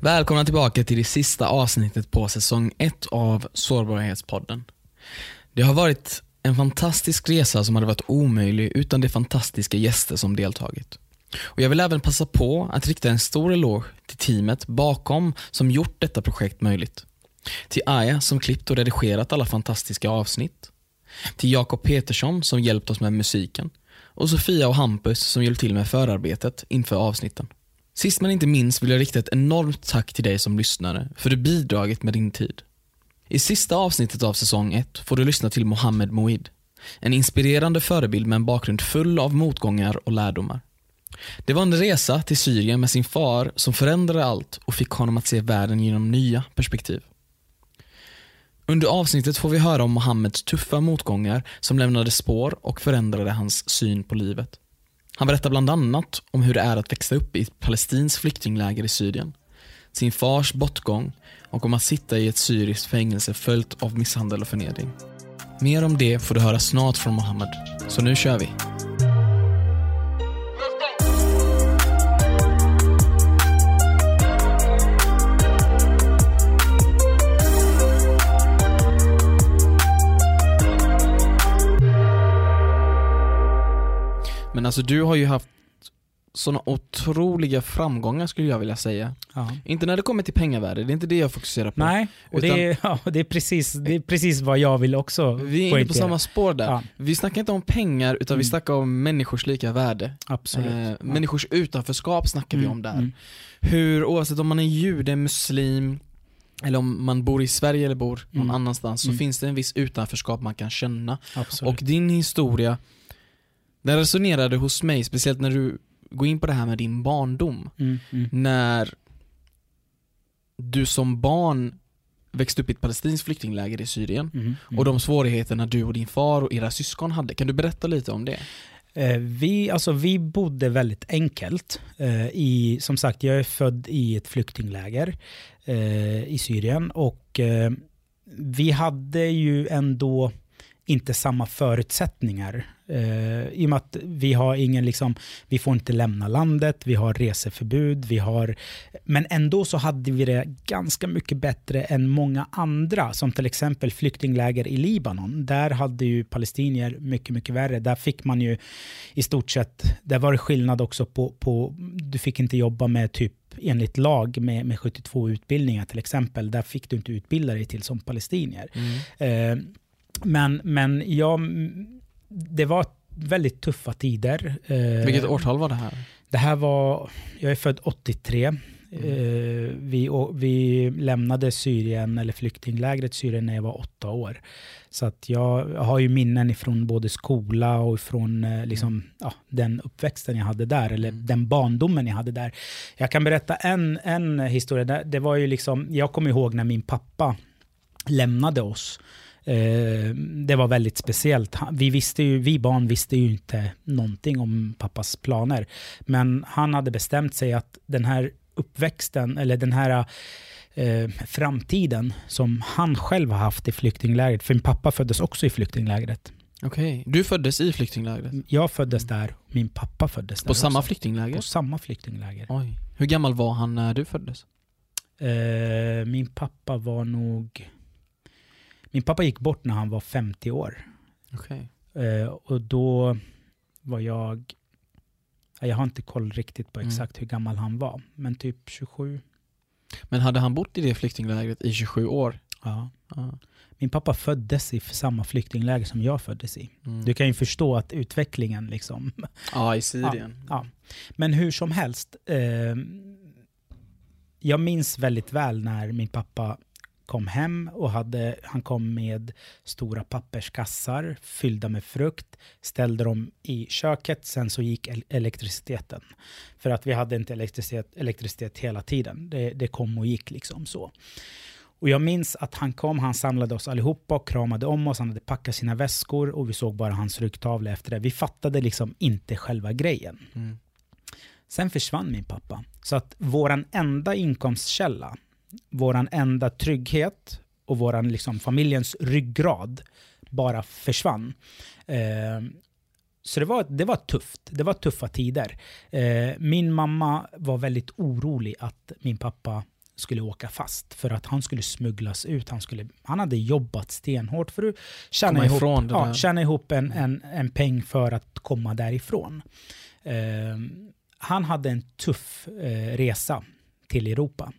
Välkomna tillbaka till det sista avsnittet på säsong 1 av Sårbarhetspodden. Det har varit en fantastisk resa som hade varit omöjlig utan de fantastiska gäster som deltagit. Och jag vill även passa på att rikta en stor eloge till teamet bakom som gjort detta projekt möjligt. Till Aya som klippt och redigerat alla fantastiska avsnitt. Till Jakob Petersson som hjälpt oss med musiken. Och Sofia och Hampus som hjälpt till med förarbetet inför avsnitten. Sist men inte minst vill jag rikta ett enormt tack till dig som lyssnare för du bidragit med din tid. I sista avsnittet av säsong 1 får du lyssna till Mohammed Moid. En inspirerande förebild med en bakgrund full av motgångar och lärdomar. Det var en resa till Syrien med sin far som förändrade allt och fick honom att se världen genom nya perspektiv. Under avsnittet får vi höra om Mohammeds tuffa motgångar som lämnade spår och förändrade hans syn på livet. Han berättar bland annat om hur det är att växa upp i ett palestinskt flyktingläger i Syrien, sin fars bortgång och om att sitta i ett syriskt fängelse följt av misshandel och förnedring. Mer om det får du höra snart från Mohammed, så nu kör vi. Men alltså du har ju haft sådana otroliga framgångar skulle jag vilja säga. Ja. Inte när det kommer till pengavärde, det är inte det jag fokuserar på. Nej, och det, är, ja, det, är precis, det är precis vad jag vill också Vi är inne på samma spår där. Ja. Vi snackar inte om pengar utan vi Mm. snackar om människors lika värde. Absolut. Eh. Människors utanförskap snackar vi Mm, om där. mm. Hur, oavsett om man är jude, muslim, eller om man bor i Sverige eller bor någon Mm. annanstans så Mm. finns det en viss utanförskap man kan känna. Absolut. Och din historia, den resonerade hos mig, speciellt när du går in på det här med din barndom. mm, mm. När du som barn växte upp i ett palestinskt flyktingläger i Syrien Mm, mm. och de svårigheterna du och din far och era syskon hade. Kan du berätta lite om det? Eh, vi, alltså, vi bodde väldigt enkelt. Eh, i, som sagt, jag är född i ett flyktingläger eh, i Syrien och vi hade ju ändå inte samma förutsättningar. Eh, I och med att vi har ingen, liksom, vi får inte lämna landet, vi har reseförbud, vi har, men ändå så hade vi det ganska mycket bättre än många andra, som till exempel flyktingläger i Libanon. Där hade ju palestinier mycket, mycket värre. Där fick man ju i stort sett, där var det skillnad också på, på du fick inte jobba med typ enligt lag med, med 72 utbildningar till exempel. Där fick du inte utbilda dig till som palestinier. Eh, men, men ja, mm, det var väldigt tuffa tider. Eh, Vilket årtal var det här? Det här var, jag är född 83. Mm. Eh, vi, vi lämnade Syrien, eller flyktinglägret Syrien, när jag var åtta år. Så att jag har ju minnen ifrån både skola och ifrån eh, liksom, ja, den uppväxten jag hade där, eller Mm. den barndomen jag hade där. Jag kan berätta en, en historia. Det, det var ju liksom, jag kommer ihåg när min pappa lämnade oss. Eh, det var väldigt speciellt. Vi, visste ju, vi barn visste ju inte någonting om pappas planer. Men han hade bestämt sig att den här uppväxten, eller den här eh, framtiden som han själv har haft i flyktinglägret, för min pappa föddes också i flyktinglägret. Okej, du föddes i flyktinglägret? Jag föddes där, min pappa föddes där På samma också. flyktingläger? På samma flyktingläger. Oj. Hur gammal var han när du föddes? Eh, min pappa var nog... Min pappa gick bort när han var 50 år. Okej. Eh, och då var jag... ja, Jag har inte koll riktigt på Mm. exakt hur gammal han var, men typ 27. Men hade han bott i det flyktinglägret i 27 år? Ja. Ja. Min pappa föddes i samma flyktingläger som jag föddes i. Mm. Du kan ju förstå att utvecklingen liksom... ja, i Syrien. Ja. Men hur som helst. Eh, jag minns väldigt väl när min pappa kom hem och hade, han kom med stora papperskassar fyllda med frukt, ställde dem i köket, sen så gick el- elektriciteten. För att vi hade inte elektricitet, elektricitet hela tiden. Det, det kom och gick liksom så. Och jag minns att han kom, han samlade oss allihopa och kramade om oss, han hade packat sina väskor och vi såg bara hans ryggtavla efter det. Vi fattade liksom inte själva grejen. Mm. Sen försvann min pappa. Så att våran enda inkomstkälla, våran enda trygghet och våran liksom familjens ryggrad bara försvann. Eh, så det var, det var tufft. Det var tuffa tider. Eh, min mamma var väldigt orolig att min pappa skulle åka fast för att han skulle smugglas ut. Han, skulle, han hade jobbat stenhårt för att tjäna ihop, ja, tjäna ihop en, en, en peng för att komma därifrån. Eh, han hade en tuff eh, resa till Europa.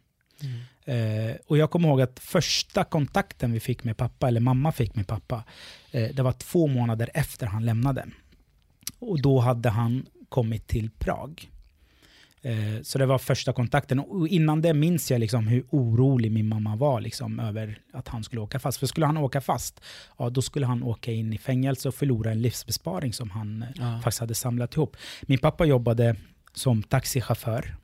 Eh, och jag kommer ihåg att första kontakten vi fick med pappa, eller mamma fick med pappa, eh, det var två månader efter han lämnade. Och då hade han kommit till Prag. Eh, så det var första kontakten. Och innan det minns jag liksom hur orolig min mamma var liksom över att han skulle åka fast. För skulle han åka fast, ja, då skulle han åka in i fängelse och förlora en livsbesparing som han eh, Ja. faktiskt hade samlat ihop. Min pappa jobbade som taxichaufför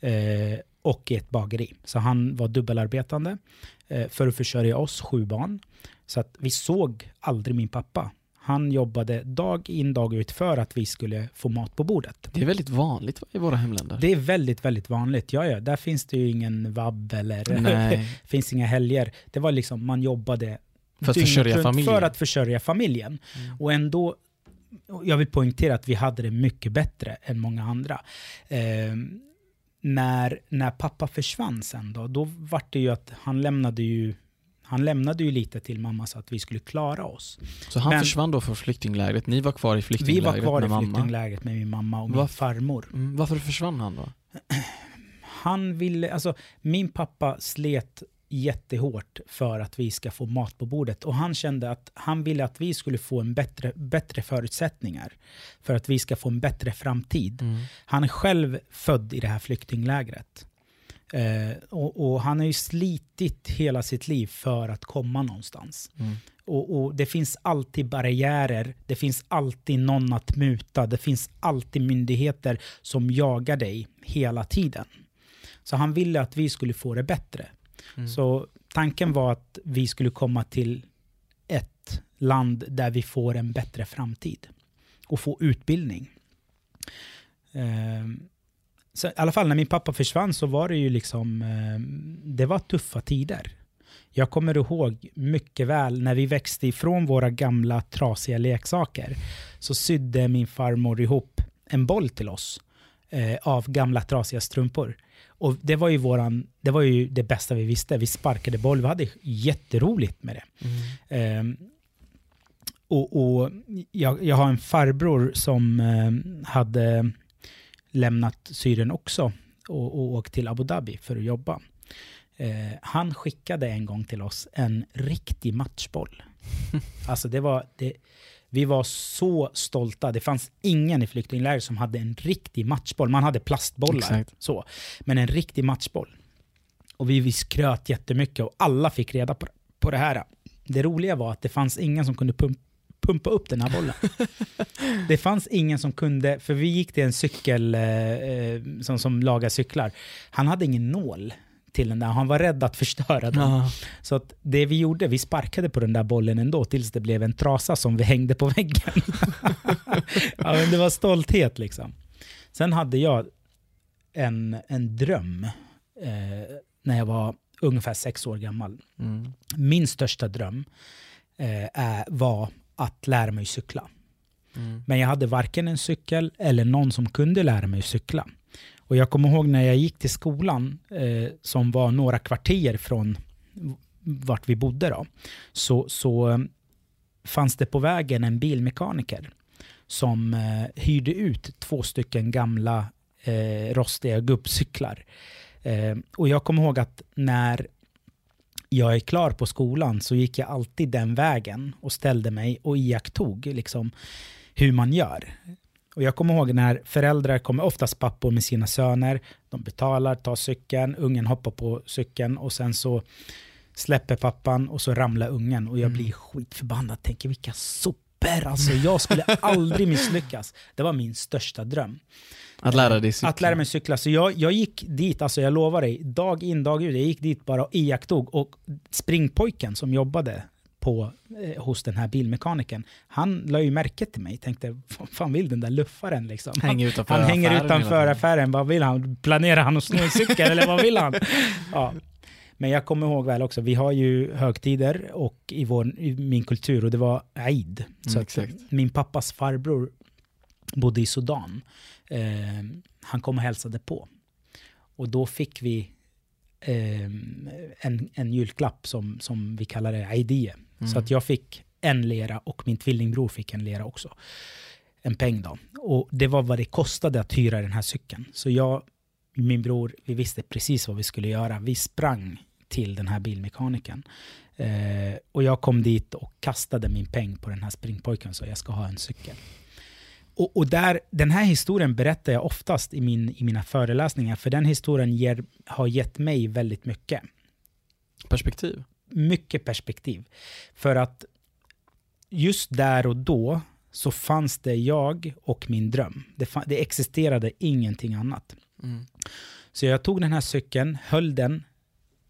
eh, och i ett bageri. Så han var dubbelarbetande eh, för att försörja oss sju barn. Så att vi såg aldrig min pappa. Han jobbade dag in dag ut för att vi skulle få mat på bordet. Det är väldigt vanligt va, i våra hemländer. Det är väldigt, väldigt vanligt. Ja, ja, där finns det ju ingen vabb eller Nej. finns inga helger. Det var liksom, man jobbade För att försörja familjen. För att försörja familjen. Mm. Och ändå, jag vill poängtera att vi hade det mycket bättre än många andra. Eh, när, när pappa försvann sen då, då var det ju att han lämnade ju han lämnade ju lite till mamma så att vi skulle klara oss. Så han Men- försvann då från flyktinglägret, ni var kvar i Vi flyktinglägret var kvar med i mamma. flyktinglägret med min mamma och min Varför? farmor. Mm, varför försvann han då? Han ville, alltså min pappa slet jättehårt för att vi ska få mat på bordet och han kände att han ville att vi skulle få en bättre, bättre förutsättningar för att vi ska få en bättre framtid. Mm. Han är själv född i det här flyktinglägret. Eh, och, och han har ju slitit hela sitt liv för att komma någonstans. Mm. Och, och det finns alltid barriärer, det finns alltid någon att muta, det finns alltid myndigheter som jagar dig hela tiden. Så han ville att vi skulle få det bättre. Mm. Så tanken var att vi skulle komma till ett land där vi får en bättre framtid och få utbildning. Ehm, så I alla fall när min pappa försvann så var det ju liksom, ehm, det var tuffa tider. Jag kommer ihåg mycket väl när vi växte ifrån våra gamla trasiga leksaker så sydde min farmor ihop en boll till oss eh, av gamla trasiga strumpor. Och det var ju våran, det var ju det bästa vi visste. Vi sparkade boll, vi hade jätteroligt med det. Mm. Ehm, och, och jag, jag har en farbror som ehm, hade lämnat Syrien också och, och åkt till Abu Dhabi för att jobba. Eh, han skickade en gång till oss en riktig matchboll. Alltså det var, det, vi var så stolta. Det fanns ingen i flyktingläger som hade en riktig matchboll. Man hade plastbollar, Exakt. så. men en riktig matchboll. Och vi, vi skröt jättemycket och alla fick reda på, på det här. Det roliga var att det fanns ingen som kunde pump, pumpa upp den här bollen. det fanns ingen som kunde, för vi gick till en cykel eh, eh, som, som lagar cyklar. Han hade ingen nål till den där, han var rädd att förstöra den. Ja. Så att det vi gjorde, vi sparkade på den där bollen ändå tills det blev en trasa som vi hängde på väggen. ja, men det var stolthet liksom. Sen hade jag en, en dröm eh, när jag var ungefär sex år gammal. Mm. Min största dröm eh, är, var att lära mig cykla. Mm. Men jag hade varken en cykel eller någon som kunde lära mig cykla. Och jag kommer ihåg när jag gick till skolan, eh, som var några kvarter från vart vi bodde då, så, så eh, fanns det på vägen en bilmekaniker som eh, hyrde ut två stycken gamla eh, rostiga gubbcyklar. Eh, och jag kommer ihåg att när jag är klar på skolan så gick jag alltid den vägen och ställde mig och iakttog liksom, hur man gör. Och jag kommer ihåg när föräldrar kommer, oftast pappor med sina söner, de betalar, tar cykeln, ungen hoppar på cykeln och sen så släpper pappan och så ramlar ungen och jag Mm. blir skitförbannad, tänker vilka sopor, alltså jag skulle aldrig misslyckas. Det var min största dröm. Att lära dig cykla. Att lära mig cykla. Så jag, jag gick dit, alltså jag lovar dig, dag in dag ut, jag gick dit bara och iakttog. Och springpojken som jobbade på, eh, hos den här bilmekanikern, han la ju märke till mig. Tänkte, vad fan vill den där luffaren liksom? Han, Hänger utanför han hänger affären utanför affären, vad vill han? Planerar han att sno en cykel eller vad vill han? Ja. Men jag kommer ihåg väl också, vi har ju högtider och i, vår, i min kultur och det var Eid. Så Mm, att min pappas farbror bodde i Sudan. Eh, han kom och hälsade på. Och då fick vi eh, en, en julklapp som, som vi kallar det idea. Mm. Så att jag fick en lera och min tvillingbror fick en lera också. En peng då. Och det var vad det kostade att hyra den här cykeln. Så jag min bror, vi visste precis vad vi skulle göra. Vi sprang till den här bilmekanikern. Eh, och jag kom dit och kastade min peng på den här springpojken och sa jag ska ha en cykel. Och, och där, den här historien berättar jag oftast i, min, i mina föreläsningar, för den historien ger, har gett mig väldigt mycket. Perspektiv. Mycket perspektiv. För att just där och då så fanns det jag och min dröm. Det, det existerade ingenting annat. Mm. Så jag tog den här cykeln, höll den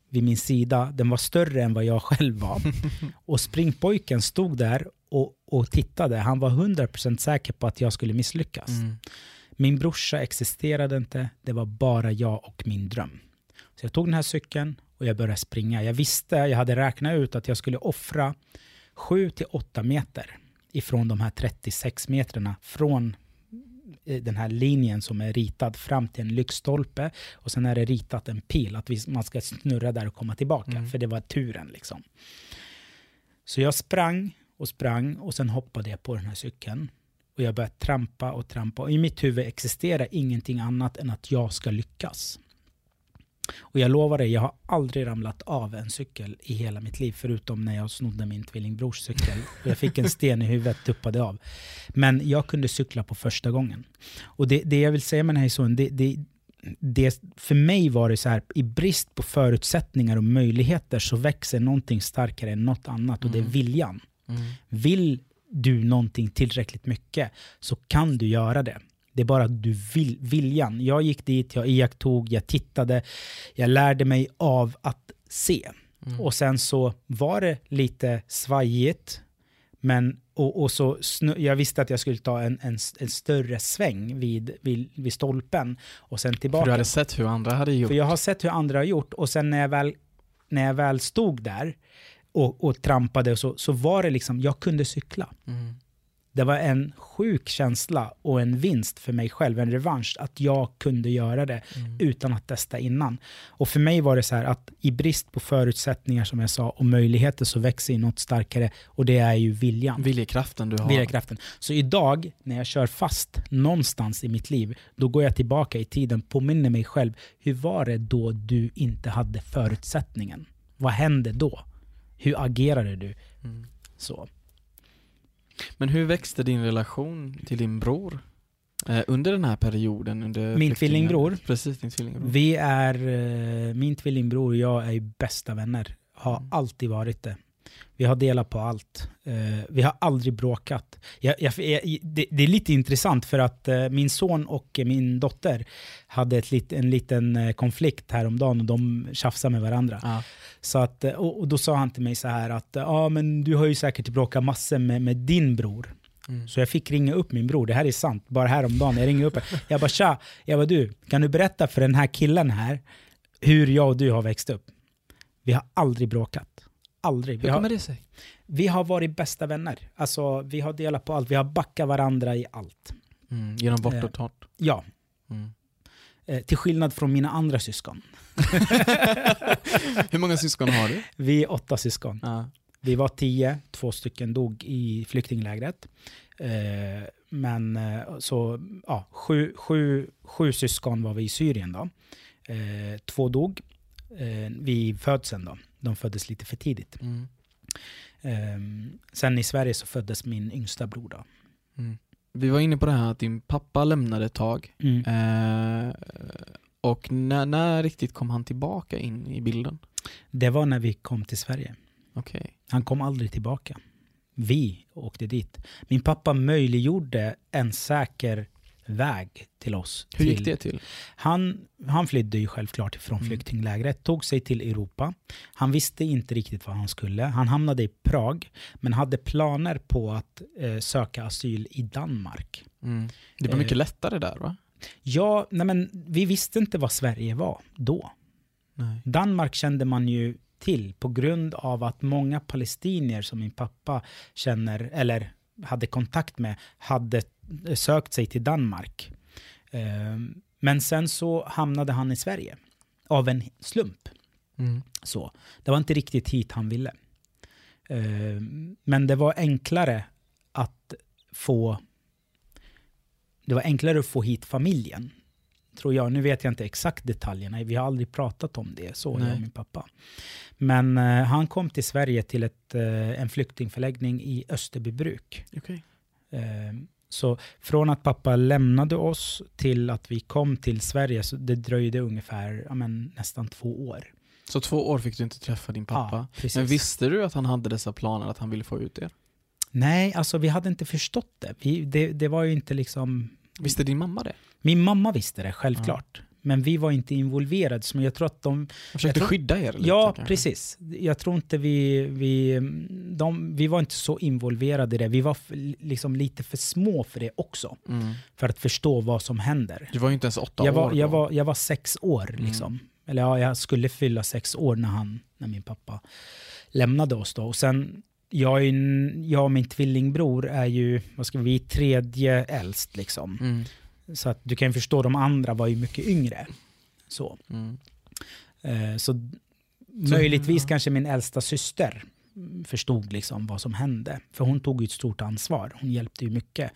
vid min sida. Den var större än vad jag själv var. Och springpojken stod där och, och tittade. Han var 100% säker på att jag skulle misslyckas. Mm. Min brorsa existerade inte. Det var bara jag och min dröm. Så jag tog den här cykeln och jag började springa. Jag visste, jag hade räknat ut att jag skulle offra 7-8 meter ifrån de här 36 metrarna från eh, den här linjen som är ritad fram till en lyktstolpe och sen är det ritat en pil att vi, man ska snurra där och komma tillbaka Mm. för det var turen liksom. Så jag sprang och sprang och sen hoppade jag på den här cykeln och jag började trampa och trampa och i mitt huvud existerar ingenting annat än att jag ska lyckas. Och jag lovar dig, jag har aldrig ramlat av en cykel i hela mitt liv, förutom när jag snodde min tvillingbrors cykel. Och jag fick en sten i huvudet, tuppade av. Men jag kunde cykla på första gången. Och det, det jag vill säga med den här historien, det, det, det, för mig var det så här, i brist på förutsättningar och möjligheter så växer någonting starkare än något annat och det är Mm. viljan. Mm. Vill du någonting tillräckligt mycket så kan du göra det. Det är bara du vill, viljan. Jag gick dit, jag iakttog, jag tittade, jag lärde mig av att se. Mm. Och sen så var det lite svajigt, men och, och så snu, jag visste att jag skulle ta en, en, en större sväng vid, vid, vid stolpen och sen För tillbaka. du hade sett hur andra hade gjort. För jag har sett hur andra har gjort och sen när jag väl, när jag väl stod där och, och trampade så, så var det liksom, jag kunde cykla. Mm. Det var en sjuk känsla och en vinst för mig själv, en revansch, att jag kunde göra det Mm. utan att testa innan. Och för mig var det så här att i brist på förutsättningar som jag sa och möjligheter så växer något starkare och det är ju viljan. Viljekraften du har. Viljakraften. Så idag när jag kör fast någonstans i mitt liv, då går jag tillbaka i tiden, påminner mig själv, hur var det då du inte hade förutsättningen? Vad hände då? Hur agerade du? Mm. Så. Men hur växte din relation till din bror? Eh, under den här perioden? Under Min tvillingbror? Precis, din tvillingbror. Vi är, eh, min tvillingbror och jag är bästa vänner. Har Mm. alltid varit det. Vi har delat på allt. Eh, vi har aldrig bråkat. Jag, jag, jag, det, det är lite intressant för att eh, min son och min dotter hade ett lit, en liten eh, konflikt häromdagen och de tjafsade med varandra. Ja. Så att, eh, och, och då sa han till mig så här att ja men du har ju säkert bråkat massor med, med din bror. Mm. Så jag fick ringa upp min bror, det här är sant, bara häromdagen. Jag ringer upp Jag bara tja, jag bara du, kan du berätta för den här killen här hur jag och du har växt upp? Vi har aldrig bråkat. Aldrig. Vi Hur har, kommer det sig? vi har varit bästa vänner. Alltså vi har delat på allt, vi har backat varandra i allt. Mm. Genom vått Eh. och torrt? Ja, Mm. eh, till skillnad från mina andra syskon. Hur många syskon har du? Vi är åtta syskon. Ja. Vi var tio, två stycken dog i flyktinglägret. Eh, men eh, så, ja, sju, sju, sju syskon var vi i Syrien då. Eh, två dog eh, vid födseln då. De föddes lite för tidigt. Mm. Eh, sen i Sverige så föddes min yngsta bror då. Mm. Vi var inne på det här att din pappa lämnade ett tag. Mm. Eh, och när, när riktigt kom han tillbaka in i bilden? Det var när vi kom till Sverige. Okej. Han kom aldrig tillbaka. Vi åkte dit. Min pappa möjliggjorde en säker väg till oss. Hur gick till, det till? Han, han flydde ju självklart från Mm. flyktinglägret, tog sig till Europa. Han visste inte riktigt vad han skulle. Han hamnade i Prag, men hade planer på att eh, söka asyl i Danmark. Mm. Det var mycket Eh. lättare där va? Ja, nej men vi visste inte vad Sverige var då. Nej. Danmark kände man ju till på grund av att många palestinier som min pappa känner, eller hade kontakt med, hade sökt sig till Danmark. Eh, Men sen så hamnade han i Sverige av en slump. Mm. Så. Det var inte riktigt hit han ville. Eh, Men det var enklare att få det var enklare att få hit familjen. Tror jag. Nu vet jag inte exakt detaljerna. Vi har aldrig pratat om det, så jag Nej. och min pappa. Men eh, han kom till Sverige till ett, eh, en flyktingförläggning i Österbybruk. Okej. Eh, så från att pappa lämnade oss till att vi kom till Sverige, så det dröjde ungefär ja, men, nästan två år. Så två år fick du inte träffa din pappa. Ja. Men visste du att han hade dessa planer, att han ville få ut er? Nej, alltså vi hade inte förstått det. Vi, det. Det var ju inte liksom... Visste din mamma det? Min mamma visste det, självklart. Men vi var inte involverade. Så jag tror att de... Han försökte tror- skydda er lite ja, kanske? precis. Jag tror inte vi... Vi, de, vi var inte så involverade i det. Vi var liksom lite för små för det också. Mm. För att förstå vad som händer. Du var ju inte ens åtta Jag år var, jag, då. var, jag var sex år. Liksom. Eller ja, jag skulle fylla sex år när, han, när min pappa lämnade oss. Då. Och sen, jag, är, jag och min tvillingbror är ju, vad ska vi, tredje äldst. Liksom. Mm. Så att du kan ju förstå, de andra var ju mycket yngre. Så, Mm. eh, så möjligtvis ja. kanske min äldsta syster förstod liksom vad som hände. För hon tog ju ett stort ansvar. Hon hjälpte ju mycket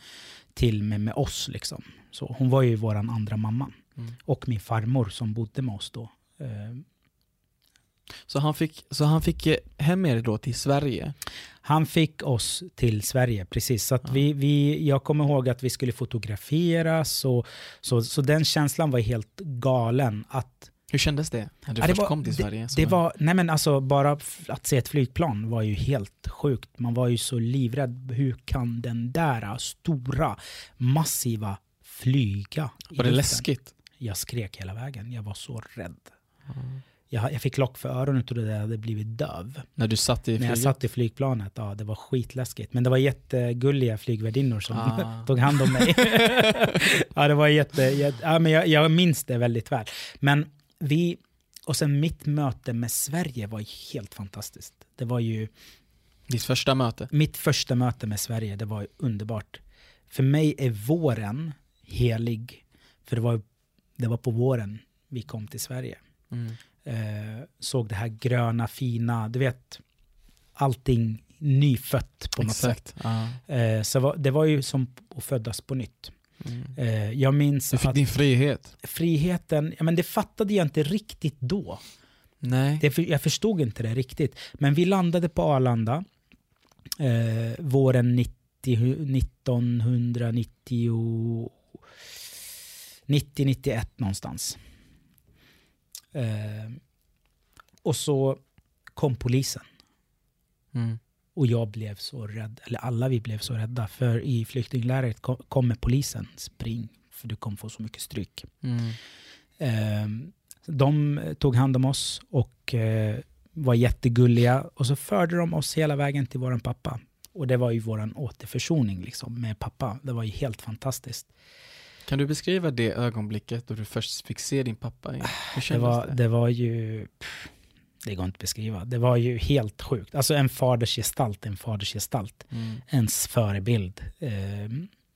till med, med oss. Liksom. Så hon var ju vår andra mamma. Mm. Och min farmor som bodde med oss då. Eh, Så han fick, så han fick eh, hem er då till Sverige? Han fick oss till Sverige, precis. Så Ja. vi, vi, jag kommer ihåg att vi skulle fotograferas. Och, så, så den känslan var helt galen. Att Hur kändes det när du Ja, det först var- kom till Sverige? det som- var, nej men alltså bara att se ett flygplan var ju helt sjukt. Man var ju så livrädd. Hur kan den där stora, massiva flyga Var det luften? läskigt? Jag skrek hela vägen. Jag var så rädd. Jag, jag fick lock för öronen och trodde jag hade blivit döv. När du satt i När jag flyget? satt i flygplanet, ja det var skitläskigt. Men det var jättegulliga flygvärdinnor som Ah. tog hand om mig. ja, det var jätte, jätte ja, men jag, jag minns det väldigt väl. Men vi, och sen mitt möte med Sverige var helt fantastiskt. Det var ju Ditt första möte? mitt första möte med Sverige, det var underbart. För mig är våren helig. För det var, det var på våren vi kom till Sverige. Mm. Eh, såg det här gröna, fina, du vet, allting nyfött på något sätt. Exakt. Ja. Eh, så var, det var ju som att födas på nytt. Mm. Eh, jag minns Du fick att din frihet? friheten, ja, men det fattade jag inte riktigt då. Nej. Det, jag förstod inte det riktigt. Men vi landade på Arlanda eh, våren 90, 1990, 90-91 någonstans. Eh, och så kom polisen. Mm. Och jag blev så rädd, eller alla vi blev så rädda. För i flyktinglägret kom- kommer polisen, spring, för du kommer få så mycket stryk. Mm. Eh, de tog hand om oss och eh, var jättegulliga. Och så förde de oss hela vägen till våran pappa. Och det var ju våran återförsoning liksom, med pappa. Det var ju helt fantastiskt. Kan du beskriva det ögonblicket då du först fick se din pappa? Hur Det var, det? det var ju... pff, Det går inte att beskriva. Det var ju helt sjukt. Alltså en fadersgestalt, en fadersgestalt. Mm. Ens förebild. Eh,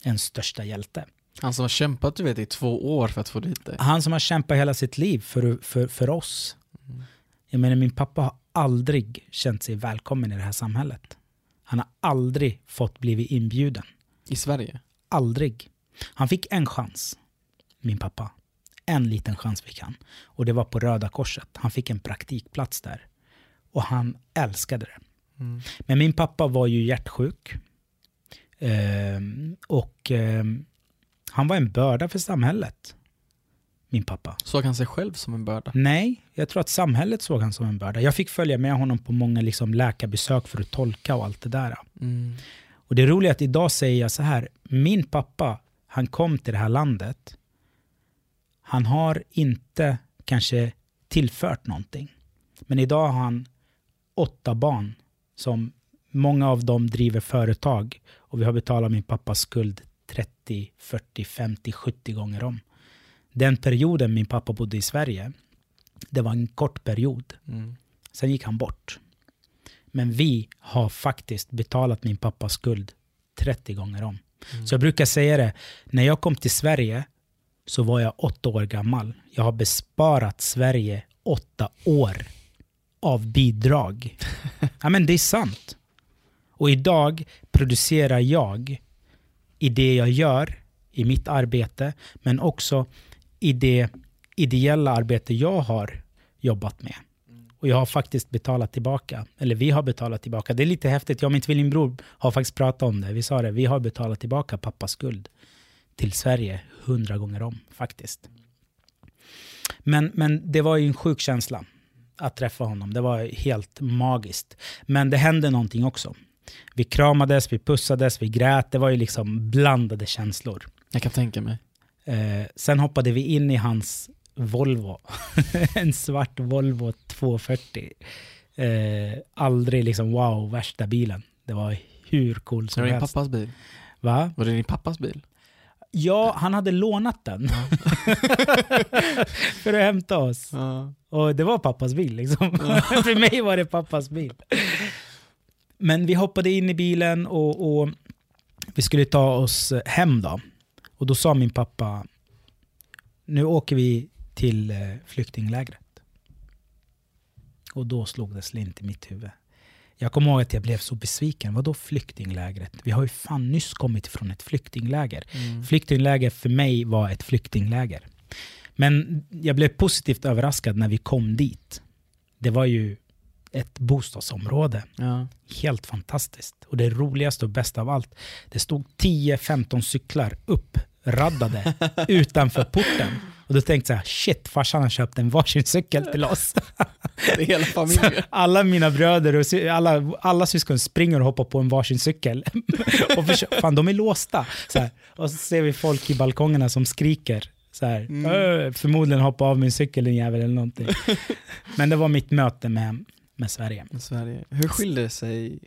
ens största hjälte. Han som har kämpat du vet, i två år för att få dit dig. Han som har kämpat hela sitt liv för, för, för oss. Mm. Jag menar, min pappa har aldrig känt sig välkommen i det här samhället. Han har aldrig fått blivit inbjuden. I Sverige? Aldrig. Han fick en chans, min pappa. En liten chans fick han. Och det var på Röda Korset. Han fick en praktikplats där. Och han älskade det. Mm. Men min pappa var ju hjärtsjuk. Ehm, och ehm, han var en börda för samhället. Min pappa. Såg han sig själv som en börda? Nej, jag tror att samhället såg han som en börda. Jag fick följa med honom på många liksom läkarbesök för att tolka och allt det där. Mm. Och det roliga är att idag säger jag så här, min pappa, han kom till det här landet. Han har inte kanske tillfört någonting. Men idag har han åtta barn som många av dem driver företag och vi har betalat min pappas skuld 30, 40, 50, 70 gånger om. Den perioden min pappa bodde i Sverige, det var en kort period. Mm. Sen gick han bort. Men vi har faktiskt betalat min pappas skuld 30 gånger om. Mm. Så jag brukar säga det, när jag kom till Sverige så var jag åtta år gammal. Jag har besparat Sverige åtta år av bidrag. ja, men det är sant. Och idag producerar jag i det jag gör, i mitt arbete, men också i det ideella arbete jag har jobbat med. Och jag har faktiskt betalat tillbaka. Eller vi har betalat tillbaka. Det är lite häftigt. Jag och min tvillingbror har faktiskt pratat om det. Vi sa det, vi har betalat tillbaka pappas skuld till Sverige hundra gånger om faktiskt. Men, men det var ju en sjuk känsla att träffa honom. Det var helt magiskt. Men det hände någonting också. Vi kramades, vi pussades, vi grät. Det var ju liksom blandade känslor. Jag kan tänka mig. Eh, sen hoppade vi in i hans Volvo. en svart Volvo 240. Eh, aldrig liksom wow, värsta bilen. Det var hur cool som Var det din helst. pappas bil? Va? Var det din pappas bil? Ja, han hade lånat den för att hämta oss. Ja. Och det var pappas bil liksom. för mig var det pappas bil. Men vi hoppade in i bilen och, och vi skulle ta oss hem då. Och då sa min pappa, nu åker vi till eh, flyktinglägret. Och då slog det slint i mitt huvud. Jag kommer ihåg att jag blev så besviken. Vadå flyktinglägret? Vi har ju fan nyss kommit från ett flyktingläger. Mm. Flyktingläger för mig var ett flyktingläger. Men jag blev positivt överraskad när vi kom dit. Det var ju ett bostadsområde. Ja. Helt fantastiskt. Och det roligaste och bästa av allt, det stod 10-15 cyklar uppraddade utanför porten. Och då tänkte jag, shit, farsan har köpt en varsin cykel till oss. Det är hela familjen. Alla mina bröder och alla, alla syskon springer och hoppar på en varsin cykel. och försöker, fan, de är låsta. Så. Och så ser vi folk i balkongerna som skriker. Så här, Mm. "Öh, förmodligen hoppa av min cykel din jävel eller någonting. Men det var mitt möte med, med Sverige. I Sverige. Hur skiljer sig,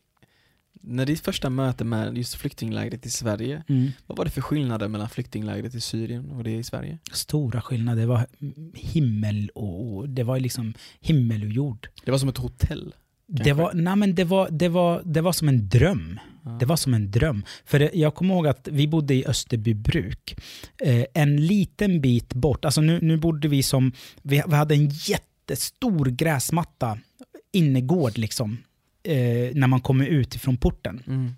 när ditt första möte med just flyktinglägret i Sverige, Mm. vad var det för skillnader mellan flyktinglägret i Syrien och det i Sverige? Stora skillnader. Det var himmel och, det var liksom himmel och jord. Det var som ett hotell. Det var, nej men det, var, det, var, det var som en dröm. Ja. Det var som en dröm. För det, jag kommer ihåg att vi bodde i Österbybruk. Eh, en liten bit bort, alltså nu, nu bodde vi som, vi, vi hade en jättestor gräsmatta, innergård liksom, eh, när man kommer ut ifrån porten. Mm.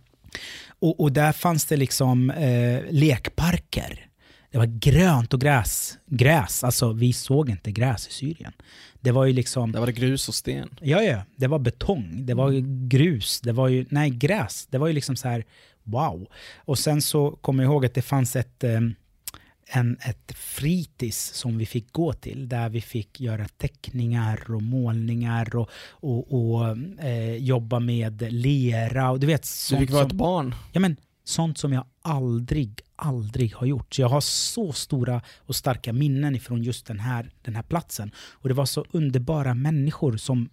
Och, och där fanns det liksom eh, lekparker. Det var grönt och gräs. Gräs, alltså vi såg inte gräs i Syrien. Det var ju liksom... Där var det grus och sten. Ja, ja. Det var betong, det var ju grus, det var ju, nej, gräs. Det var ju liksom så här, wow. Och sen så kommer jag ihåg att det fanns ett, eh, en, ett fritids som vi fick gå till, där vi fick göra teckningar och målningar och, och, och eh, jobba med lera. Och du vet, Du sånt fick vara som, ett barn. ja, men, sånt som jag aldrig, aldrig har gjort. Så jag har så stora och starka minnen ifrån just den här, den här platsen. Och det var så underbara människor som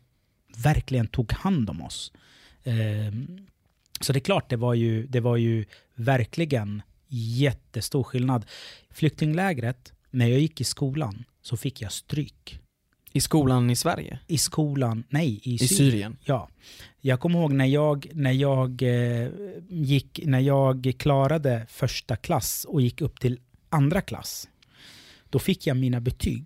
verkligen tog hand om oss. Ehm, så det är klart, det var ju, det var ju verkligen jättestor skillnad. Flyktinglägret, när jag gick i skolan så fick jag stryk. I skolan i Sverige? I skolan, nej, i, I Syrien. Syrien? Ja. Jag kommer ihåg när jag, när jag eh, gick, när jag klarade första klass och gick upp till andra klass. Då fick jag mina betyg.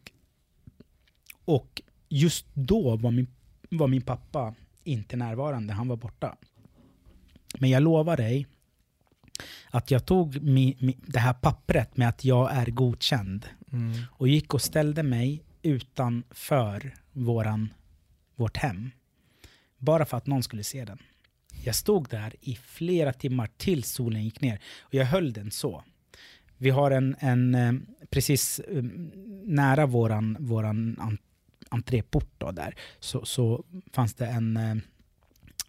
Och just då var min, var min pappa inte närvarande, han var borta. Men jag lovar dig att jag tog mi, mi, det här pappret med att jag är godkänd Mm. och gick och ställde mig utanför våran, vårt hem. Bara för att någon skulle se den. Jag stod där i flera timmar tills solen gick ner. Och jag höll den så. Vi har en, en eh, precis eh, nära våran, våran en- entréport då där, så, så fanns det en, eh,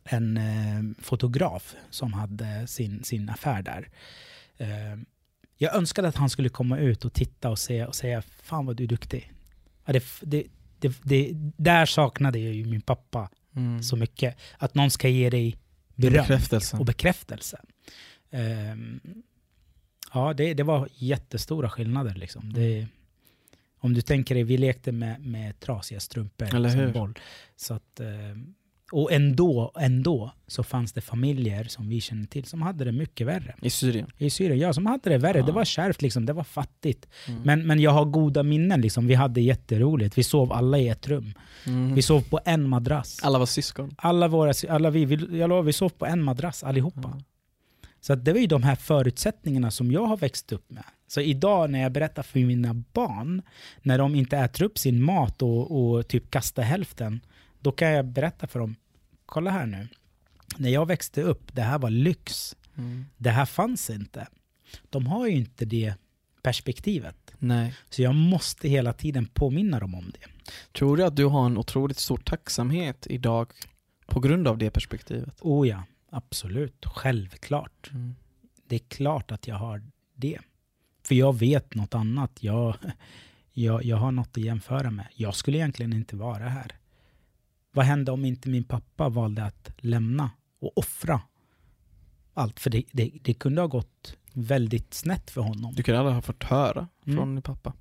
en eh, fotograf som hade sin, sin affär där. Eh, Jag önskade att han skulle komma ut och titta och, se, och säga fan vad du är duktig. Ja, det, det, det, det, där saknade jag ju min pappa Mm. så mycket. Att någon ska ge dig beröm Bekräftelse. och bekräftelse. Ehm, ja, det, det var jättestora skillnader. Liksom. Det, om du tänker dig, vi lekte med, med trasiga strumpor Eller som hur? boll. Så att, ehm, Och ändå, ändå så fanns det familjer som vi känner till som hade det mycket värre. I Syrien? I Syrien, ja, som hade det värre. Ja. Det var kärvt, liksom. det var fattigt. Mm. Men, men jag har goda minnen. Liksom. Vi hade jätteroligt. Vi sov alla i ett rum. Mm. Vi sov på en madrass. Alla var syskon? Alla våra, alla vi, vi, jag lovar, vi sov på en madrass allihopa. Ja. Så det var ju de här förutsättningarna som jag har växt upp med. Så idag när jag berättar för mina barn, när de inte äter upp sin mat och, och typ kastar hälften, då kan jag berätta för dem, kolla här nu. När jag växte upp, det här var lyx. Mm. Det här fanns inte. De har ju inte det perspektivet. Nej. Så jag måste hela tiden påminna dem om det. Tror du att du har en otroligt stor tacksamhet idag på grund av det perspektivet? Oh ja, absolut. Självklart. Mm. Det är klart att jag har det. För jag vet något annat. Jag, jag, jag har något att jämföra med. Jag skulle egentligen inte vara här. Vad hände om inte min pappa valde att lämna och offra allt? För det, det, det kunde ha gått väldigt snett för honom. Du kan aldrig ha fått höra Mm. från din pappa.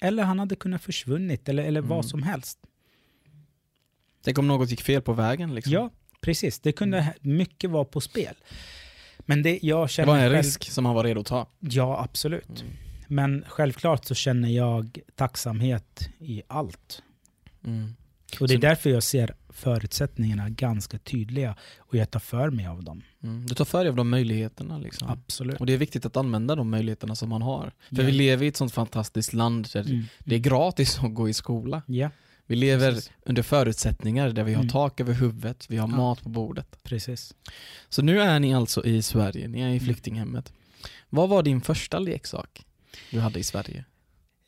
Eller han hade kunnat försvunnit eller, eller Mm. vad som helst. Tänk om något gick fel på vägen liksom. Ja, precis. Det kunde mycket vara på spel. Men det jag Det känner var en själv- risk som han var redo att ta. Ja, absolut. Mm. Men självklart så känner jag tacksamhet i allt. Mm. Och det är därför jag ser förutsättningarna ganska tydliga och jag tar för mig av dem. Mm. Du tar för dig av de möjligheterna liksom. Absolut. Och det är viktigt att använda de möjligheterna som man har. För Ja. vi lever i ett sånt fantastiskt land där Mm. det är gratis att gå i skola. Ja, Vi lever Precis. under förutsättningar där vi har Mm. tak över huvudet, vi har Ja. mat på bordet. precis. Så nu är ni alltså i Sverige, ni är i Mm. flyktinghemmet. Vad var din första leksak du hade i Sverige?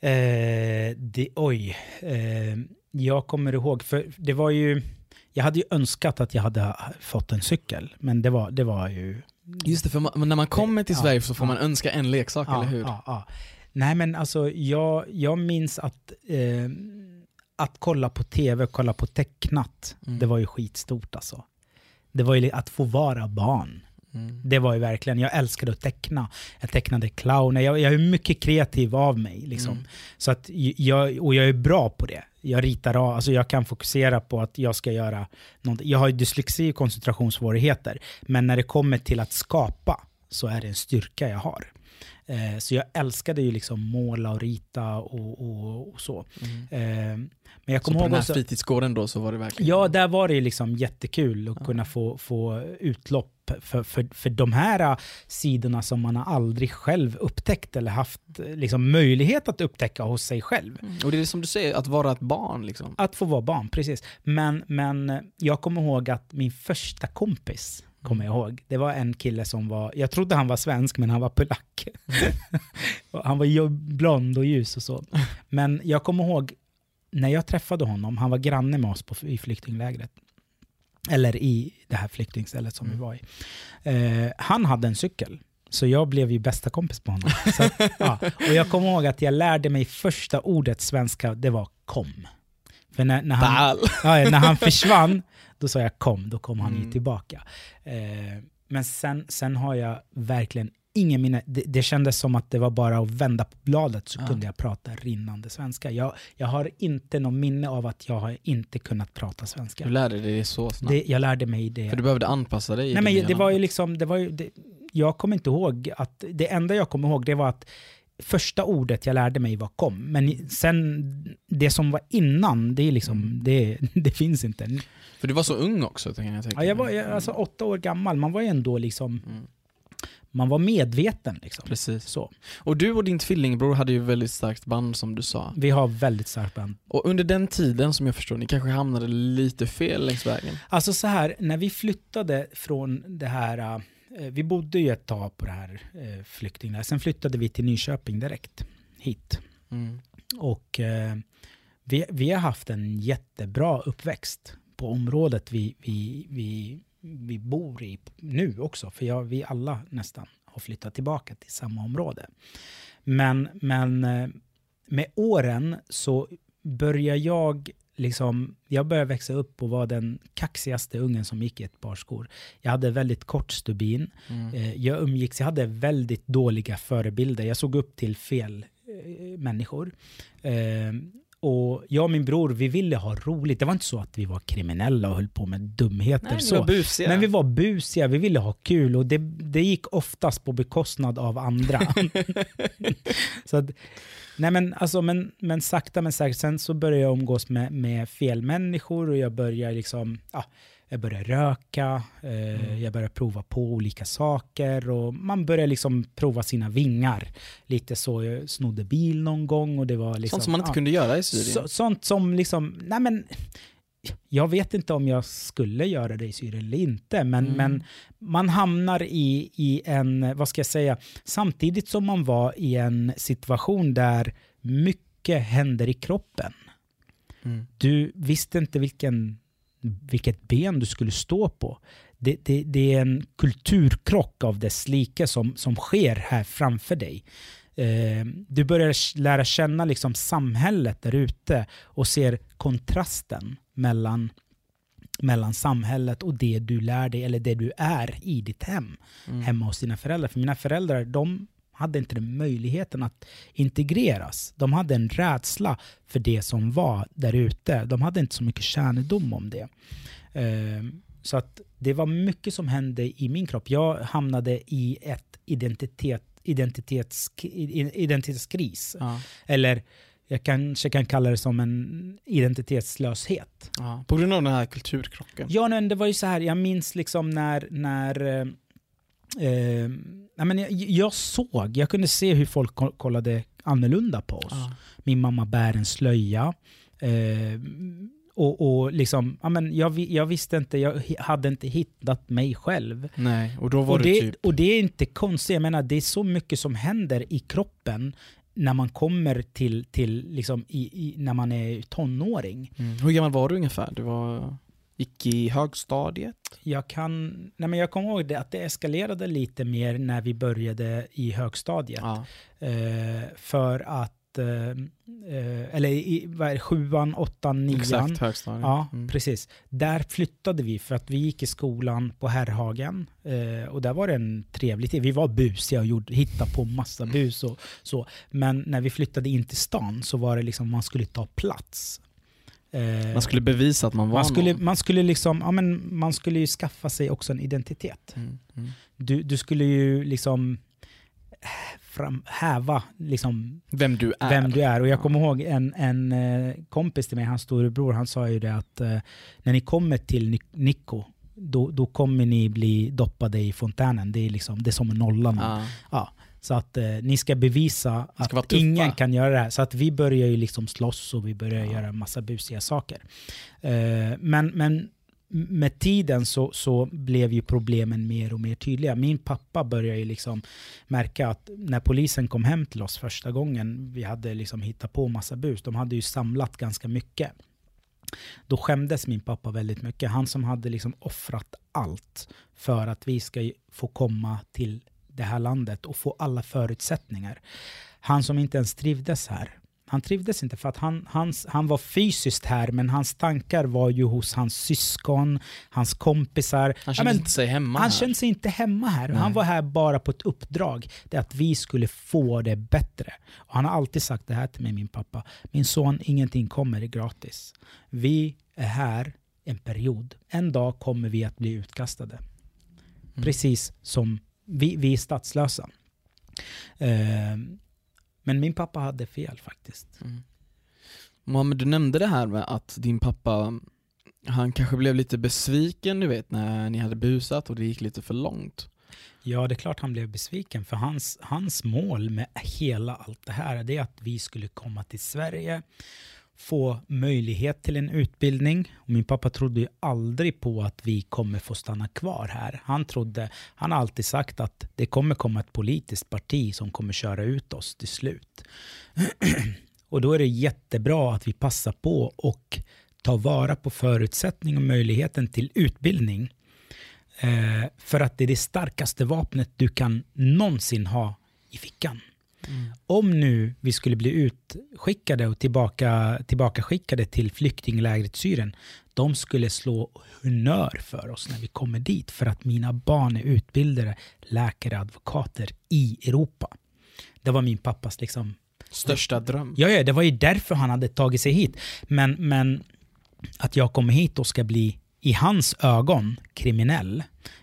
Eh, det, oj. Eh, jag kommer ihåg, för det var ju... Jag hade ju önskat att jag hade fått en cykel, men det var, det var ju... Just det, för man, när man kommer till Ja, Sverige så får ja. man önska en leksak, eller hur? Ja, ja. Nej men alltså jag, jag minns att, eh, att kolla på tv, kolla på tecknat, Mm. det var ju skitstort alltså. Det var ju att få vara barn. Mm. Det var ju verkligen, jag älskade att teckna. Jag tecknade clowner, jag, jag är mycket kreativ av mig. Liksom. Mm. Så att jag, och jag är bra på det. Jag ritar av, alltså jag kan fokusera på att jag ska göra något. Jag har ju dyslexi och koncentrationssvårigheter. Men när det kommer till att skapa så är det en styrka jag har. Eh, så jag älskade ju liksom måla och rita och, och, och så. Mm. Eh, men jag Så på kommer den ihåg här också, fritidsgården då så var det verkligen... Ja, där var det liksom jättekul att Ja. kunna få, få utlopp för, för, för de här äh, sidorna som man har aldrig själv upptäckt eller haft äh, liksom, möjlighet att upptäcka hos sig själv. Mm. Och det är som du säger, att vara ett barn liksom. Att få vara barn, precis. Men, men äh, jag kommer ihåg att min första kompis, kommer jag ihåg, det var en kille som var, jag trodde han var svensk men han var polack. han var blond och ljus och så. Men jag kommer ihåg när jag träffade honom, han var granne med oss på, i flyktinglägret. Eller i det här flyktingstället som vi var i. Eh, han hade en cykel. Så jag blev ju bästa kompis på honom. Så, ja. Och jag kommer ihåg att jag lärde mig första ordet svenska, det var kom. För när, när, han, ja, när han försvann, då sa jag kom, då kom han ju Mm. tillbaka. Eh, men sen, sen har jag verkligen ingen minne. Det, det kändes som att det var bara att vända på bladet så Ja. kunde jag prata rinnande svenska. Jag, jag har inte någon minne av att jag har inte kunnat prata svenska. Du lärde dig det så snabbt. Det, jag lärde mig det. För du behövde anpassa dig Nej, men det var ju liksom, det var ju, det, jag kommer inte ihåg att, det enda jag kommer ihåg det var att första ordet jag lärde mig var kom. Men sen, det som var innan, det är liksom, Mm. det, det finns inte. För du var så ung också, kan jag tänka Ja, jag var jag, alltså åtta år gammal, man var ju ändå liksom, Mm. Man var medveten liksom. Precis. Så. Och du och din tvillingbror hade ju väldigt starkt band som du sa. Vi har väldigt starkt band. Och under den tiden som jag förstår, ni kanske hamnade lite fel längs vägen. Alltså så här, när vi flyttade från det här, eh, vi bodde ju ett tag på det här eh, flyktinglägret, sen flyttade vi till Nyköping direkt, hit. Mm. Och eh, vi, vi har haft en jättebra uppväxt på området vi, vi, vi, vi bor i nu också. För jag, vi alla nästan har flyttat tillbaka till samma område. Men, men eh, med åren så börjar jag liksom, jag började växa upp och vara den kaxigaste ungen som gick i ett par skor. Jag hade väldigt kort stubin. Mm. Eh, Jag umgicks, jag hade väldigt dåliga förebilder. Jag såg upp till fel eh, människor. Och jag och min bror, vi ville ha roligt. Det var inte så att vi var kriminella och höll på med dumheter. Nej, så. busiga. Men vi var busiga, vi ville ha kul och det, det gick oftast på bekostnad av andra. så att, nej men, alltså, men, men sakta men säkert, sen så började jag umgås med, med fel människor och jag började liksom, ja, jag började röka, eh, jag började prova på olika saker och man började liksom prova sina vingar. Lite så, jag snodde bil någon gång och det var liksom... Sånt som man inte ja. kunde göra i Syrien. Så, sånt som liksom, nej men, jag vet inte om jag skulle göra det i Syrien eller inte, men, Mm. men man hamnar i, i en, vad ska jag säga, samtidigt som man var i en situation där mycket händer i kroppen. Mm. Du visste inte vilken, vilket ben du skulle stå på. Det, det, det är en kulturkrock av dess like som, som sker här framför dig. Eh, du börjar lära känna liksom samhället där ute och ser kontrasten mellan, mellan samhället och det du lär dig eller det du är i ditt hem, Mm. hemma hos dina föräldrar. För mina föräldrar, de hade inte den möjligheten att integreras. De hade en rädsla för det som var där ute. De hade inte så mycket kännedom om det. Eh, Så att det var mycket som hände i min kropp. Jag hamnade i ett identitet, identitets, identitetskris. Ja. Eller jag kanske kan kalla det som en identitetslöshet. Ja. På grund av den här kulturkrocken. Ja, men det var ju så här, jag minns liksom när, när eh, nej, men jag, jag såg, jag kunde se hur folk ko- kollade annorlunda på oss. Ja. Min mamma bär en slöja. Eh, och, och liksom, ja, men jag, jag visste inte, jag hade inte hittat mig själv. Nej, och då var Och det, det, typ... och det är inte konstigt, jag menar det är så mycket som händer i kroppen när man kommer till, till liksom i, i, när man är tonåring. Mm. Hur gammal var du ungefär? Du var... gick i högstadiet? Jag kan, nej men jag kommer ihåg det, att det eskalerade lite mer när vi började i högstadiet. Ja. Eh, för att, eh, eh, eller i vad är det, sjuan, åttan, nian. Exakt, högstadiet. Ja, Mm. precis. Där flyttade vi för att vi gick i skolan på Herrhagen. Eh, och där var det en trevlig tid. Vi var busiga och gjorde, hittade på massa bus och så. Men när vi flyttade in till stan så var det liksom man skulle ta plats. Eh, Man skulle bevisa att man var man skulle, någon. man skulle liksom, ja men man skulle ju skaffa sig också en identitet. Mm. Mm. Du, du skulle ju liksom fram, häva liksom Vem du är. vem du är. Och jag Ja. kommer ihåg en, en eh, kompis till mig, hans storebror, han sa ju det att eh, när ni kommer till Ni- Nico, då, då kommer ni bli doppade i fontänen. Det är, liksom, det är som nollan. Ja. Ja, så att eh, ni ska bevisa Ni ska att ingen kan göra det här. Så att vi börjar ju liksom slåss och vi börjar Ja. göra en massa busiga saker. Eh, men, men med tiden så, så blev ju problemen mer och mer tydliga. Min pappa började ju liksom märka att när polisen kom hem till oss första gången, vi hade liksom hittat på massa bus, de hade ju samlat ganska mycket. Då skämdes min pappa väldigt mycket. Han som hade liksom offrat allt för att vi ska få komma till det här landet och få alla förutsättningar. Han som inte ens trivdes här. Han trivdes inte för att han, hans, han var fysiskt här men hans tankar var ju hos hans syskon, hans kompisar. Han Ja, kände men inte sig hemma han här. kände sig inte hemma här. Nej. Han var här bara på ett uppdrag. Det är att vi skulle få det bättre. Och han har alltid sagt det här till mig, min pappa. Min son, ingenting kommer gratis. Vi är här en period. En dag kommer vi att bli utkastade. Mm. Precis som vi, vi är statslösa. Eh, men min pappa hade fel faktiskt. Mm. Mohammed, du nämnde det här med att din pappa, han kanske blev lite besviken du vet när ni hade busat och det gick lite för långt. Ja, det är klart han blev besviken. För hans, hans mål med hela allt det här det är att vi skulle komma till Sverige, få möjlighet till en utbildning. Och min pappa trodde ju aldrig på att vi kommer få stanna kvar här. Han trodde, han har alltid sagt att det kommer komma ett politiskt parti som kommer köra ut oss till slut. och då är det jättebra att vi passar på och tar vara på förutsättning och möjligheten till utbildning. Eh, för att det är det starkaste vapnet du kan någonsin ha i fickan. Om nu vi skulle bli utskickade och tillbaka, tillbaka skickade till flyktinglägret Syrien, de skulle slå honör för oss när vi kommer dit för att mina barn är utbildade läkare, advokater i Europa. Det var min pappas liksom Största dröm. Ja, ja, det var ju därför han hade tagit sig hit. Men, men att jag kommer hit och ska bli, i hans ögon, kriminell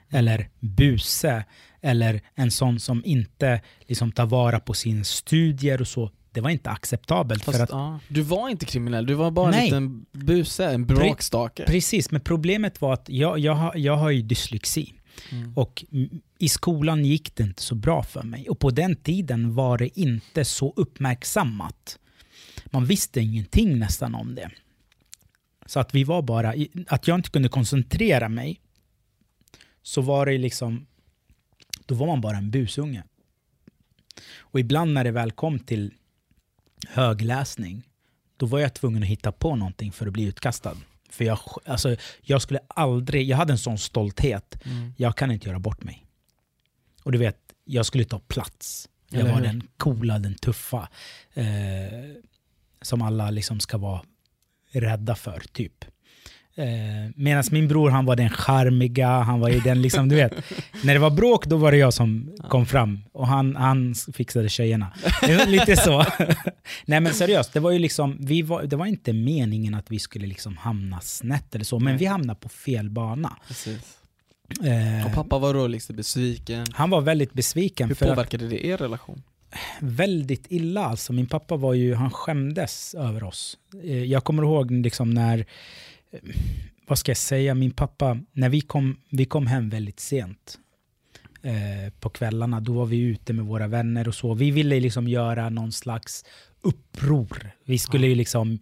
eller buse eller en sån som inte liksom tar vara på sina studier och så. Det var inte acceptabelt. Fast, för att, ja, du var inte kriminell, du var bara Nej. en liten buse, en bråkstake. Precis, men problemet var att jag, jag, har, jag har ju dyslexi. Mm. Och i skolan gick det inte så bra för mig. Och på den tiden var det inte så uppmärksammat. Man visste ingenting nästan om det. Så att vi var bara, att jag inte kunde koncentrera mig, så var det liksom, då var man bara en busunge. Och ibland när det väl kom till högläsning, då var jag tvungen att hitta på någonting för att bli utkastad. För jag, alltså, jag skulle aldrig, jag hade en sån stolthet, Mm. jag kan inte göra bort mig. Och du vet, jag skulle ta plats. Jag Eller var hur? den coola, den tuffa. Eh, som alla liksom ska vara rädda för, typ. Eh, Medan min bror, han var den charmiga, han var ju den liksom, du vet. När det var bråk, då var det jag som kom fram. Och han, han fixade tjejerna. Det var lite så. Nej men seriöst, det var ju liksom, vi var, det var inte meningen att vi skulle liksom hamna snett eller så, men Nej. vi hamnade på fel bana. Precis. Eh, Och pappa var då liksom besviken. han var väldigt besviken Hur för att, påverkade det er relation? väldigt illa alltså. Min pappa var ju, han skämdes över oss. Eh, Jag kommer ihåg liksom när, vad ska jag säga, min pappa, när vi kom, vi kom hem väldigt sent eh, på kvällarna, då var vi ute med våra vänner och så. Vi ville liksom göra någon slags uppror. Vi skulle ju liksom,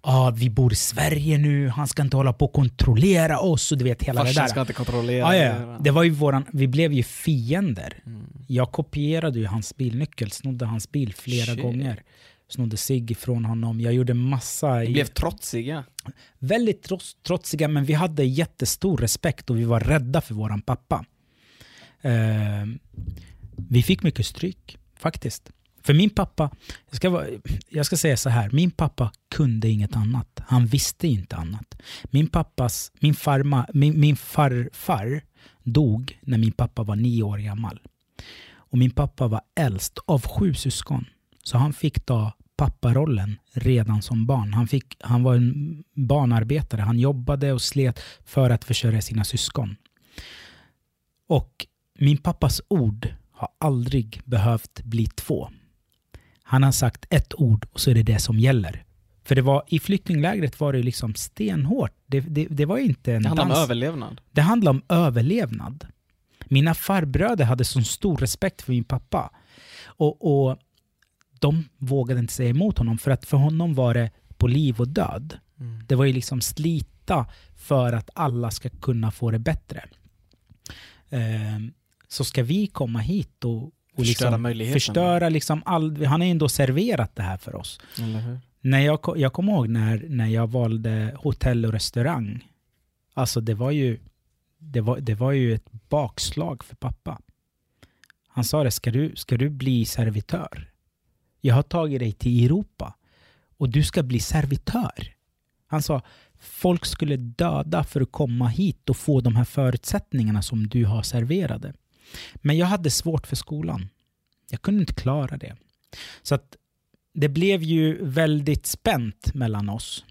ah, vi bor i Sverige nu, han ska inte hålla på och kontrollera oss och du vet hela det Farsan där. ska inte kontrollera er, ja. Det var ju våran, vi blev ju fiender. Mm. Jag kopierade ju hans bilnyckel, snodde hans bil flera Shit. gånger. Snodde cigg ifrån honom. Jag gjorde massa... Ni blev trotsiga. Väldigt trots, trotsiga, men vi hade jättestor respekt och vi var rädda för våran pappa. Eh, vi fick mycket stryk, faktiskt. För min pappa, jag ska, jag ska säga så här, min pappa kunde inget annat. Han visste inte annat. Min pappas, min, farma, min, min farfar dog när min pappa var nio år gammal. Och min pappa var äldst av sju syskon. Så han fick ta papparollen redan som barn. Han, fick, han var en barnarbetare. Han jobbade och slet för att försörja sina syskon. Och min pappas ord har aldrig behövt bli två. Han har sagt ett ord och så är det det som gäller. För det var, i flyktinglägret var det liksom stenhårt. Det, det, det var inte en Det handlar om överlevnad. Det handlar om överlevnad. Mina farbröder hade så stor respekt för min pappa. Och, och de vågade inte säga emot honom för att för honom var det på liv och död. Mm. Det var ju liksom slita för att alla ska kunna få det bättre. Ehm, så ska vi komma hit och, och Förstöra liksom förstöra liksom all, han har ju ändå serverat det här för oss. När jag, jag kommer ihåg när, när jag valde hotell och restaurang. Alltså det var ju det var, det var ju ett bakslag för pappa. Han sa det, ska du, ska du bli servitör? Jag har tagit dig till Europa och du ska bli servitör. Han sa, folk skulle döda för att komma hit och få de här förutsättningarna som du har serverade. Men jag hade svårt för skolan. Jag kunde inte klara det. Så att det blev ju väldigt spänt mellan oss.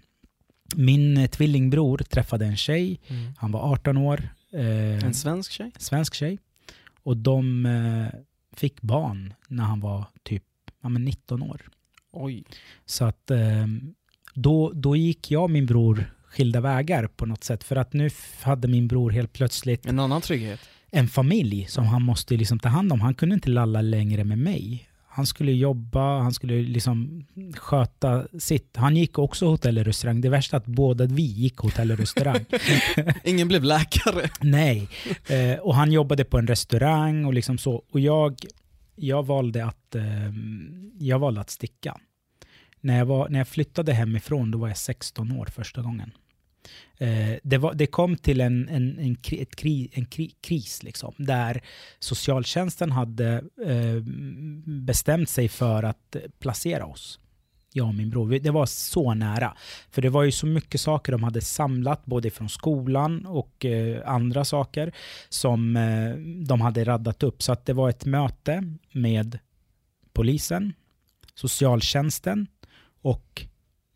Min eh, tvillingbror träffade en tjej, Mm. han var 18 år, eh, En svensk tjej? svensk tjej. Och de eh, fick barn när han var typ ja, men 19 år. Oj. Så att eh, då, då gick jag och min bror skilda vägar på något sätt. För att nu hade min bror helt plötsligt En annan trygghet. en familj som han måste liksom ta hand om. Han kunde inte lalla längre med mig. Han skulle jobba, han skulle liksom sköta sitt. Han gick också hotell och restaurang. Det värsta är att båda vi gick hotell och restaurang. Ingen blev läkare. Nej, eh, och han jobbade på en restaurang och liksom så. Och jag, jag, valde att, eh, jag valde att sticka. När jag, var, när jag flyttade hemifrån då var jag 16 år första gången. Eh, det, var, det kom till en, en, en, kri, ett kri, en kri, kris liksom, där socialtjänsten hade eh, bestämt sig för att eh, placera oss jag och min bror. Det var så nära. För det var ju så mycket saker de hade samlat, både från skolan och eh, andra saker, som eh, de hade raddat upp. Så att det var ett möte med polisen, socialtjänsten och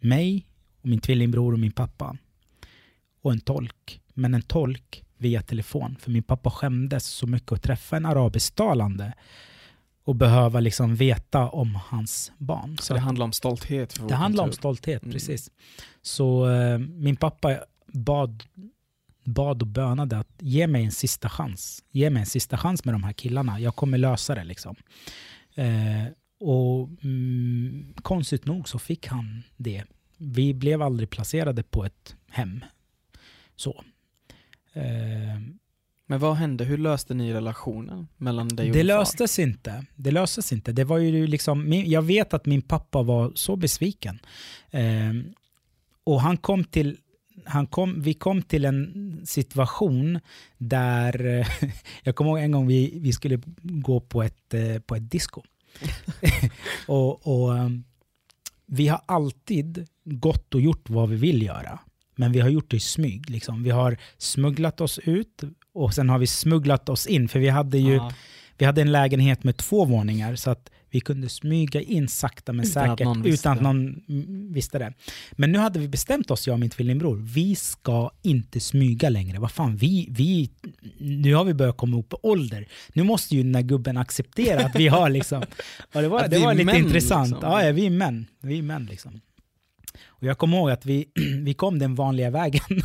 mig, och min tvillingbror och min pappa. Och en tolk. Men en tolk via telefon. För min pappa skämdes så mycket att träffa en arabisktalande och behöva liksom veta om hans barn. Så det handlar om stolthet? Det handlar om stolthet, Mm. precis. Så eh, min pappa bad, bad och bönade att ge mig en sista chans. Ge mig en sista chans med de här killarna. Jag kommer lösa det liksom. Eh, och mm, konstigt nog så fick han det. Vi blev aldrig placerade på ett hem. Så. Eh, Men vad hände? Hur löste ni relationen mellan dig och det din far? löstes inte. Det löstes inte. Det var ju liksom, jag vet att min pappa var så besviken. Ehm, och han kom till, han kom, vi kom till en situation där, eh, jag kommer ihåg en gång vi, vi skulle gå på ett, eh, på ett disco. och, och ehm, vi har alltid gått och gjort vad vi vill göra. Men vi har gjort det i smyg. Liksom. Vi har smugglat oss ut och sen har vi smugglat oss in. För vi hade ju Ja. vi hade en lägenhet med två våningar så att vi kunde smyga in sakta men Utan att säkert visste. utan att någon visste det. Men nu hade vi bestämt oss, jag och min tvillingbror, vi ska inte smyga längre. Vad fan, vi, vi, nu har vi börjat komma upp i ålder. Nu måste ju den här gubben acceptera att vi har liksom... Och det var, Att det var lite män, intressant. liksom. Ja, ja, vi är män. Vi är män liksom. Och jag kommer ihåg att vi, vi kom den vanliga vägen.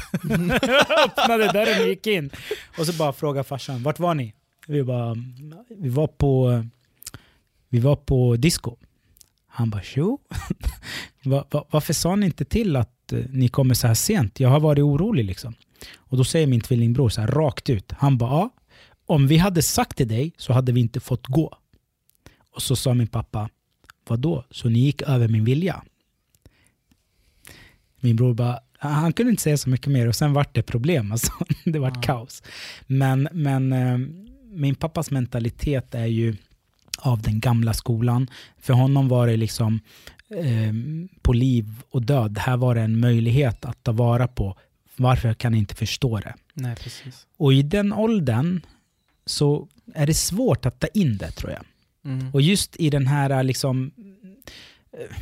Öppnade dörren och gick in. Och så bara frågade farsan, vart var ni? Vi bara, vi var på, vi var på disco. Han bara, tjo. Va, va, varför sa ni inte till att eh, ni kommer så här sent? Jag har varit orolig liksom. Och då säger min tvillingbror så här rakt ut. Han bara, ja. Om vi hade sagt till dig så hade vi inte fått gå. Och så sa min pappa, vad då? Så ni gick över min vilja? Min bror bara, han kunde inte säga så mycket mer och sen vart det problem. Alltså. Det vart Ja. kaos. Men, men eh, min pappas mentalitet är ju av den gamla skolan. För honom var det liksom eh, på liv och död. Det här var en möjlighet att ta vara på. Varför kan jag inte förstå det? Nej, precis. Och i den åldern så är det svårt att ta in det tror jag. Mm. Och just i den här liksom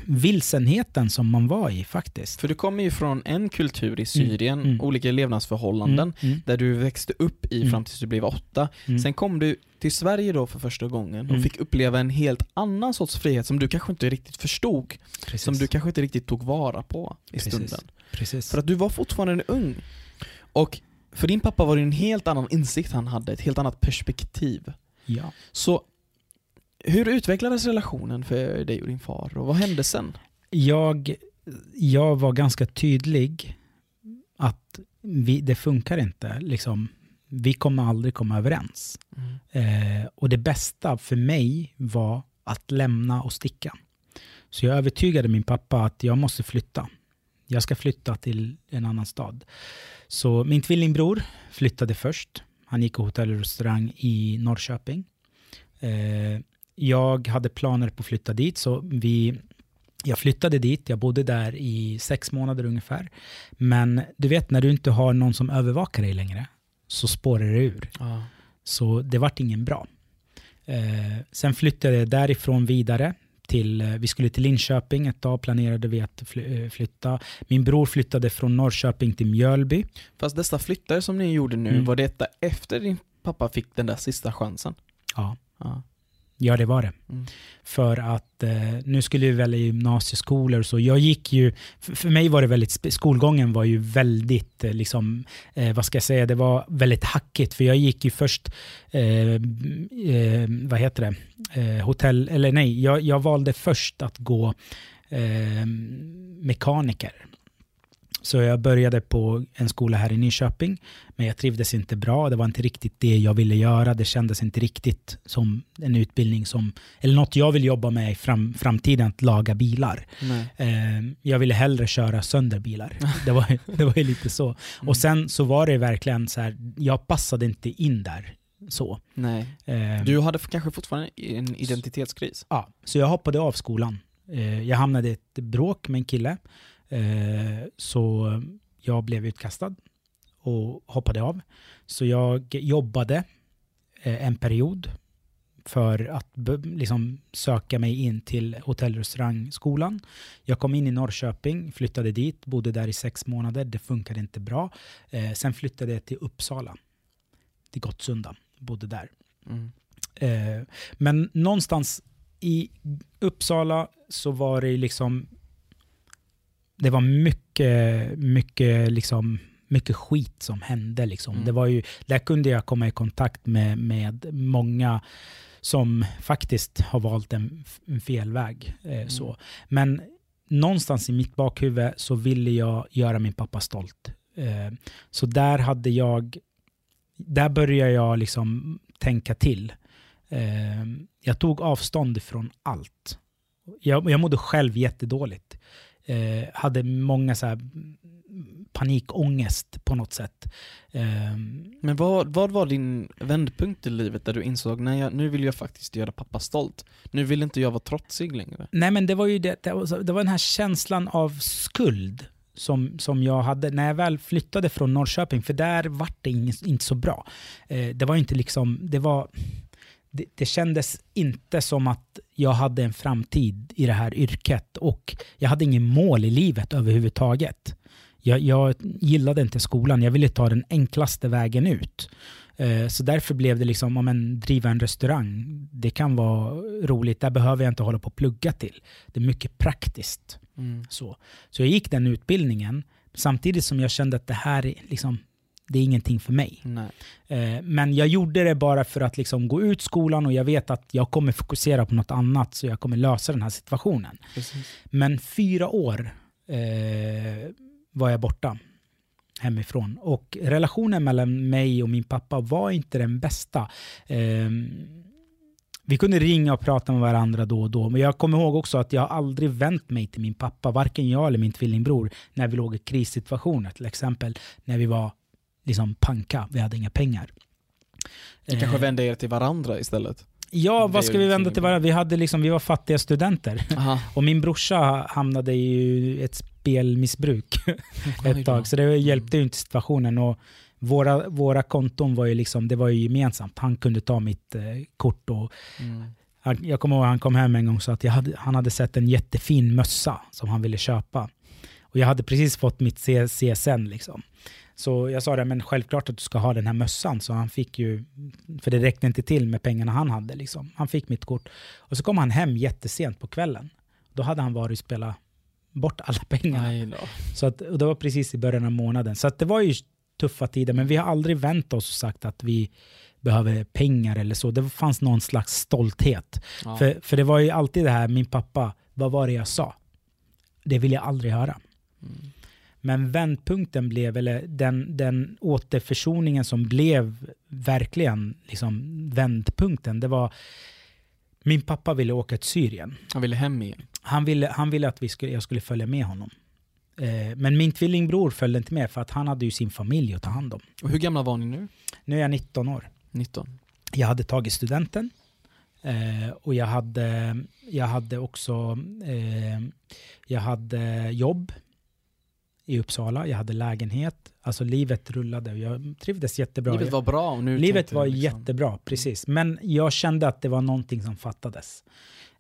vilsenheten som man var i faktiskt. För du kommer ju från en kultur i Syrien, mm. olika levnadsförhållanden, Mm, mm, där du växte upp i Mm. fram tills du blev åtta. mm. Sen kom du till Sverige då för första gången och Mm. fick uppleva en helt annan sorts frihet som du kanske inte riktigt förstod. Precis. Som du kanske inte riktigt tog vara på i Precis. stunden. Precis. För att du var fortfarande ung. Och för din pappa var det en helt annan insikt han hade, ett helt annat perspektiv. ja. Så hur utvecklades relationen för dig och din far och vad hände sen? jag, jag var ganska tydlig att vi, det funkar inte. Liksom, vi kommer aldrig komma överens. Eh, och det bästa för mig var att lämna och sticka. Så jag övertygade min pappa att jag måste flytta. Jag ska flytta till en annan stad. Så min tvillingbror flyttade först. Han gick på hotell och restaurang i Norrköping. Eh, jag hade planer på att flytta dit, så vi, jag flyttade dit. Jag bodde där i sex månader ungefär. Men du vet, när du inte har någon som övervakar dig längre så spårar det ur. Ja. Så det vart ingen bra. Eh, sen flyttade jag därifrån vidare till, eh, vi skulle till Linköping ett tag, planerade vi att eh, flytta. Min bror flyttade från Norrköping till Mjölby. Fast dessa flyttar som ni gjorde nu, Mm. var detta efter din pappa fick den där sista chansen? Ja, Ja. Ja det var det. Mm. För att eh, nu skulle vi välja gymnasieskolor och så. Jag gick ju, för, för mig var det väldigt, skolgången var ju väldigt, eh, liksom, eh, vad ska jag säga, det var väldigt hackigt. För jag gick ju först, eh, eh, vad heter det, eh, hotell, eller nej, jag, jag valde först att gå mekaniker. Så jag började på en skola här i Nyköping, men jag trivdes inte bra. Det var inte riktigt det jag ville göra. Det kändes inte riktigt som en utbildning som, eller något jag vill jobba med i fram, framtiden, att laga bilar. Eh, jag ville hellre köra sönder bilar. Det var, det var ju lite så. Mm. Och sen så var det verkligen så här, jag passade inte in där så. Nej. Eh, Du hade kanske fortfarande en identitetskris? Ja, så jag hoppade av skolan. Eh, jag hamnade i ett bråk med en kille. Eh, så jag blev utkastad och hoppade av. Så jag jobbade eh, en period för att liksom söka mig in till hotell och restaurangskolan. Jag kom in i Norrköping, flyttade dit, bodde där i sex månader. Det funkade inte bra. Eh, sen flyttade jag till Uppsala, till Gottsunda, bodde där. Mm. Eh, men någonstans i Uppsala så var det liksom... Det var mycket, mycket, liksom, mycket skit som hände. Liksom. Mm. Det var ju, där kunde jag komma i kontakt med, med många som faktiskt har valt en, en fel väg. Eh, så. Men någonstans i mitt bakhuvud så ville jag göra min pappa stolt. Eh, så där hade jag... Där började jag liksom tänka till. Eh, jag tog avstånd från allt. Jag, jag mådde själv jättedåligt. Eh, hade många så här panikångest på något sätt. Eh, Men vad, vad var din vändpunkt i livet där du insåg, nej jag, nu vill jag faktiskt göra pappa stolt. Nu vill inte jag vara trotsig längre. nej men det var ju det, det, var, det var den här känslan av skuld som, som jag hade när jag väl flyttade från Norrköping, för där var det inget, inte så bra. Eh, det var inte liksom, det var, det, det kändes inte som att jag hade en framtid i det här yrket och jag hade ingen mål i livet överhuvudtaget. Jag, jag gillade inte skolan, jag ville ta den enklaste vägen ut. Eh, Så därför blev det liksom, om en driva en restaurang, det kan vara roligt, där behöver jag inte hålla på och plugga till. Det är mycket praktiskt. Mm. Så, så jag gick den utbildningen, samtidigt som jag kände att det här är, liksom, det är ingenting för mig. Eh, Men jag gjorde det bara för att liksom gå ut skolan och jag vet att jag kommer fokusera på något annat så jag kommer lösa den här situationen. Precis. Men fyra år eh, var jag borta hemifrån och relationen mellan mig och min pappa var inte den bästa. Eh, vi kunde ringa och prata med varandra då och då, men jag kommer ihåg också att jag aldrig vänt mig till min pappa, varken jag eller min tvillingbror, när vi låg i krissituationer, till exempel när vi var liksom panka, vi hade inga pengar. Ni kanske Eh, vände er till varandra istället? Ja, vad ska vi vända till varandra? Vi, hade liksom, vi var fattiga studenter. Aha. Och min brorsa hamnade i ett spelmissbruk ett tag, så det hjälpte ju inte situationen. Och våra, våra konton var ju, liksom, det var ju gemensamt. Han kunde ta mitt eh, kort och Mm. han, jag kommer ihåg att han kom hem en gång och sa att hade, han hade sett en jättefin mössa som han ville köpa. Och jag hade precis fått mitt C- CSN liksom. Så jag sa det, men självklart att du ska ha den här mössan. Så han fick ju, för det räckte inte till med pengarna han hade. Liksom. Han fick mitt kort. Och så kom han hem jättesent på kvällen. Då hade han varit och spelat bort alla pengar. Nej då. Så att, och det var precis i början av månaden. Så det var ju tuffa tider, men vi har aldrig vänt oss och sagt att vi behöver pengar eller så. Det fanns någon slags stolthet. Ja. För, för det var ju alltid det här, min pappa, vad var det jag sa? Det vill jag aldrig höra. Mm. Men vändpunkten blev, eller den, den återförsoningen som blev verkligen liksom vändpunkten, det var min pappa ville åka till Syrien. Han ville hem igen. Han ville, han ville att vi skulle, jag skulle följa med honom. Eh, men min tvillingbror följde inte med för att han hade ju sin familj att ta hand om. Och hur gamla var ni nu? Nu är jag 19 år. 19? Jag hade tagit studenten eh, och jag hade, jag hade också eh, jag hade jobb i Uppsala. Jag hade lägenhet. Alltså livet rullade och jag trivdes jättebra. Livet var bra och nu livet var liksom- jättebra, precis. Men jag kände att det var någonting som fattades.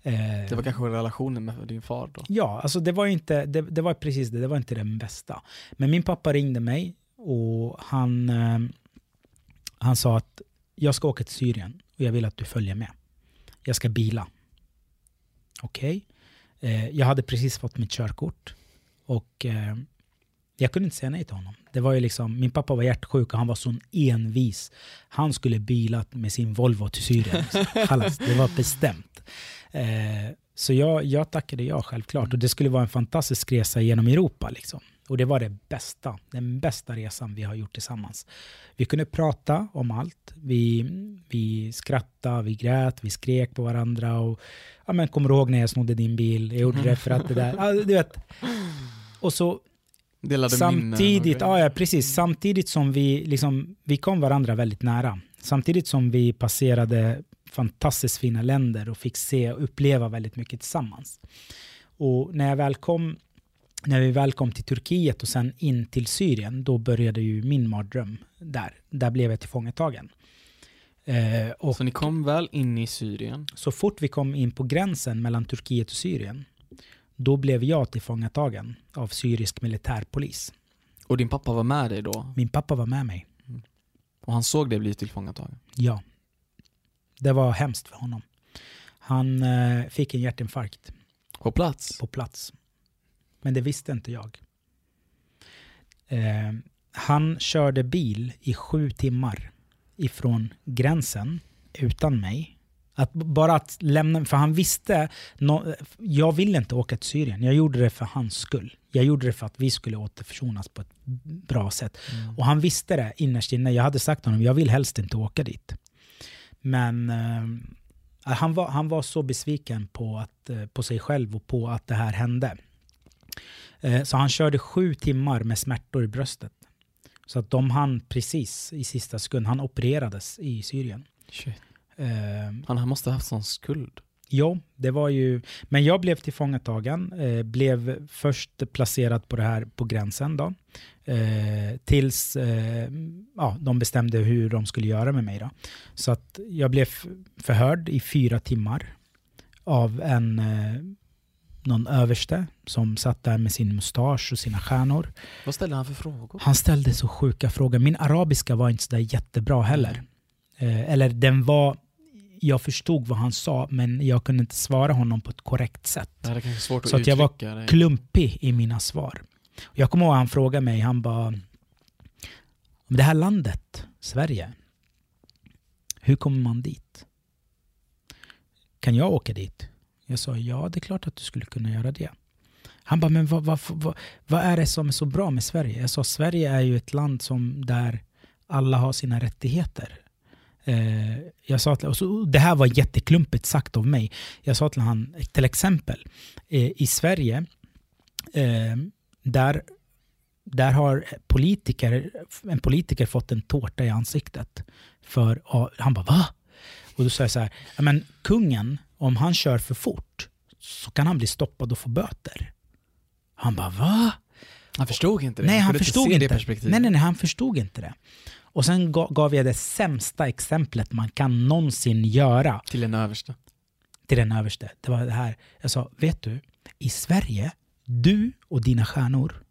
Eh, Det var kanske relationen med din far då? Ja, alltså det var inte, det, det var precis det, det var inte den bästa. Men min pappa ringde mig och han, eh, han sa att jag ska åka till Syrien och jag vill att du följer med. Jag ska bila. Okej. Eh, jag hade precis fått mitt körkort och jag kunde inte säga nej till honom. Det var ju liksom, min pappa var hjärtsjuk och han var sån envis. Han skulle bila med sin Volvo till Syrien. Det var bestämt. Eh, så jag, jag tackade ja självklart. Och det skulle vara en fantastisk resa genom Europa. Liksom. Och det var det bästa, den bästa resan vi har gjort tillsammans. Vi kunde prata om allt. Vi, vi skrattade, vi grät, vi skrek på varandra. Och, ja, men, kommer du ihåg när jag snodde din bil? Jag gjorde det för att det där... Ja, du vet. Och så Delade samtidigt, ja, ja, precis. Samtidigt som vi, liksom, vi kom varandra väldigt nära. Samtidigt som vi passerade fantastiskt fina länder och fick se och uppleva väldigt mycket tillsammans. Och när, jag väl kom, när vi väl kom till Turkiet och sen in till Syrien, då började ju min mardröm där. Där blev jag tillfångatagen. Eh, och Så ni kom väl in i Syrien? så fort vi kom in på gränsen mellan Turkiet och Syrien, då blev jag tillfångatagen av syrisk militärpolis. Och din pappa var med dig då? Min pappa var med mig. Och han såg dig bli tillfångatagen? Ja. Det var hemskt för honom. Han eh, fick en hjärtinfarkt På plats? på plats. Men det visste inte jag. Eh, han körde bil i sju timmar ifrån gränsen utan mig. Att bara att lämna, för han visste, nå- jag ville inte åka till Syrien. Jag gjorde det för hans skull. Jag gjorde det för att vi skulle återförsonas på ett bra sätt. Mm. Och han visste det innerst inne. Jag hade sagt till honom, jag vill helst inte åka dit. Men eh, han, var, han var så besviken på, att, eh, på sig själv och på att det här hände. Eh, så han körde sju timmar med smärtor i bröstet. Så att de hann precis i sista sekund. Han opererades i Syrien. Shit. Eh, Han han måste ha haft sån skuld. Jo, det var ju... Men jag blev tillfångatagen, eh, blev först placerad på det här på gränsen då. Eh, tills eh, ja, de bestämde hur de skulle göra med mig då. Så att jag blev förhörd i fyra timmar av en eh, någon överste som satt där med sin mustasch och sina stjärnor. Vad ställde han för frågor? Han ställde så sjuka frågor. Min arabiska var inte så där jättebra heller. Eh, eller den var... Jag förstod vad han sa, men jag kunde inte svara honom på ett korrekt sätt. Det kanske svårt att Så att jag var dig. Klumpig i mina svar. Jag kommer ihåg att han frågade mig, han bara... Om det här landet, Sverige, hur kommer man dit? Kan jag åka dit? Jag sa, ja det är klart att du skulle kunna göra det. Han bara, men vad, vad, vad, vad är det som är så bra med Sverige? Jag sa, Sverige är ju ett land som där alla har sina rättigheter. Eh, jag sa till, och så, det här var jätteklumpigt sagt av mig. Jag sa till han, till exempel, eh, i Sverige, eh, där, där har politiker, en politiker fått en tårta i ansiktet. För, han bara, va? Och då sa jag så här, men kungen, om han kör för fort så kan han bli stoppad och få böter. Han bara, va? Han förstod inte det? Nej, han kunde förstod inte. Det perspektivet. nej, nej, nej, han förstod inte det. Och sen ga- gav jag det sämsta exemplet man kan någonsin göra Till en överste. till den överste. Det var det här. Jag sa, vet du, i Sverige, du och dina stjärnor,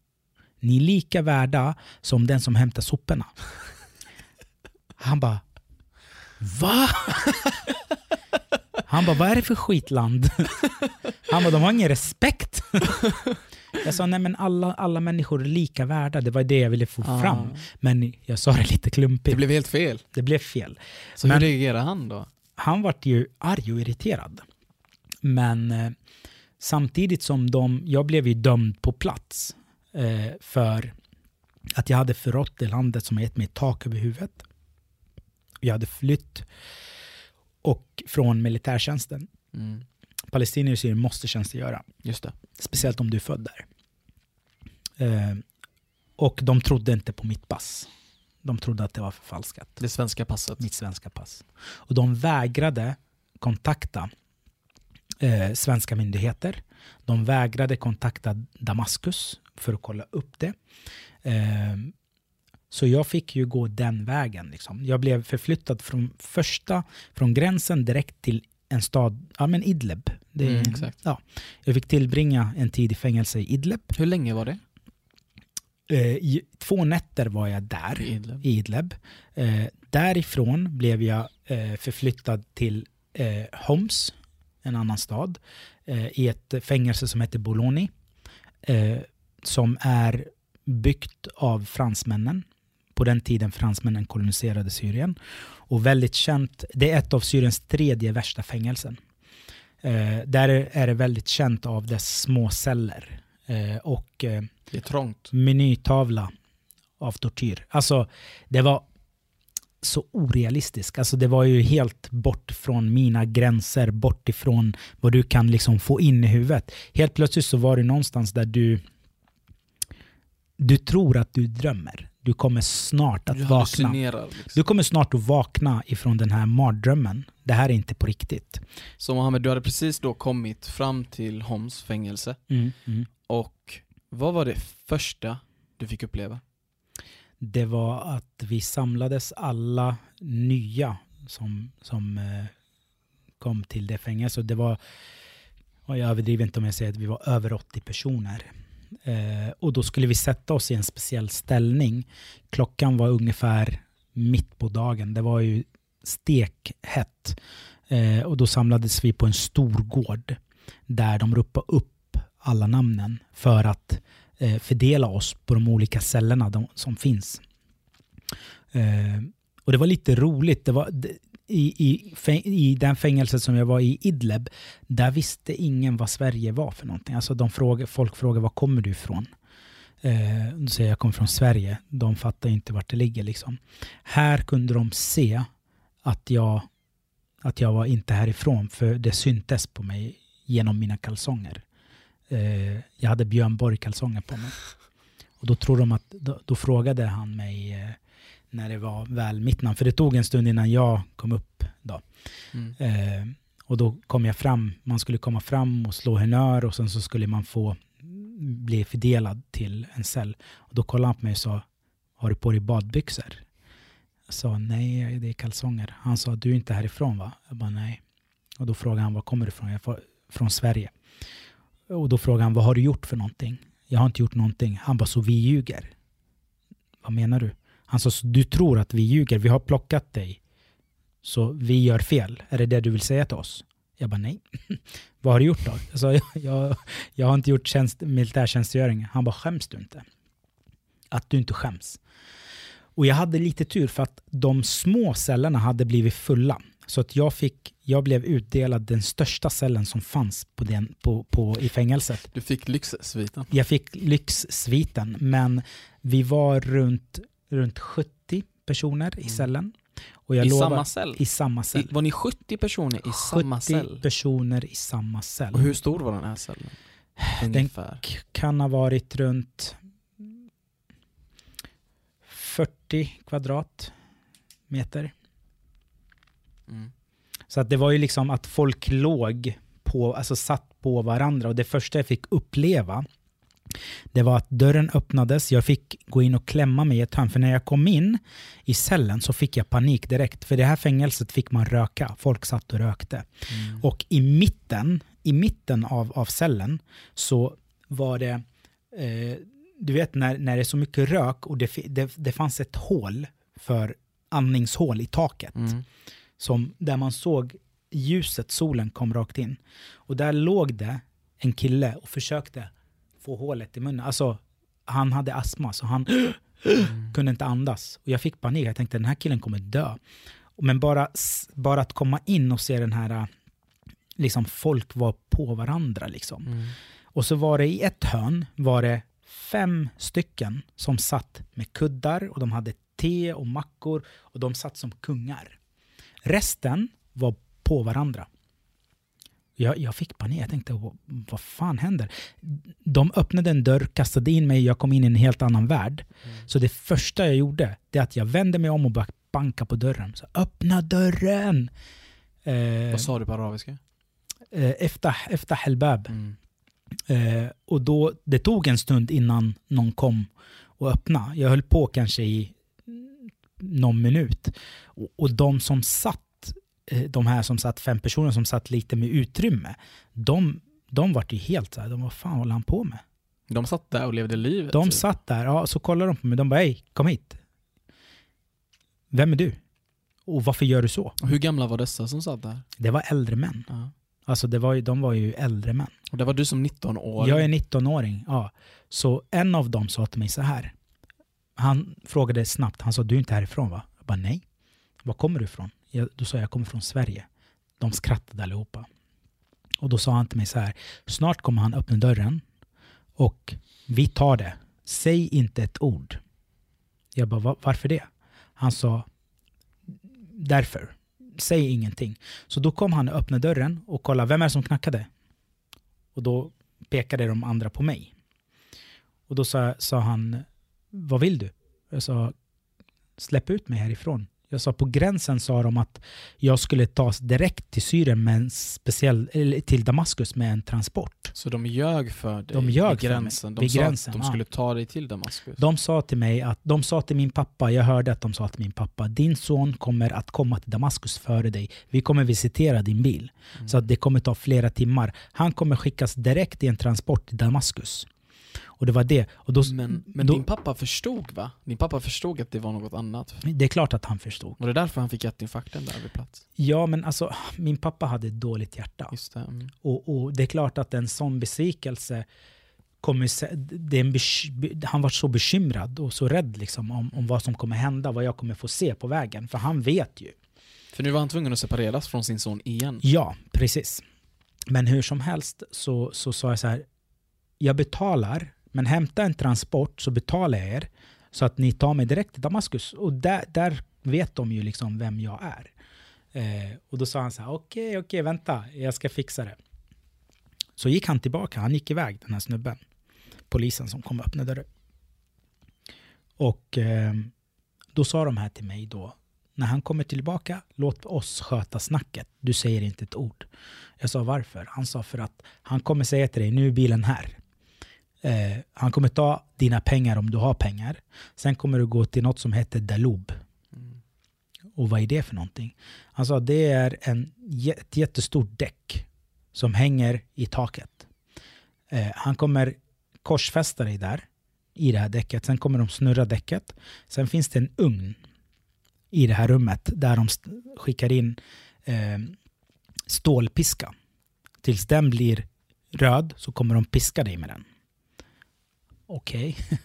ni är lika värda som den som hämtar soporna. Han bara, va? Han bara, vad är det för skitland? Han bara, de har ingen respekt. Jag sa, nej men alla, alla människor är lika värda. Det var det jag ville få Ah. fram. Men jag sa det lite klumpigt. Det blev helt fel. det blev fel. Så Men- hur reagerade han då? han vart ju arg och irriterad. Men eh, samtidigt som de, jag blev ju dömd på plats eh, för att jag hade förrått det landet som har gett mig tak över huvudet. Jag hade flytt och från militärtjänsten. Mm. Palestinier och syrier måste tjänstgöra, Just det. speciellt om du är född där. Eh, och de trodde inte på mitt pass. De trodde att det var förfalskat. Det svenska passet. mitt svenska pass. Och de vägrade kontakta eh, svenska myndigheter. De vägrade kontakta Damaskus för att kolla upp det. Eh, så jag fick ju gå den vägen. Liksom. Jag blev förflyttad från första, från gränsen direkt till en stad, ja men Idlib. Det, Mm, exakt. Ja, jag fick tillbringa en tid i fängelse i Idlib. Hur länge var det? Eh, i, två nätter var jag där I Idlib? i Idlib. Eh, därifrån blev jag eh, förflyttad till eh, Homs, en annan stad, eh, i ett fängelse som heter Bologna, eh, som är byggt av fransmännen. På den tiden fransmännen koloniserade Syrien. Och väldigt känt, det är ett av Syriens tredje värsta fängelsen. Eh, där är det väldigt känt av dess små celler. Eh, och eh, Det är trångt. menytavla av tortyr. Alltså, det var så orealistiskt. Alltså, det var ju helt bort från mina gränser, bort ifrån vad du kan liksom få in i huvudet. Helt plötsligt så var det någonstans där du du tror att du drömmer. Du kommer snart att Du vakna. Liksom. Du kommer snart att vakna ifrån den här mardrömmen. Det här är inte på riktigt. Så Mohammed, du hade precis då kommit fram till Homs fängelse. Och vad var det första du fick uppleva? det var att vi samlades alla nya som, som eh, kom till det fängelset. Det var, och jag överdriver inte om jag säger att vi var över 80 personer. Eh, och då skulle vi sätta oss i en speciell ställning. Klockan var ungefär mitt på dagen. Det var ju stekhett. Eh, och då samlades vi på en stor gård där de ropade upp alla namnen för att eh, fördela oss på de olika cellerna de, som finns. Eh, och det var lite roligt. Det var, i, i, I den fängelset som jag var i, Idleb, där visste ingen vad Sverige var för någonting. Alltså de fråga, folk frågar var kommer du ifrån? Eh, då säger jag, jag kommer från Sverige. De fattar inte vart det ligger. Liksom. Här kunde de se att jag, att jag var inte härifrån, för det syntes på mig genom mina kalsonger. Eh, jag hade Björn Borg-kalsonger på mig. Och då, tror de att, då, då frågade han mig eh, när det var väl mitt namn, för det tog en stund innan jag kom upp. Då. Mm. Eh, och då kom jag fram, man skulle komma fram och slå honnör och sen så skulle man få bli fördelad till en cell. Och då kollade han på mig och sa, har du på dig badbyxor? Jag sa, nej det är kalsonger. Han sa, du är inte härifrån va? Jag bara, nej. Och då frågade han, var kommer du ifrån? Jag var från Sverige. Och då frågade han, vad har du gjort för någonting? Jag har inte gjort någonting. Han bara, så vi ljuger? Vad menar du? Han sa, du tror att vi ljuger, vi har plockat dig. Så vi gör fel. Är det det du vill säga till oss? Jag bara, nej. Vad har du gjort då? Jag sa, jag, jag, jag har inte gjort tjänst, militärtjänstgöring. Han bara, skäms du inte? Att du inte skäms. Och jag hade lite tur för att de små cellerna hade blivit fulla. Så att jag, fick, jag blev utdelad den största cellen som fanns på den, på, på, i fängelset. Du fick lyxsviten? Jag fick lyxsviten, men vi var runt, runt 70 personer i mm. cellen. Och jag I lovar, samma cell? I samma cell. I, var ni 70 personer i samma cell? 70 personer i samma cell. Och hur stor var den här cellen? Ungefär. Den kan ha varit runt 40 kvadratmeter. Mm. Så att det var ju liksom att folk låg på, alltså satt på varandra. Och det första jag fick uppleva, det var att dörren öppnades, jag fick gå in och klämma mig i ett hörn. För när jag kom in i cellen så fick jag panik direkt. För det här fängelset fick man röka. Folk satt och rökte. Mm. Och i mitten, i mitten av, av cellen så var det, eh, du vet när, när det är så mycket rök och det, det, det fanns ett hål för andningshål i taket. Mm som, där man såg ljuset, solen kom rakt in. Och där låg det en kille och försökte få hålet i munnen. Alltså, han hade astma, så han mm. kunde inte andas. Och jag fick panik, jag tänkte den här killen kommer dö. Men bara, bara att komma in och se den här, liksom folk var på varandra liksom. Mm. Och så var det i ett hörn, var det fem stycken som satt med kuddar och de hade te och mackor och de satt som kungar. Resten var på varandra. Jag, jag fick panik. Jag tänkte, vad fan händer? De öppnade en dörr, kastade in mig, jag kom in i en helt annan värld. Mm. Så det första jag gjorde, det är att jag vände mig om och började banka på dörren. Så, Öppna dörren! Eh, vad sa du på arabiska? Eh, efter, efter helbab. Mm. Eh, och då, det tog en stund innan någon kom och öppnade. Jag höll på kanske i någon minut. Och, och de som satt, de här som satt, fem personer som satt lite med utrymme, de, de vart ju helt så här, de var fan håller han på med? De satt där och levde livet? De typ. satt där, ja, så kollade de på mig, de bara hej, kom hit. Vem är du? Och varför gör du så? Och hur gamla var dessa som satt där? Det var äldre män. Ja. Alltså det var ju, de var ju äldre män. Och det var du som 19-åring? Jag är 19-åring, ja. Så en av dem sa till mig så här. Han frågade snabbt, han sa du är inte härifrån va? Jag bara nej. Var kommer du ifrån? Jag, då sa jag, jag kommer från Sverige. De skrattade allihopa. Och då sa han till mig så här, snart kommer han öppna dörren och vi tar det. Säg inte ett ord. Jag bara, varför det? Han sa, därför. Säg ingenting. Så då kom han och öppnade dörren och kollade, vem är det som knackade? Och då pekade de andra på mig. Och då sa, sa han, vad vill du? Jag sa, släpp ut mig härifrån. Jag sa på gränsen sa de att jag skulle tas direkt till Syrien med en speciell, eller till Damaskus med en transport. Så de ljög för dig De ljög vid för mig. gränsen? De Vid sa gränsen, att de ja. skulle ta dig till Damaskus? De sa till mig att, de sa till min pappa, jag hörde att de sa till min pappa, din son kommer att komma till Damaskus före dig. Vi kommer visitera din bil. Mm. Så att det kommer ta flera timmar. Han kommer skickas direkt i en transport till Damaskus. Och det var det. Och då, Men, men då, din pappa förstod va? Din pappa förstod att det var något annat? det är klart att han förstod. Och det är därför han fick hjärtinfarkten där vid plats? Ja, men alltså min pappa hade ett dåligt hjärta. Just det. Mm. Och, och det är klart att en sån besvikelse kommer, det är en han var så bekymrad och så rädd liksom om, om vad som kommer hända, vad jag kommer få se på vägen. För han vet ju. För nu var han tvungen att separeras från sin son igen. Ja, precis. Men hur som helst så, så sa jag så här, jag betalar, men hämta en transport så betalar jag er så att ni tar mig direkt till Damaskus. Och där, där vet de ju liksom vem jag är. Eh, och då sa han så här, okej, okej, vänta, jag ska fixa det. Så gick han tillbaka, han gick iväg den här snubben. Polisen som kom och öppnade dörren. Och eh, då sa de här till mig då, när han kommer tillbaka, låt oss sköta snacket. Du säger inte ett ord. Jag sa varför? Han sa för att han kommer säga till dig, nu är bilen här. Eh, han kommer ta dina pengar om du har pengar. Sen kommer du gå till något som heter Daloob. Mm. Och vad är det för någonting? Han sa det är en, ett jättestort däck som hänger i taket. Eh, han kommer korsfästa dig där i det här däcket. Sen kommer de snurra däcket. Sen finns det en ugn i det här rummet där de skickar in eh, stålpiska. Tills den blir röd så kommer de piska dig med den. Okej.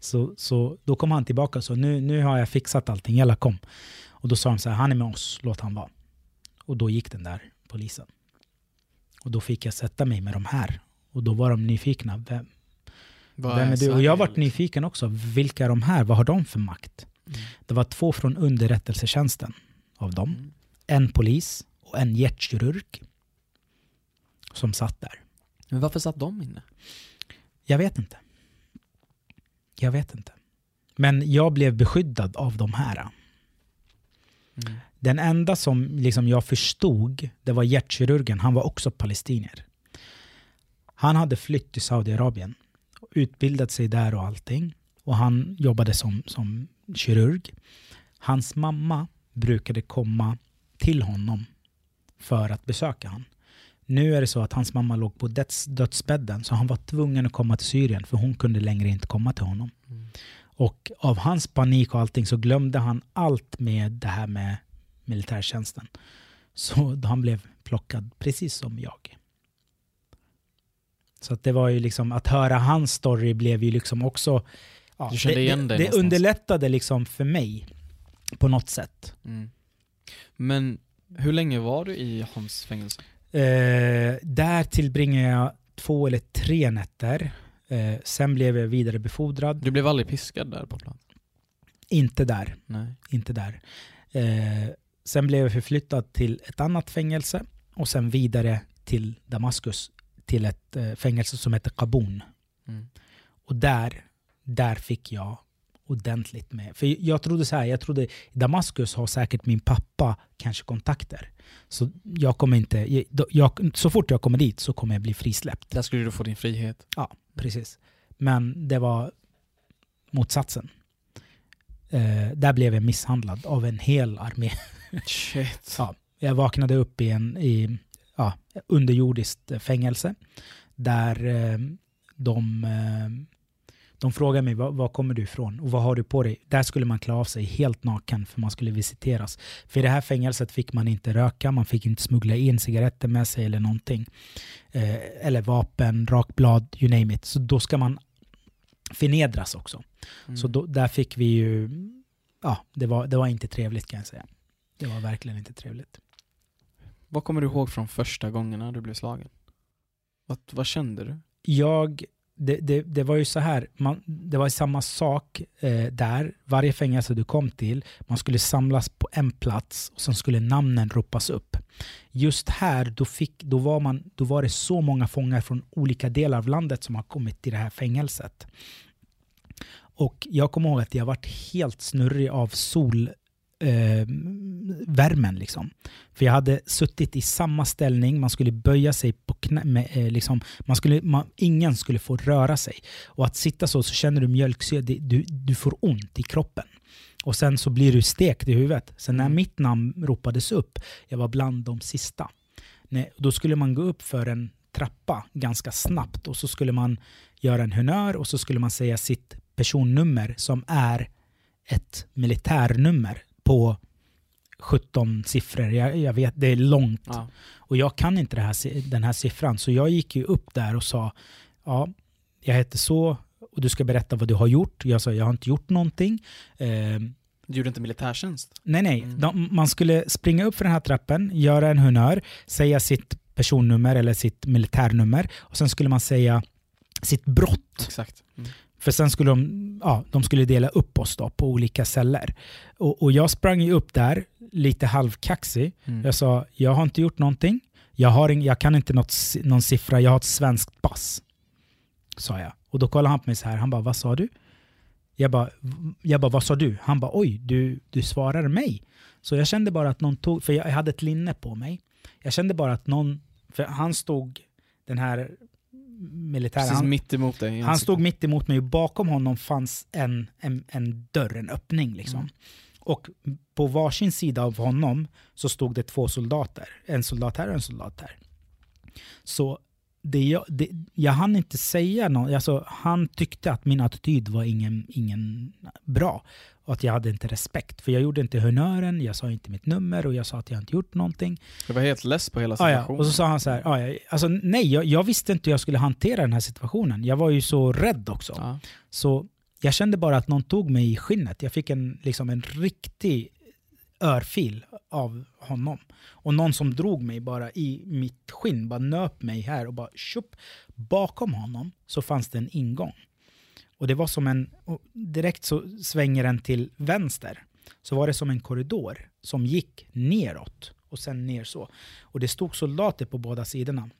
Så, så då kom han tillbaka och sa nu, nu har jag fixat allting, Jalla kom. Och då sa de så här, han är med oss, låt han vara. Och då gick den där polisen. Och då fick jag sätta mig med de här. Och då var de nyfikna. Vem, Vad vem är du? Och jag varit liksom? nyfiken också. Vilka är de här? Vad har de för makt? Mm. Det var två från underrättelsetjänsten av dem. Mm. En polis och en hjärtkirurg. Som satt där. Men varför satt de inne? Jag vet inte. Jag vet inte. Men jag blev beskyddad av de här. Mm. Den enda som liksom jag förstod, det var hjärtkirurgen. Han var också palestinier. Han hade flytt till Saudiarabien. Utbildat sig där och allting. Och han jobbade som, som kirurg. Hans mamma brukade komma till honom för att besöka honom. Nu är det så att hans mamma låg på döds, dödsbädden så han var tvungen att komma till Syrien för hon kunde längre inte komma till honom. Mm. Och av hans panik och allting så glömde han allt med det här med militärtjänsten. Så han blev plockad precis som jag. Så att det var ju liksom, att höra hans story blev ju liksom också... Ja, Du kände det, igen det, det någonstans. underlättade liksom för mig på något sätt. Mm. Men hur länge var du i hans fängelse? Eh, där tillbringade jag två eller tre nätter. Eh, sen blev jag vidare befordrad. Du blev aldrig piskad där på plats? Inte där. Nej. inte där. Eh, sen blev jag förflyttad till ett annat fängelse och sen vidare till Damaskus till ett eh, fängelse som heter Qabun. Mm. Och där, där fick jag ordentligt med. För jag trodde så här, jag trodde Damaskus har säkert min pappa kanske kontakter. Så jag kommer inte, jag, så fort jag kommer dit så kommer jag bli frisläppt. Där skulle du få din frihet. Precis. Men det var motsatsen. Eh, där blev jag misshandlad av en hel armé. Shit. Ja, jag vaknade upp i en i, ja, underjordiskt fängelse där eh, de, eh, de frågade mig var, var kommer du ifrån och vad har du på dig? Där skulle man klä av sig helt naken för man skulle visiteras. För i det här fängelset fick man inte röka, man fick inte smuggla in cigaretter med sig eller någonting. Eh, eller vapen, rakblad, you name it. Så då ska man förnedras också. Mm. Så då, där fick vi ju, ja, det var, det var inte trevligt kan jag säga. Det var verkligen inte trevligt. Vad kommer du ihåg från första gångerna du blev slagen? Vad, vad kände du? Jag, det, det, det var ju så här, man, det var samma sak eh, där. Varje fängelse du kom till, man skulle samlas på en plats och sen skulle namnen ropas upp. Just här, då, fick, då, var man, då var det så många fångar från olika delar av landet som har kommit till det här fängelset. Och jag kommer ihåg att jag varit helt snurrig av sol, eh, värmen. Liksom. För jag hade suttit i samma ställning, man skulle böja sig på knä, med, eh, liksom, man skulle, man, ingen skulle få röra sig. Och att sitta så, så känner du mjölksyra, du, du får ont i kroppen. Och sen så blir du stekt i huvudet. Sen när Mm. mitt namn ropades upp, jag var bland de sista. Nej, då skulle man gå upp för en trappa ganska snabbt och så skulle man göra en honnör och så skulle man säga sitt personnummer som är ett militärnummer på 17 siffror. Jag, jag vet, det är långt. Ja. Och jag kan inte här, den här siffran. Så jag gick ju upp där och sa, ja, jag heter så och du ska berätta vad du har gjort. Jag sa, jag har inte gjort någonting. Eh, Du gjorde inte militärtjänst? Nej, nej. Mm. De, man skulle springa upp för den här trappen, göra en honnör, säga sitt personnummer eller sitt militärnummer och sen skulle man säga sitt brott. Exakt. Mm. För sen skulle de, ja, de skulle dela upp oss då på olika celler. Och, och jag sprang ju upp där, lite halvkaxig. Mm. Jag sa, jag har inte gjort någonting. Jag, har ing, jag kan inte något, någon siffra, jag har ett svenskt pass. Sa jag. Och då kollade han på mig så här, han bara, vad sa du? Jag bara, jag bara vad sa du? Han bara, oj, du, du svarade mig. Så jag kände bara att någon tog, för jag hade ett linne på mig. Jag kände bara att någon, för han stod, den här militären, Precis han, mitt emot dig. han stod mitt emot mig och bakom honom fanns en, en, en dörr, en öppning. Liksom. Mm. Och på varsin sida av honom så stod det två soldater. En soldat här och en soldat här. Så det jag, det, jag hann inte säga något. Alltså, han tyckte att min attityd var ingen, ingen bra. Och att jag hade inte respekt. För jag gjorde inte honnören, jag sa inte mitt nummer och jag sa att jag inte gjort någonting. Jag var helt less på hela Ah, ja. situationen. Och så sa han så här, ah, ja, alltså, nej, jag, jag visste inte hur jag skulle hantera den här situationen. Jag var ju så rädd också. Ja. Så jag kände bara att någon tog mig i skinnet. Jag fick en, liksom en riktig örfil av honom. Och någon som drog mig bara i mitt skinn, bara nöp mig här och bara tjup. Bakom honom så fanns det en ingång. Och det var som en, direkt så svänger den till vänster. Så var det som en korridor som gick neråt och sen ner så. Och det stod soldater på båda sidorna.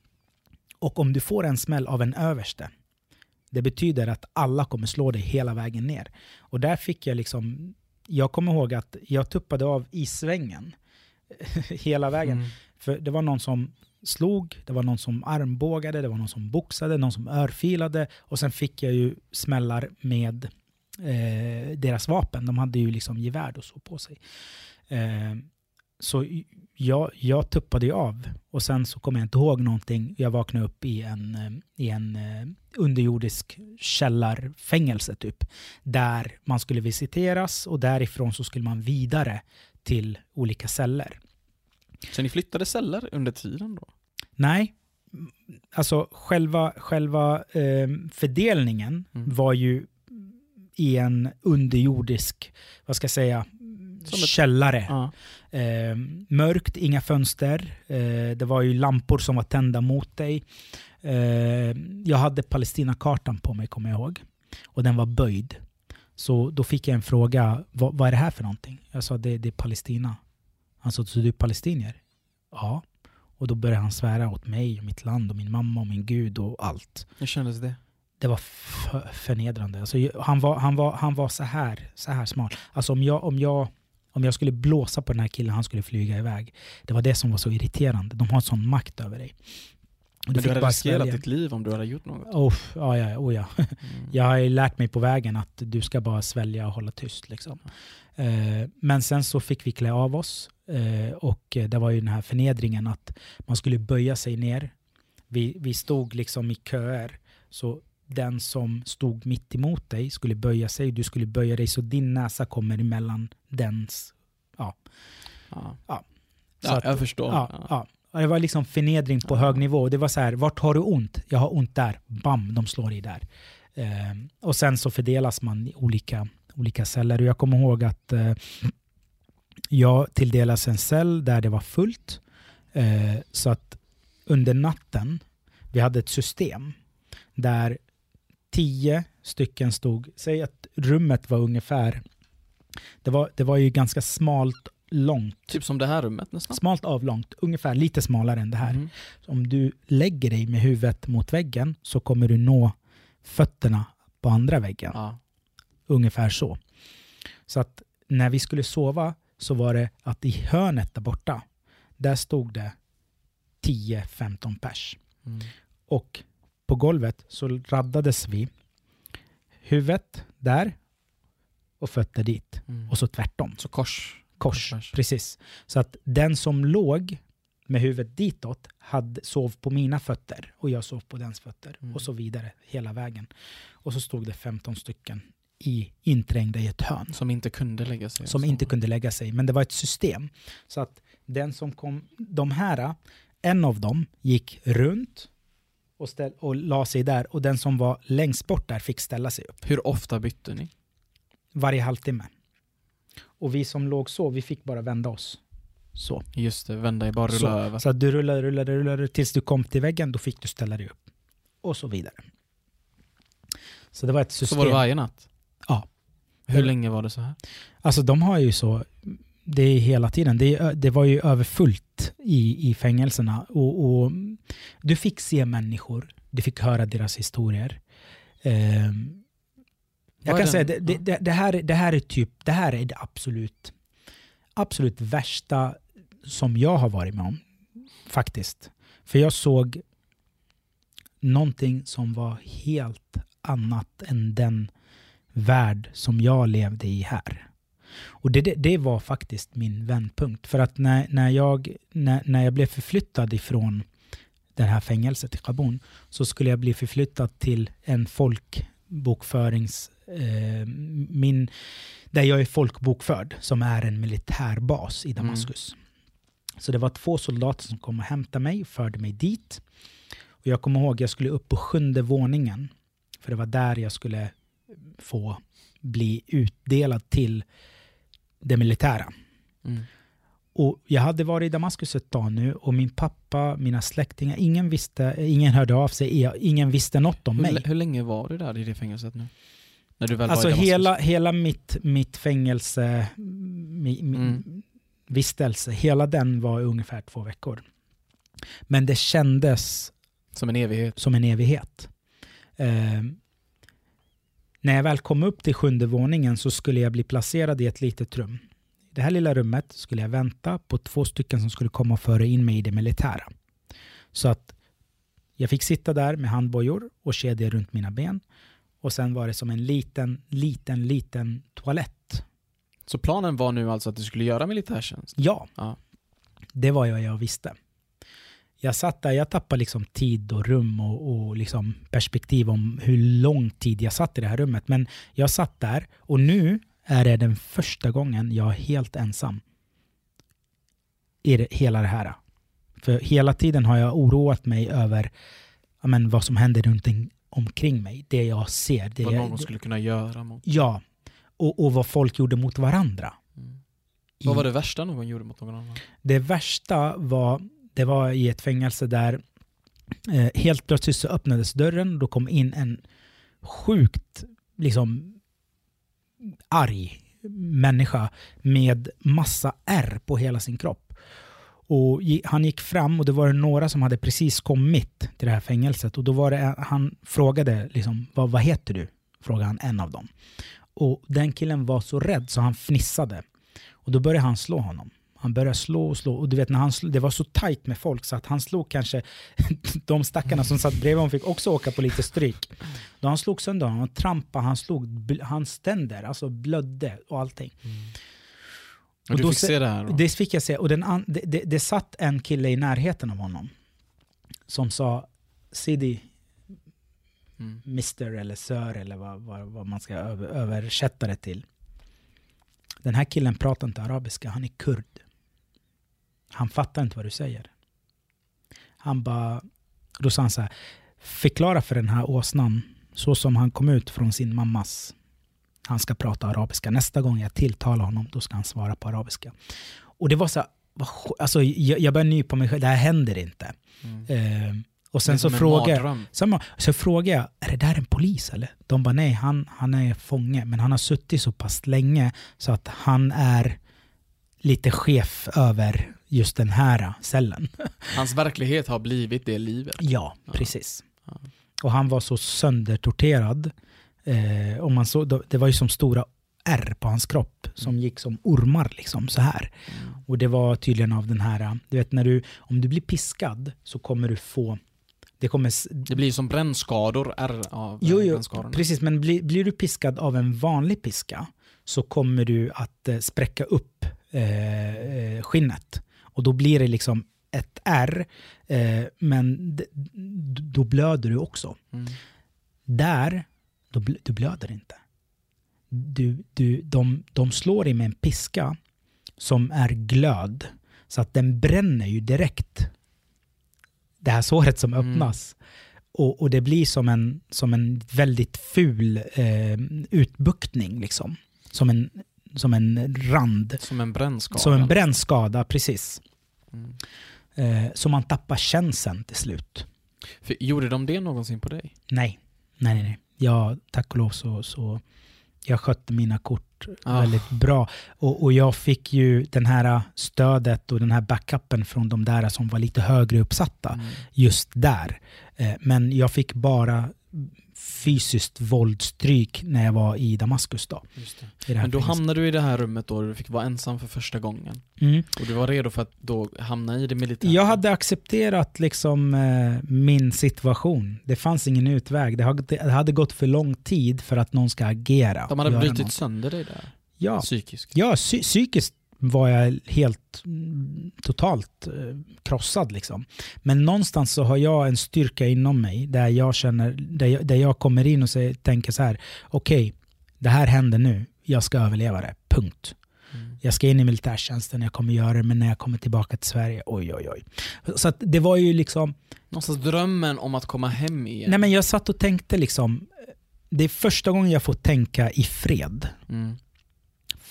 Och om du får en smäll av en överste, det betyder att alla kommer slå dig hela vägen ner. Och där fick jag liksom, jag kommer ihåg att jag tuppade av i svängen hela vägen. Mm. För det var någon som slog, det var någon som armbågade, det var någon som boxade, någon som örfilade och sen fick jag ju smällar med eh, deras vapen. De hade ju liksom gevär och så på sig. Eh, så jag, jag tuppade ju av och sen så kommer jag inte ihåg någonting. Jag vaknade upp i en, i en eh, underjordisk källarfängelse typ. Där man skulle visiteras och därifrån så skulle man vidare till olika celler. Så ni flyttade celler under tiden då? Nej, alltså själva, själva eh, fördelningen Mm. var ju i en underjordisk, vad ska jag säga, Som ett- källare. Ja. Eh, mörkt, inga fönster. Eh, det var ju lampor som var tända mot dig. Eh, jag hade Palestinakartan på mig, kommer jag ihåg. Och den var böjd. Så då fick jag en fråga, vad, vad är det här för någonting? Jag sa, det, det är Palestina. Han sa, så du är palestinier? Ja. Och då började han svära åt mig, och mitt land, och min mamma, och min gud och allt. Hur kändes det? Det var för, förnedrande. Alltså, han, var, han, var, han var så här, så här smal. Alltså om jag, om, jag, om jag skulle blåsa på den här killen, han skulle flyga iväg. Det var det som var så irriterande. De har sån makt över dig. Och Men du hade bara riskerat svälja. ditt liv om du hade gjort något? Oh, ja, ja, oh, ja. Mm. Jag har lärt mig på vägen att du ska bara svälja och hålla tyst. Liksom. Eh, men sen så fick vi klä av oss eh, och det var ju den här förnedringen att man skulle böja sig ner. Vi, vi stod liksom i köer. Så den som stod mitt emot dig skulle böja sig. Du skulle böja dig så din näsa kommer emellan dens. Ja. Ja. Ja, Så att- jag förstår. Ja, Ja. ja. Det var liksom förnedring på Ja. hög nivå. Det var så här, vart har du ont? Jag har ont där. Bam, de slår i där. Eh, och sen så fördelas man i olika, olika celler. Och jag kommer ihåg att eh, jag tilldelas en cell där det var fullt. Eh, så att under natten, vi hade ett system där tio stycken stod, säg att rummet var ungefär, det var, det var ju ganska smalt, långt Typ som det här rummet nästan. Smalt avlångt, ungefär lite smalare än det här. Mm. Om du lägger dig med huvudet mot väggen så kommer du nå fötterna på andra väggen. Ja. Ungefär så. Så att när vi skulle sova så var det att i hörnet där borta, där stod det 10-15 pers. Mm. Och på golvet så raddades vi huvudet där och fötter dit. Mm. Och så tvärtom. Så kors. Kors, Kors. precis. Så att den som låg med huvudet ditåt hade, sov på mina fötter och jag sov på dens fötter. Mm. Och så vidare hela vägen. Och så stod det 15 stycken i, inträngda i ett hörn. Som inte kunde lägga sig. Som Så. inte kunde lägga sig. Men det var ett system. Så att den som kom, de här, en av dem gick runt och, ställ, och la sig där. Och den som var längst bort där fick ställa sig upp Hur ofta bytte ni? varje halvtimme. Och vi som låg så, vi fick bara vända oss. Så. Just det, vända i bara rulla Så, över. så att du rullade, rullade, rullade tills du kom till väggen, då fick du ställa dig upp. Och så vidare. Så det var ett Så system. var det varje natt? Hur länge var det så här? Alltså de har ju så, det är hela tiden. Det, det var ju överfullt i, i fängelserna. Och, och du fick se människor, du fick höra deras historier. Ehm, jag kan säga, det, det, det, här, det här är typ, det här är det absolut, absolut värsta som jag har varit med om. Faktiskt. För jag såg någonting som var helt annat än den värld som jag levde i här. Och det, det, det var faktiskt min vändpunkt. För att när, när, jag, när, när jag blev förflyttad ifrån det här fängelset i Kabul så skulle jag bli förflyttad till en folkbokförings... Eh, min, där jag är folkbokförd, som är en militärbas i Damaskus. Så det var två soldater som kom och hämtade mig och förde mig dit. Och jag kommer ihåg jag skulle upp på sjunde våningen. För det var där jag skulle få bli utdelad till det militära. Mm. Och jag hade varit i Damaskus ett tag nu och min pappa, mina släktingar, ingen visste, ingen hörde av sig, ingen visste något om Hur, mig. hur länge var du där i det fängelset nu? När du väl Alltså var i Damaskus? hela, hela mitt, mitt fängelse, mi, mi, Mm. vistelse, hela den var ungefär två veckor. Men det kändes Som en evighet? som en evighet. Eh, när jag väl kom upp till sjunde våningen så skulle jag bli placerad i ett litet rum. I det här lilla rummet skulle jag vänta på två stycken som skulle komma och föra in mig i det militära. Så att jag fick sitta där med handbojor och kedjor runt mina ben. Och sen var det som en liten, liten, liten toalett. Så planen var nu alltså att du skulle göra militärtjänst? Ja, Ja. det var jag jag visste. Jag satt där, jag tappade liksom tid och rum och, och liksom perspektiv om hur lång tid jag satt i det här rummet. Men jag satt där och nu är det den första gången jag är helt ensam i det, hela det här. För hela tiden har jag oroat mig över men, vad som händer runt omkring mig. Det jag ser. Det Vad jag, någon skulle kunna göra mot... Ja, och, och vad folk gjorde mot varandra. Mm. Vad var det värsta någon gjorde mot någon annan? Det värsta var, det var i ett fängelse där eh, helt plötsligt så öppnades dörren och då kom in en sjukt liksom arg människa med massa ärr på hela sin kropp. Och han gick fram och det var några som hade precis kommit till det här fängelset och då var det, han frågade liksom, vad, vad heter du? Frågade han en av dem. Och den killen var så rädd så han fnissade. Och då började han slå honom. Han började slå och slå. Och du vet, när han sl- det var så tajt med folk så att han slog kanske... de stackarna som satt bredvid honom fick också åka på lite stryk. Då han slog sönder honom, han trampade, han slog hans tänder, alltså blödde och allting. Och, Och du då fick se- det här? Då? Det fick jag se. Och den det, det, det satt en kille i närheten av honom som sa Sidi, Mm. Mr eller Sir eller vad, vad, vad man ska över, översätta det till. Den här killen pratar inte arabiska, han är kurd. Han fattar inte vad du säger. Han bara, då sa han så här, förklara för den här åsnan så som han kom ut från sin mammas. Han ska prata arabiska. Nästa gång jag tilltalar honom, då ska han svara på arabiska. Och det var så här, alltså, jag, jag började nypa mig själv, det här händer inte. Mm. Eh, och sen så frågade samma, så frågade jag, är det där en polis eller? De bara nej, han, han är fånge, men han har suttit så pass länge så att han är lite chef över just den här cellen. Hans verklighet har blivit det livet. Ja, Ja. precis. Ja. Och han var så söndertorterad. Eh, och man såg, det var ju som stora ärr på hans kropp som gick som ormar liksom så här. Mm. Och det var tydligen av den här, du vet när du, om du blir piskad så kommer du få, det kommer, Det blir som brännskador, ärr av Jo, eh, jo precis, men blir, blir du piskad av en vanlig piska så kommer du att eh, spräcka upp eh, eh, skinnet. Och då blir det liksom ett ärr, eh, men d- då blöder du också. Mm. Där, då bl- du blöder inte. Du, du, de, de slår dig med en piska som är glöd, så att den bränner ju direkt det här såret som Mm. öppnas. Och, och det blir som en, som en väldigt ful eh, utbuktning, liksom. Som en, som en rand. Som en brännskada. Som en brännskada, precis. Mm. Eh, så man tappar känseln till slut. För, gjorde de det någonsin på dig? Nej, nej, nej. nej. Jag, tack och lov så, så jag skötte mina kort Ah. väldigt bra. Och, och jag fick ju den här stödet och den här backupen från de där som var lite högre uppsatta Mm. just där. Eh, Men jag fick bara fysiskt våldstryk när jag var i Damaskus då. I Men då hamnade du i det här rummet då du fick vara ensam för första gången. Mm. Och du var redo för att då hamna i det militära? Jag hade accepterat liksom eh, min situation. Det fanns ingen utväg. Det hade, det hade gått för lång tid för att någon ska agera. De hade brutit något. sönder dig där? Ja, Psykiskt? ja psy- psykiskt var jag helt mm, totalt eh, krossad. Liksom. Men någonstans så har jag en styrka inom mig där jag känner, där jag, där jag kommer in och säger, tänker så här, okej, det här händer nu, jag ska överleva det, punkt. Mm. Jag ska in i militärtjänsten, jag kommer göra det, men när jag kommer tillbaka till Sverige, oj oj oj. Så det var ju liksom, Någonstans drömmen om att komma hem igen? nej men jag satt och tänkte liksom, det är första gången jag får tänka i fred. Mm.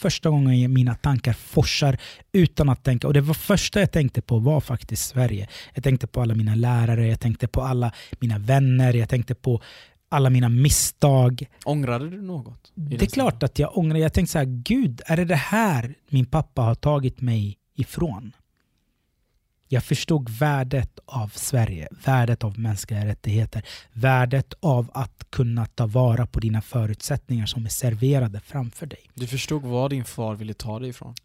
Första gången mina tankar forsar utan att tänka. Och det var första jag tänkte på var faktiskt Sverige. Jag tänkte på alla mina lärare, jag tänkte på alla mina vänner, jag tänkte på alla mina misstag. Ångrade du något? Det är klart att jag ångrar. Jag tänkte så här, gud, är det det här min pappa har tagit mig ifrån? Jag förstod värdet av Sverige, värdet av mänskliga rättigheter, värdet av att kunna ta vara på dina förutsättningar som är serverade framför dig. Du förstod vad din far ville ta dig ifrån?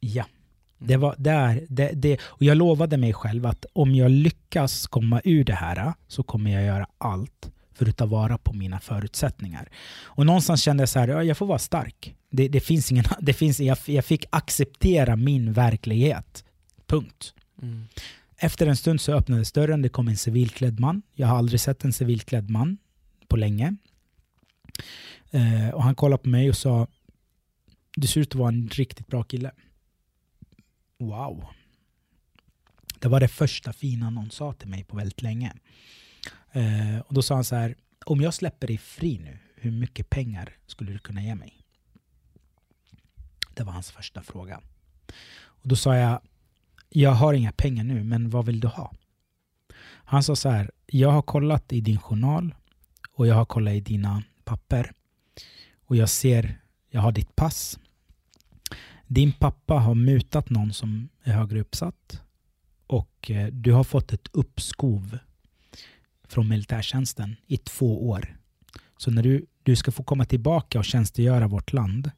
Ja, Mm. det var där. Det, det, och jag lovade mig själv att om jag lyckas komma ur det här så kommer jag göra allt för att ta vara på mina förutsättningar. Och någonstans kände jag så här, ja, jag får vara stark. Det, det finns ingen, det finns, jag, jag fick acceptera min verklighet. Punkt. Mm. Efter en stund så öppnades dörren, det kom en civilklädd man. Jag har aldrig sett en civilklädd man på länge. Eh, och han kollade på mig och sa, du ser ut att vara en riktigt bra kille. Wow. Det var det första fina någon sa till mig på väldigt länge. Eh, och då sa han så här, om jag släpper dig fri nu, hur mycket pengar skulle du kunna ge mig? Det var hans första fråga. Och då sa jag, jag har inga pengar nu, men vad vill du ha? Han sa så här, jag har kollat i din journal och jag har kollat i dina papper och jag ser, jag har ditt pass. Din pappa har mutat någon som är högre uppsatt och eh, du har fått ett uppskov från militärtjänsten i två år. Så när du, du ska få komma tillbaka och tjänstgöra vårt land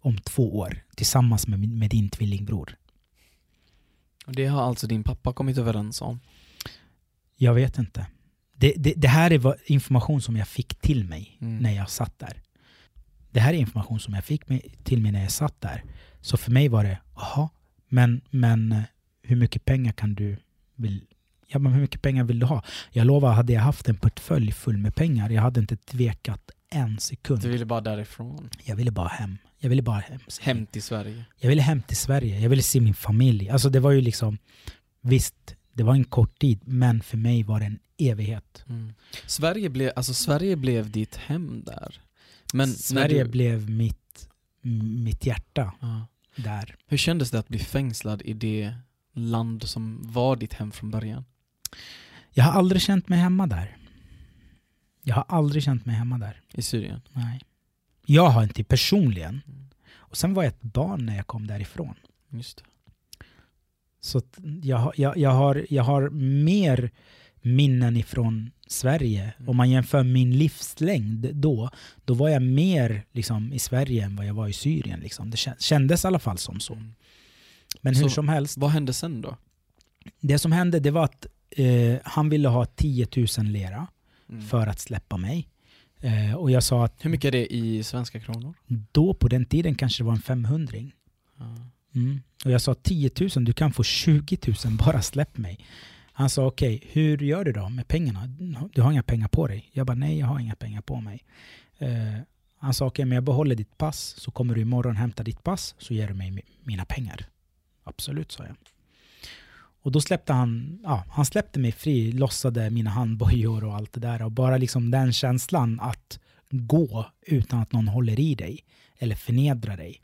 om två år tillsammans med, med din tvillingbror. Det har alltså din pappa kommit överens om? Jag vet inte. Det, det, det här är information som jag fick till mig Mm. när jag satt där. Det här är information som jag fick mig, till mig när jag satt där. Så för mig var det, jaha, men, men eh, hur mycket pengar kan du vill, ja, men hur mycket pengar vill du ha? Jag lovar, hade jag haft en portfölj full med pengar, jag hade inte tvekat en sekund. Du ville bara därifrån? Jag ville bara hem. Jag ville bara hem. Hem till Sverige? Jag ville hem till Sverige. Jag ville se min familj. Alltså det var ju liksom, visst, det var en kort tid, men för mig var det en evighet. Mm. Sverige, blev, alltså Sverige blev ditt hem där? Men Sverige du, blev mitt, mitt hjärta Ja. där. Hur kändes det att bli fängslad i det land som var ditt hem från början? Jag har aldrig känt mig hemma där. Jag har aldrig känt mig hemma där. I Syrien? Nej. Jag har inte personligen. Mm. Och sen var jag ett barn när jag kom därifrån. Just det. Så jag, har- jag, jag, har, jag har mer minnen ifrån Sverige. Mm. Om man jämför min livslängd då, då var jag mer liksom, i Sverige än vad jag var i Syrien. Liksom. Det kän- kändes i alla fall som så. Mm. Men hur Så- som helst, Vad hände sen då? det som hände det var att eh, han ville ha 10 000 lera Mm. för att släppa mig. Eh, och jag sa att Hur mycket är det i svenska kronor? då på den tiden kanske det var en 500 Ja. mm. Och jag sa 10 000, du kan få 20 000, bara släpp mig. Han sa okej, hur gör du då med pengarna? Du har inga pengar på dig. Jag bara nej, jag har inga pengar på mig. Eh, han sa okej, men jag behåller ditt pass så kommer du imorgon hämta ditt pass så ger du mig mi- mina pengar. Absolut, sa jag. Och då släppte han, ja, han släppte mig fri, lossade mina handbojor och allt det där. Och bara liksom den känslan att gå utan att någon håller i dig eller förnedrar dig.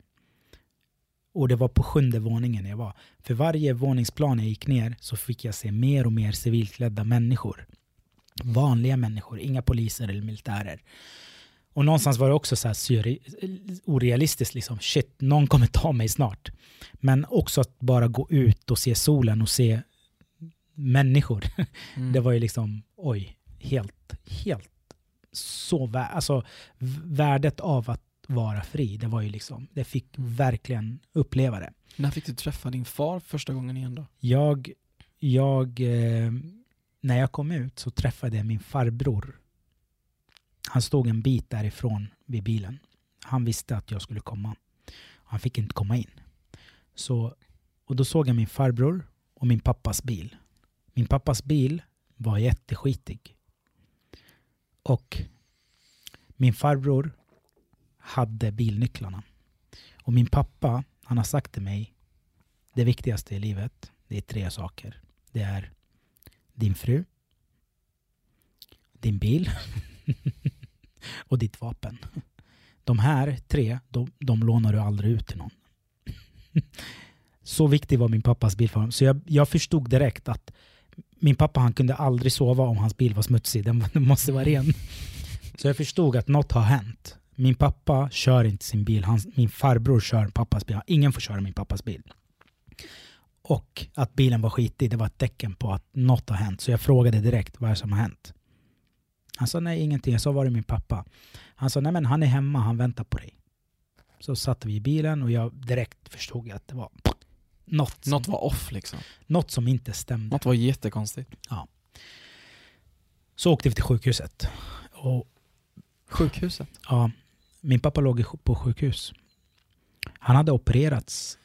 Och det var på sjunde våningen jag var. För varje våningsplan jag gick ner så fick jag se mer och mer civilklädda människor. Vanliga människor, inga poliser eller militärer. Och någonstans var det också så här orealistiskt. Liksom. Shit, någon kommer ta mig snart. Men också att bara gå ut och se solen och se människor. Mm. Det var ju liksom, oj, helt, helt så vä- alltså, värdet av att vara fri, det var ju liksom, det fick verkligen uppleva det. När fick du träffa din far första gången igen då? Jag, jag eh, när jag kom ut så träffade jag min farbror. Han stod en bit därifrån vid bilen. Han visste att jag skulle komma. Han fick inte komma in. Så, och då såg jag min farbror och min pappas bil. Min pappas bil var jätteskitig. Och min farbror hade bilnycklarna. Och min pappa, han har sagt till mig, det viktigaste i livet, det är tre saker. Det är din fru, din bil och ditt vapen. De här tre, de, de lånar du aldrig ut till någon. Så viktig var min pappas bil för honom. Så jag, jag förstod direkt att min pappa han kunde aldrig sova om hans bil var smutsig. Den, den måste vara ren. Så jag förstod att något har hänt. Min pappa kör inte sin bil. Hans, min farbror kör pappas bil. Ingen får köra min pappas bil. Och att bilen var skitig, det var ett tecken på att något har hänt. Så jag frågade direkt vad är som har hänt. Han sa nej, ingenting. Jag sa var är min pappa? Han sa nej men han är hemma, han väntar på dig. Så satte vi i bilen och jag direkt förstod att det var något som, Något var off liksom. något som inte stämde. Något var jättekonstigt. Så åkte vi till sjukhuset. Och Sjukhuset? ja, min pappa låg på sjukhus. Han hade opererats.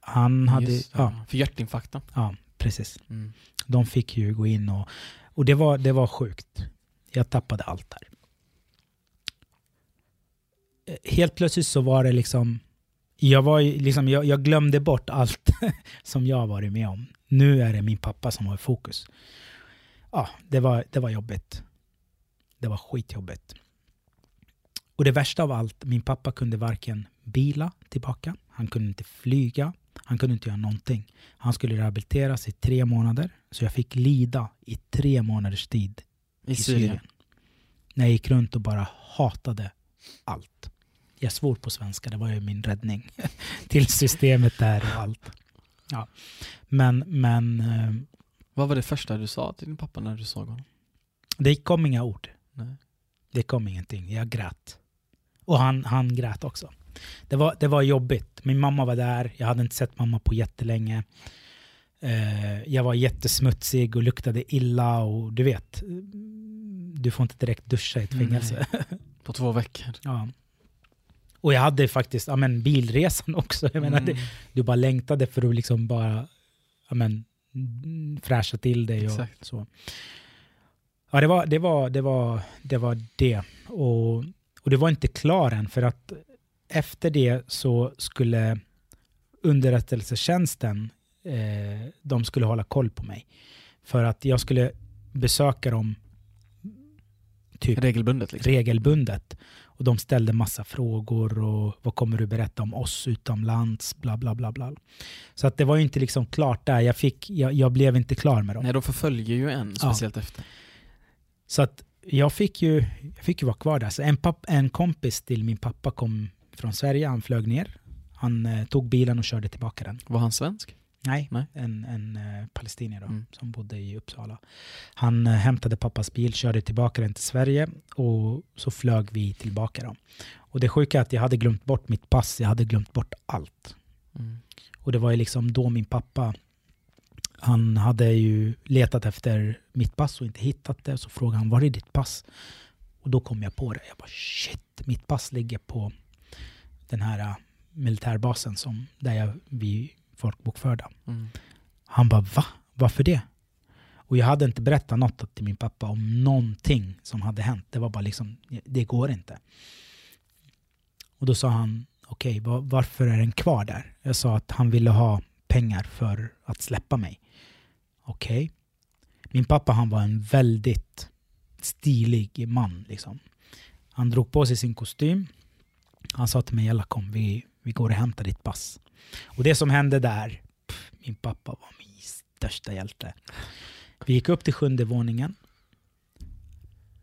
Han hade, Just det. ja, För hjärtinfarkten. ja, precis. Mm. De fick ju gå in och, och det, var, det var sjukt. Jag tappade allt där. Eh, helt plötsligt så var det liksom, jag, var liksom jag, jag glömde bort allt som jag har varit med om. Nu är det min pappa som har fokus. Ja, det var, det var jobbigt. Det var skitjobbigt. Och det värsta av allt, min pappa kunde varken bila tillbaka, han kunde inte flyga, han kunde inte göra någonting. Han skulle rehabiliteras i tre månader, så jag fick lida i tre månaders tid i, i Syrien. Syrien. När jag gick runt och bara hatade allt. Jag svor på svenska, det var ju min räddning till systemet där och allt. Ja. Men, men eh, Vad var det första du sa till din pappa när du såg honom? det kom inga ord. Nej. Det kom ingenting. Jag grät. Och han, han grät också. Det var, det var jobbigt. Min mamma var där. Jag hade inte sett mamma på jättelänge. Eh, jag var jättesmutsig och luktade illa och du vet, du får inte direkt duscha i ett Nej. fängelse. På två veckor. Ja. Och jag hade faktiskt ja, men, bilresan också. Jag menar, det, Mm. du bara längtade för att liksom bara ja, men, mm, fräscha till dig. Och Exakt. så. Ja, det var det. Var, det, var, det, var det. Och, och det var inte klar än, för att efter det så skulle underrättelsetjänsten, eh, de skulle hålla koll på mig. För att jag skulle besöka dem typ Regelbundet liksom. regelbundet. Och de ställde massa frågor och vad kommer du berätta om oss utomlands, bla bla bla. bla. Så att det var ju inte liksom klart där. Jag, fick, jag, jag blev inte klar med dem. Nej, de förföljer ju en, Ja. speciellt efter. Så att jag fick ju, jag fick ju vara kvar där. Så en, papp, en kompis till min pappa kom från Sverige, han flög ner. Han eh, tog bilen och körde tillbaka den. Var han svensk? Nej, Nej. en, en eh, palestinier då, Mm. som bodde i Uppsala. Han eh, hämtade pappas bil, körde tillbaka den till Sverige och så flög vi tillbaka. Då. Och det sjuka är att jag hade glömt bort mitt pass, jag hade glömt bort allt. Mm. Och det var ju liksom då min pappa, han hade ju letat efter mitt pass och inte hittat det. Så frågade han, var är ditt pass? Och då kom jag på det. Jag bara shit, mitt pass ligger på den här eh, militärbasen som, där jag, vi folkbokförda. Mm. Han bara va? Varför det? Och jag hade inte berättat något till min pappa om någonting som hade hänt. Det var bara liksom, det går inte. Och då sa han, okej va- varför är den kvar där? Jag sa att han ville ha pengar för att släppa mig. Okej. Min pappa han var en väldigt stilig man. Liksom. Han drog på sig sin kostym. Han sa till mig, Jalla kom vi, vi går och hämtar ditt pass. Och det som hände där, pff, min pappa var min största hjälte. Vi gick upp till sjunde våningen.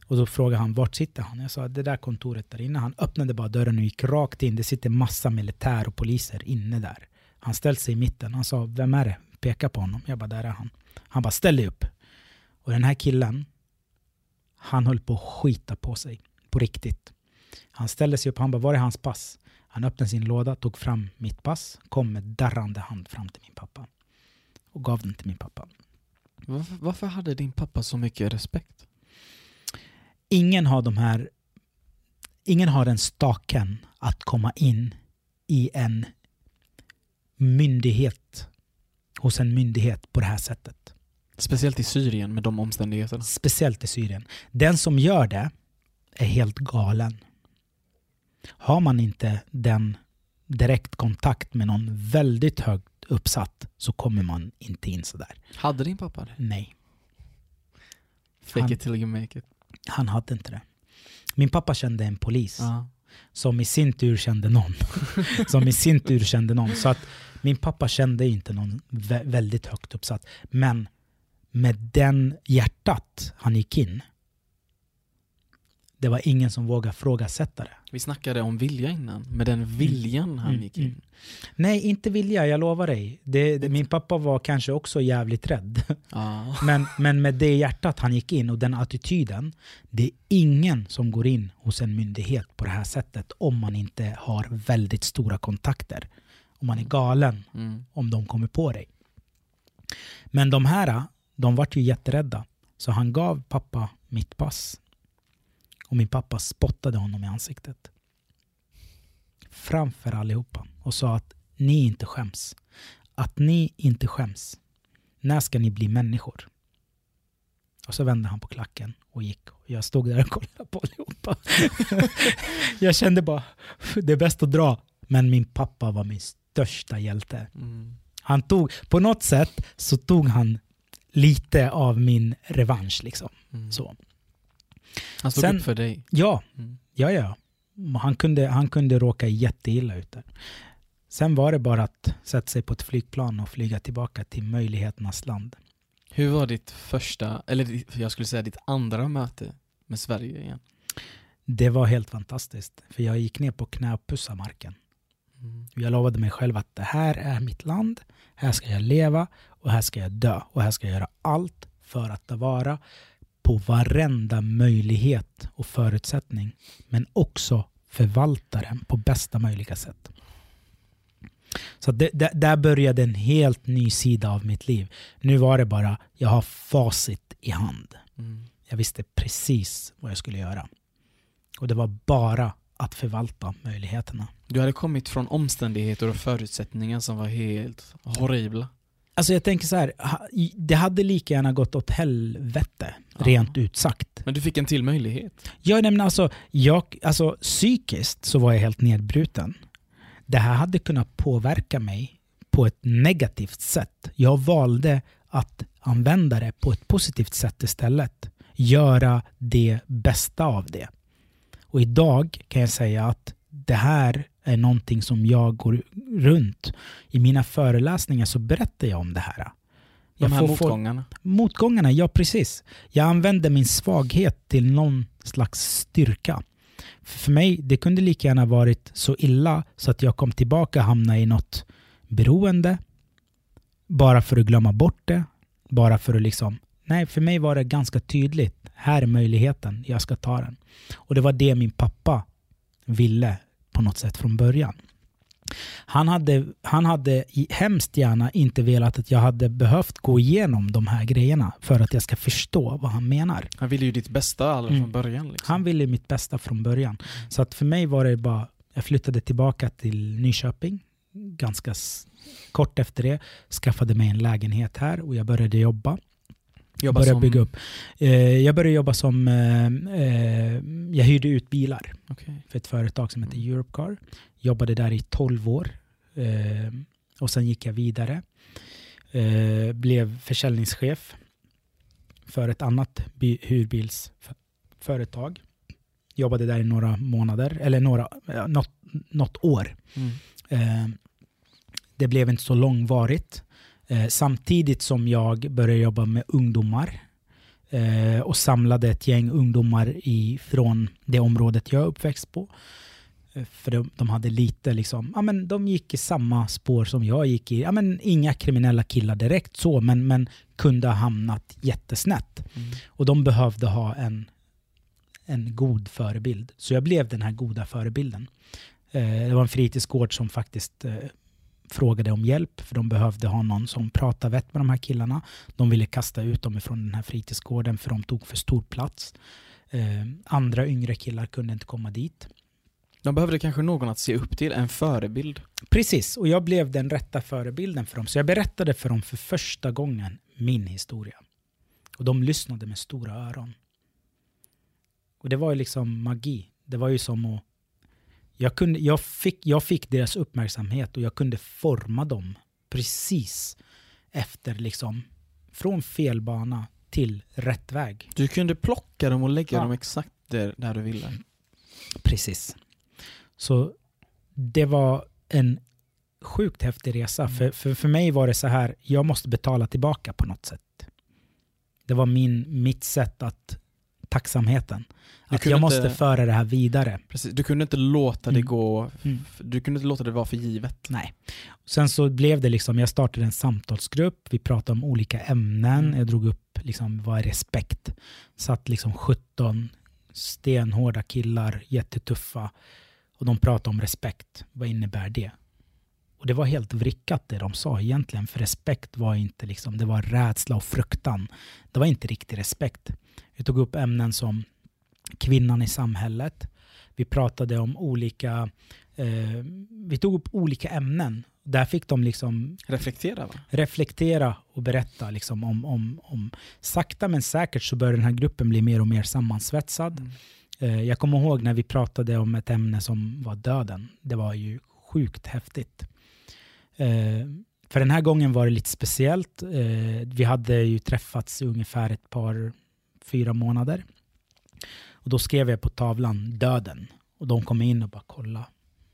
Och då frågade han, vart sitter han? Jag sa, det där kontoret där inne. Han öppnade bara dörren och gick rakt in. Det sitter massa militär och poliser inne där. Han ställde sig i mitten. Han sa, vem är det? Peka på honom. Jag bara, där är han. Han bara, ställ dig upp. Och den här killen, han höll på att skita på sig. På riktigt. Han ställde sig upp, han bara, var är hans pass? Han öppnade sin låda, tog fram mitt pass, kom med darrande hand fram till min pappa. Och gav den till min pappa. Varför, varför hade din pappa så mycket respekt? Ingen har de här... Ingen har den staken att komma in i en myndighet, hos en myndighet på det här sättet. Speciellt i Syrien med de omständigheterna. Speciellt i Syrien. Den som gör det är helt galen. Har man inte den direkt kontakt med någon väldigt högt uppsatt så kommer man inte in sådär. Hade din pappa det? Nej, Fake Han- it till you make it. han hade inte det. Min pappa kände en polis Ja. som i sin tur kände någon. som i sin tur kände någon. Så att min pappa kände inte någon vä- väldigt högt uppsatt. Men med den hjärtat han gick in, det var ingen som vågade frågasätta det. Vi snackade om vilja innan. Med den viljan han Mm, gick in. mm. Nej, inte vilja, jag lovar dig. Det, det, min pappa var kanske också jävligt rädd. Ja. Men, men med det hjärtat han gick in och den attityden, det är ingen som går in hos en myndighet på det här sättet om man inte har väldigt stora kontakter. Om man är galen Mm. om de kommer på dig. Men de här, de vart ju jätterädda. Så han gav pappa mitt pass. Och min pappa spottade honom i ansiktet. Framför allihopa. Och sa att ni inte skäms. Att ni inte skäms. När ska ni bli människor? Och så vände han på klacken och gick. Jag stod där och kollade på allihopa. jag kände bara, det är bäst att dra. Men min pappa var min största hjälte. Mm. Han tog, på något sätt så tog han lite av min revansch. Liksom. Mm. Så. Han stod Sen- upp för dig. Ja, Mm. ja, ja. Han kunde, han kunde råka jätteilla ut där. Sen var det bara att sätta sig på ett flygplan och flyga tillbaka till möjligheternas land. Hur var ditt första, eller jag skulle säga ditt andra möte med Sverige igen? Det var helt fantastiskt. För jag gick ner på knä och pussade marken. Mm. Jag lovade mig själv att det här är mitt land. Här ska jag leva och här ska jag dö. Och här ska jag göra allt för att ta vara på varenda möjlighet och förutsättning. Men också förvalta den på bästa möjliga sätt. Så det, det, där började en helt ny sida av mitt liv. Nu var det bara, jag har facit i hand. Mm. Jag visste precis vad jag skulle göra. Och det var bara att förvalta möjligheterna. Du hade kommit från omständigheter och förutsättningar som var helt horribla. Alltså jag tänker så här, det hade lika gärna gått åt helvete, Ja. rent ut sagt. Men du fick en till möjlighet. Jag nämner alltså, jag, alltså, psykiskt så var jag helt nedbruten. Det här hade kunnat påverka mig på ett negativt sätt. Jag valde att använda det på ett positivt sätt istället. Göra det bästa av det. Och idag kan jag säga att det här är någonting som jag går runt. I mina föreläsningar så berättar jag om det här. De Jag här får folk- motgångarna. Motgångarna, ja precis. Jag använde min svaghet till någon slags styrka. För mig, det kunde lika gärna varit så illa så att jag kom tillbaka och hamnade i något beroende. bara för att glömma bort det. Bara för att liksom... Nej, för mig var det ganska tydligt. Här är möjligheten, jag ska ta den. Och det var det min pappa ville på något sätt från början. Han hade, han hade hemskt gärna inte velat att jag hade behövt gå igenom de här grejerna för att jag ska förstå vad han menar. Han ville ju ditt bästa alldeles mm. från början. Liksom. Han ville mitt bästa från början. Så att för mig var det bara, jag flyttade tillbaka till Nyköping ganska kort efter det. Skaffade mig en lägenhet här och jag började jobba. Jobba började som... bygga upp. Eh, jag började jobba som, eh, eh, jag hyrde ut bilar okay. för ett företag som heter mm. Europcar. Jobbade där i 12 år eh, och sen gick jag vidare. Eh, blev försäljningschef för ett annat hyrbilsföretag. Jobbade där i några månader, eller några, något, något år. Mm. Eh, det blev inte så långvarigt. Eh, samtidigt som jag började jobba med ungdomar eh, och samlade ett gäng ungdomar från det området jag är uppväxt på. Eh, för de, de, hade lite liksom, ja men de gick i samma spår som jag gick i. Ja men inga kriminella killar direkt så, men, men kunde ha hamnat jättesnett. Mm. Och de behövde ha en, en god förebild. Så jag blev den här goda förebilden. det var en fritidsgård som faktiskt frågade om hjälp för de behövde ha någon som pratade vett med de här killarna. De ville kasta ut dem ifrån den här fritidsgården för de tog för stor plats. Eh, andra yngre killar kunde inte komma dit. De behövde kanske någon att se upp till, en förebild. Precis, och jag blev den rätta förebilden för dem. Så jag berättade för dem för första gången min historia. Och de lyssnade med stora öron. Och det var ju liksom magi. Det var ju som att jag, kunde, jag, fick, jag fick deras uppmärksamhet och jag kunde forma dem precis efter liksom från fel bana till rätt väg. Du kunde plocka dem och lägga ja. dem exakt där, där du ville. Precis. Så det var en sjukt häftig resa. Mm. För, för, för mig var det så här, jag måste betala tillbaka på något sätt. Det var min, mitt sätt att tacksamheten. Att jag måste inte, föra det här vidare. Precis, du kunde inte låta det mm. gå, mm. du kunde inte låta det vara för givet. Nej. Sen så blev det liksom, jag startade en samtalsgrupp, vi pratade om olika ämnen, mm. jag drog upp liksom, vad är respekt? Satt liksom 17 stenhårda killar, jättetuffa, och de pratade om respekt. Vad innebär det? Och det var helt vrickat det de sa egentligen, för respekt var inte liksom, det var rädsla och fruktan. Det var inte riktig respekt. Vi tog upp ämnen som kvinnan i samhället. Vi pratade om olika, eh, vi tog upp olika ämnen. Där fick de liksom reflektera, va? reflektera och berätta. Liksom om, om, om, sakta men säkert så började den här gruppen bli mer och mer sammansvetsad. Mm. Eh, jag kommer ihåg när vi pratade om ett ämne som var döden. Det var ju sjukt häftigt. Eh, för den här gången var det lite speciellt. Eh, vi hade ju träffats ungefär ett par, fyra månader. Och då skrev jag på tavlan döden. Och de kom in och bara kolla.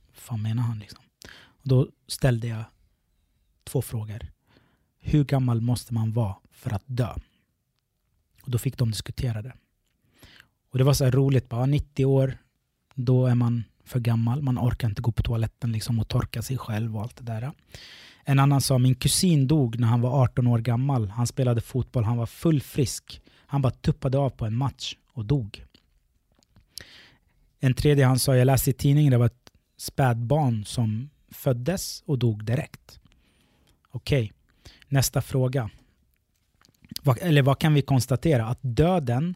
Vad fan menar han liksom? Och då ställde jag två frågor. Hur gammal måste man vara för att dö? Och då fick de diskutera det. Och det var så här roligt, bara 90 år, då är man för gammal. Man orkar inte gå på toaletten liksom och torka sig själv och allt det där. En annan sa, min kusin dog när han var 18 år gammal. Han spelade fotboll, han var full frisk. Han bara tuppade av på en match och dog. En tredje han sa, jag läste i tidningen, det var ett spädbarn som föddes och dog direkt. Okej, okay. nästa fråga. Eller vad kan vi konstatera? Att döden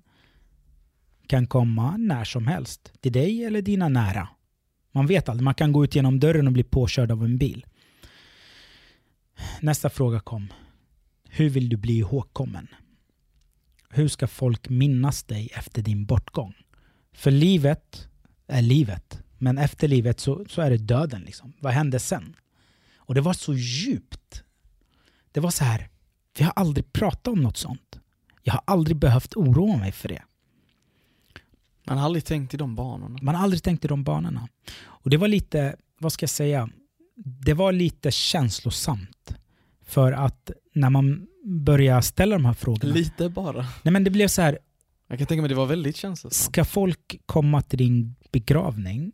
kan komma när som helst. Till dig eller dina nära. Man vet aldrig. Man kan gå ut genom dörren och bli påkörd av en bil. Nästa fråga kom. Hur vill du bli ihågkommen? Hur ska folk minnas dig efter din bortgång? För livet är livet. Men efter livet så, så är det döden. Liksom. Vad händer sen? Och det var så djupt. Det var så här, vi har aldrig pratat om något sånt. Jag har aldrig behövt oroa mig för det. Man har aldrig tänkt i de banorna. Man har aldrig tänkt i de banorna. Och det var lite, vad ska jag säga, det var lite känslosamt. För att när man började ställa de här frågorna. Lite bara. Nej men det blev så här. Jag kan tänka mig det var väldigt känslosamt. Ska folk komma till din begravning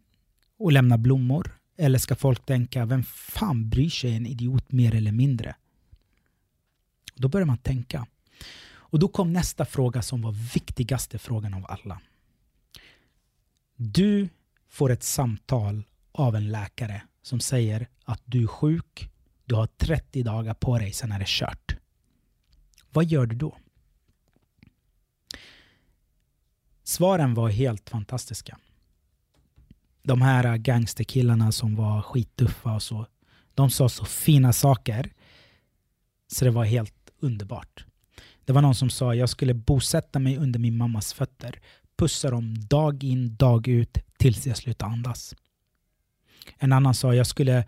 och lämna blommor? Eller ska folk tänka, vem fan bryr sig en idiot mer eller mindre? Då börjar man tänka. Och då kom nästa fråga som var viktigaste frågan av alla. Du får ett samtal av en läkare som säger att du är sjuk, du har 30 dagar på dig, sen är det kört. Vad gör du då? Svaren var helt fantastiska. De här gangsterkillarna som var skittuffa och så, de sa så fina saker så det var helt underbart. Det var någon som sa jag skulle bosätta mig under min mammas fötter, pussa dem dag in dag ut tills jag slutade andas. En annan sa jag skulle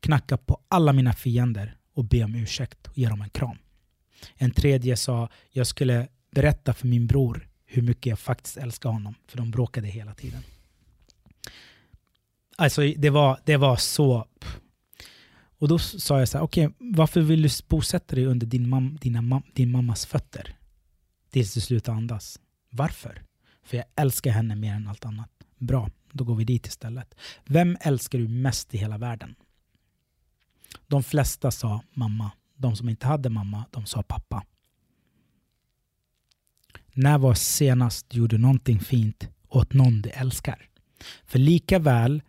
knacka på alla mina fiender och be om ursäkt och ge dem en kram. En tredje sa jag skulle berätta för min bror hur mycket jag faktiskt älskar honom, för de bråkade hela tiden. Alltså det var, det var så... Och då sa jag så här, okej, okay, varför vill du bosätta dig under din, mam, dina, din mammas fötter? Tills du slutar andas. Varför? För jag älskar henne mer än allt annat. Bra, då går vi dit istället. Vem älskar du mest i hela världen? De flesta sa mamma. De som inte hade mamma, de sa pappa. När var senast du gjorde någonting fint åt någon du älskar? För lika väl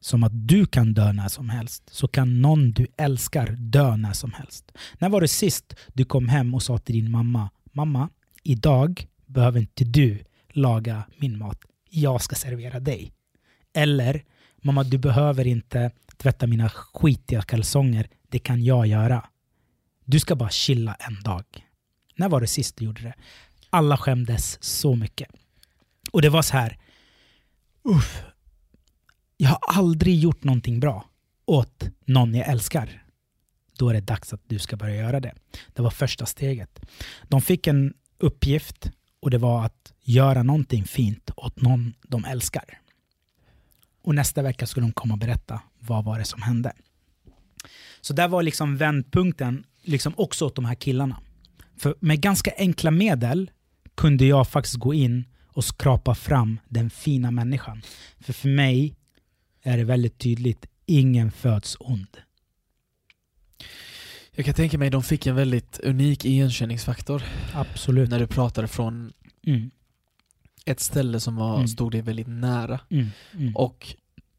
som att du kan dö när som helst så kan någon du älskar dö när som helst. När var det sist du kom hem och sa till din mamma Mamma, idag behöver inte du laga min mat. Jag ska servera dig. Eller Mamma, du behöver inte tvätta mina skitiga kalsonger. Det kan jag göra. Du ska bara chilla en dag. När var det sist du gjorde det? Alla skämdes så mycket. Och det var så här. Uff, jag har aldrig gjort någonting bra åt någon jag älskar. Då är det dags att du ska börja göra det. Det var första steget. De fick en uppgift och det var att göra någonting fint åt någon de älskar. Och nästa vecka skulle de komma och berätta vad var det som hände. Så där var liksom vändpunkten liksom också åt de här killarna. För med ganska enkla medel kunde jag faktiskt gå in och skrapa fram den fina människan. För för mig är det väldigt tydligt, ingen föds ond. Jag kan tänka mig att de fick en väldigt unik igenkänningsfaktor. Absolut. När du pratade från mm. ett ställe som var, mm. stod dig väldigt nära. Mm. mm. Och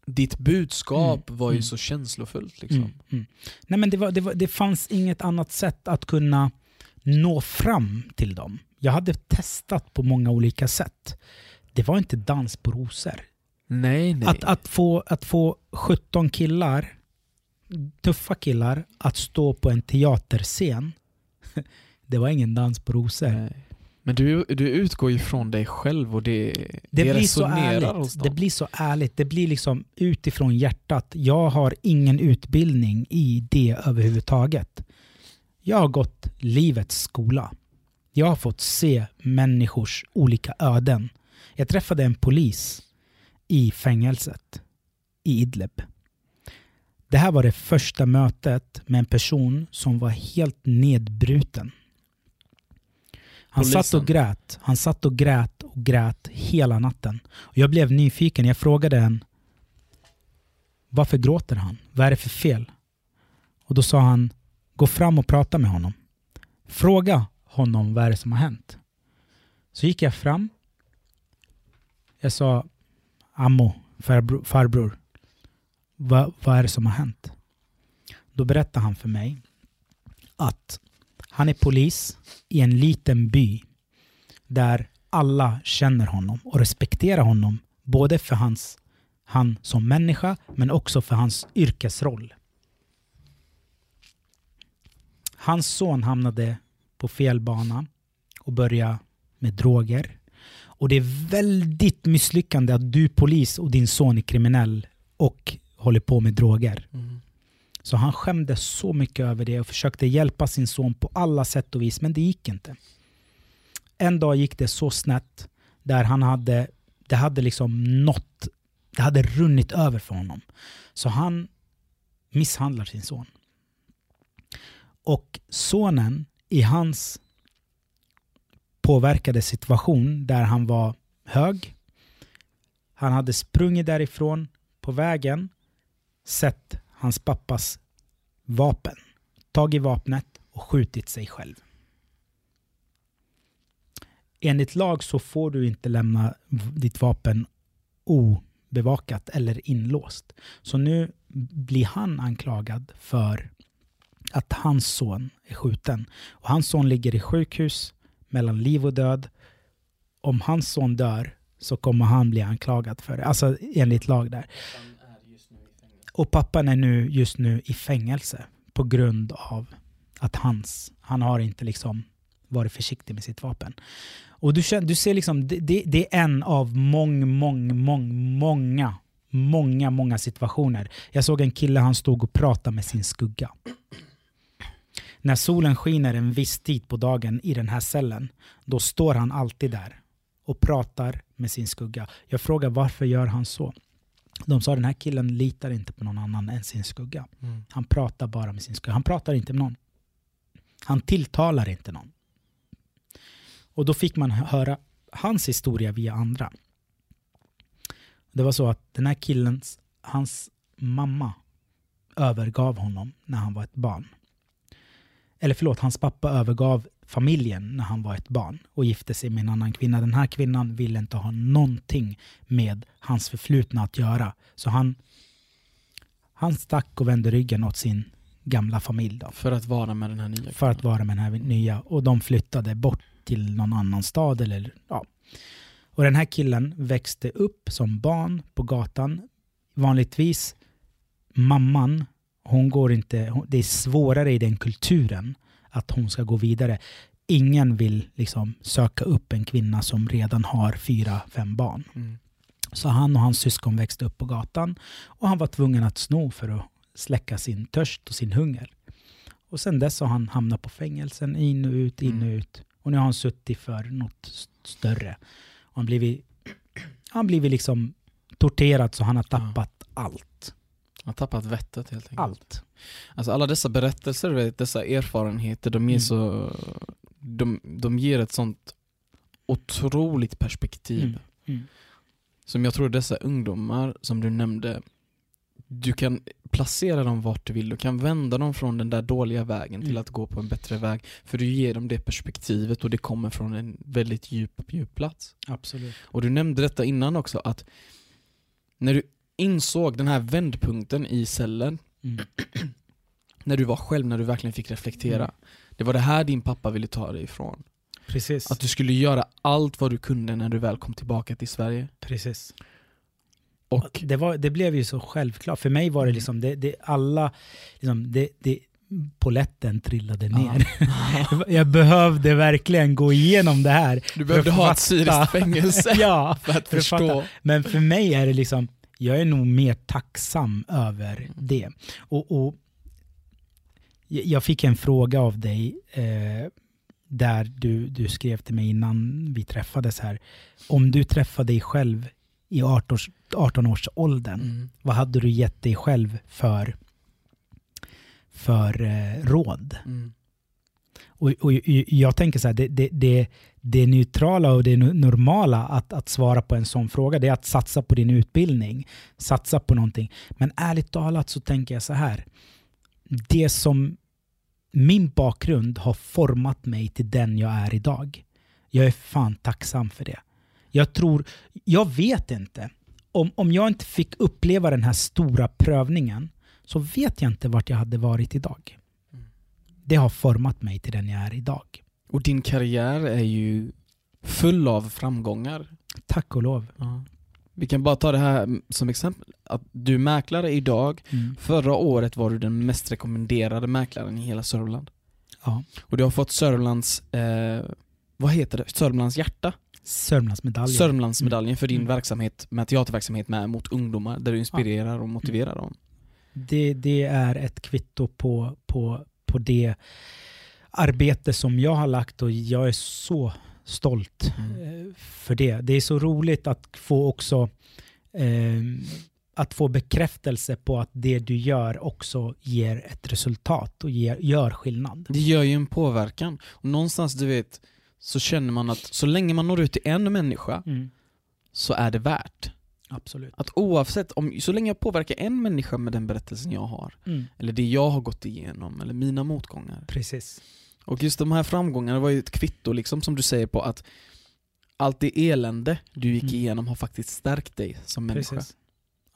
ditt budskap mm. var ju mm. så känslofullt. Liksom. Nej, men det, var, det, var, det fanns inget annat sätt att kunna nå fram till dem. Jag hade testat på många olika sätt. Det var inte dans på rosor. Nej, nej. Att, att, få, att få 17 killar, tuffa killar, att stå på en teaterscen. Det var ingen dans på rosor. Nej. Men du, du utgår ju från dig själv och det, det, det blir så ärligt. Det blir så ärligt. Det blir liksom utifrån hjärtat. Jag har ingen utbildning i det överhuvudtaget. Jag har gått livets skola. Jag har fått se människors olika öden. Jag träffade en polis i fängelset i Idlib. Det här var det första mötet med en person som var helt nedbruten. Han Polisen. satt och grät. Han satt och grät och grät hela natten. Och jag blev nyfiken. Jag frågade en varför gråter han? Vad är det för fel? Och då sa han gå fram och prata med honom. Fråga honom vad är det som har hänt. Så gick jag fram. Jag sa Ammo, farbror, farbror vad, vad är det som har hänt? Då berättade han för mig att han är polis i en liten by där alla känner honom och respekterar honom både för hans, han som människa men också för hans yrkesroll. Hans son hamnade på fel bana och började med droger. Och det är väldigt misslyckande att du polis och din son är kriminell och håller på med droger. Mm. Så han skämdes så mycket över det och försökte hjälpa sin son på alla sätt och vis, men det gick inte. En dag gick det så snett där han hade, det hade liksom nått, det hade runnit över för honom. Så han misshandlar sin son. Och sonen i hans påverkade situation där han var hög. Han hade sprungit därifrån på vägen, sett hans pappas vapen, tagit vapnet och skjutit sig själv. Enligt lag så får du inte lämna ditt vapen obevakat eller inlåst. Så nu blir han anklagad för att hans son är skjuten. Och hans son ligger i sjukhus mellan liv och död. Om hans son dör så kommer han bli anklagad för det. Alltså enligt lag där. Och pappan är nu just nu i fängelse på grund av att hans, han har inte liksom varit försiktig med sitt vapen. Och du, du ser liksom, det, det, det är en av mång, mång, mång, många, många, många situationer. Jag såg en kille, han stod och pratade med sin skugga. När solen skiner en viss tid på dagen i den här cellen, då står han alltid där och pratar med sin skugga. Jag frågar varför gör han så? De sa den här killen litar inte på någon annan än sin skugga. Mm. Han pratar bara med sin skugga. Han pratar inte med någon. Han tilltalar inte någon. Och då fick man höra hans historia via andra. Det var så att den här killens, hans mamma övergav honom när han var ett barn. Eller förlåt, hans pappa övergav familjen när han var ett barn och gifte sig med en annan kvinna. Den här kvinnan ville inte ha någonting med hans förflutna att göra. Så han, han stack och vände ryggen åt sin gamla familj. Då. För att vara med den här nya kvinnan. För att vara med den här nya. Och de flyttade bort till någon annan stad. Eller, ja. Och den här killen växte upp som barn på gatan. Vanligtvis mamman, hon går inte, det är svårare i den kulturen att hon ska gå vidare. Ingen vill liksom söka upp en kvinna som redan har fyra, fem barn. Mm. Så han och hans syskon växte upp på gatan och han var tvungen att sno för att släcka sin törst och sin hunger. Och sen dess har han hamnat på fängelsen, in och ut, in och mm. ut. Och nu har han suttit för något större. Och han blivit, han blivit liksom torterad så han har tappat ja. allt. Han har tappat vettet helt enkelt. Allt. Alltså alla dessa berättelser, dessa erfarenheter, de ger, mm. så, de, de ger ett sånt otroligt perspektiv. Mm. Mm. Som jag tror dessa ungdomar som du nämnde, du kan placera dem vart du vill, du kan vända dem från den där dåliga vägen till mm. att gå på en bättre väg. För du ger dem det perspektivet och det kommer från en väldigt djup, djup plats. Absolut. Och du nämnde detta innan också, att när du insåg den här vändpunkten i cellen, mm. när du var själv, när du verkligen fick reflektera. Mm. Det var det här din pappa ville ta dig ifrån. Precis. Att du skulle göra allt vad du kunde när du väl kom tillbaka till Sverige. Precis. Och det, var, det blev ju så självklart. För mig var det mm. liksom, det, det alla, liksom, det, det, poletten trillade ner. Ja. jag behövde verkligen gå igenom det här. Du behövde ha ett syriskt fängelse ja, för att förstå. För Men för mig är det liksom, jag är nog mer tacksam över mm. det. Och, och, jag fick en fråga av dig eh, där du, du skrev till mig innan vi träffades här. Om du träffade dig själv i 18, 18 års åldern, mm. vad hade du gett dig själv för, för eh, råd? Mm. Och, och, jag tänker så här, det, det, det, det neutrala och det normala att, att svara på en sån fråga, det är att satsa på din utbildning. Satsa på någonting. Men ärligt talat så tänker jag så här. Det som min bakgrund har format mig till den jag är idag. Jag är fan tacksam för det. Jag tror, jag vet inte. Om, om jag inte fick uppleva den här stora prövningen så vet jag inte vart jag hade varit idag. Det har format mig till den jag är idag. Och din karriär är ju full av framgångar. Tack och lov. Ja. Vi kan bara ta det här som exempel. Att du är mäklare idag. Mm. Förra året var du den mest rekommenderade mäklaren i hela Sörmland. Ja. Och du har fått Sörmlands, eh, vad heter det? Sörmlands hjärta? Sörmlandsmedaljen. Sörmlandsmedaljen för din mm. verksamhet med teaterverksamhet med mot ungdomar, där du inspirerar och motiverar dem. Det, det är ett kvitto på, på, på det arbete som jag har lagt och jag är så stolt mm. Eh, för det. Det är så roligt att få också eh, att få bekräftelse på att det du gör också ger ett resultat och ger, gör skillnad. Det gör ju en påverkan. Och någonstans, du vet, så känner man att så länge man når ut till en människa mm. så är det värt. Absolut. Att oavsett, om, så länge jag påverkar en människa med den berättelsen jag har, mm. eller det jag har gått igenom, eller mina motgångar. Precis. Och just de här framgångarna var ju ett kvitto, liksom, som du säger, på att allt det elände du gick mm. igenom har faktiskt stärkt dig som människa. Precis.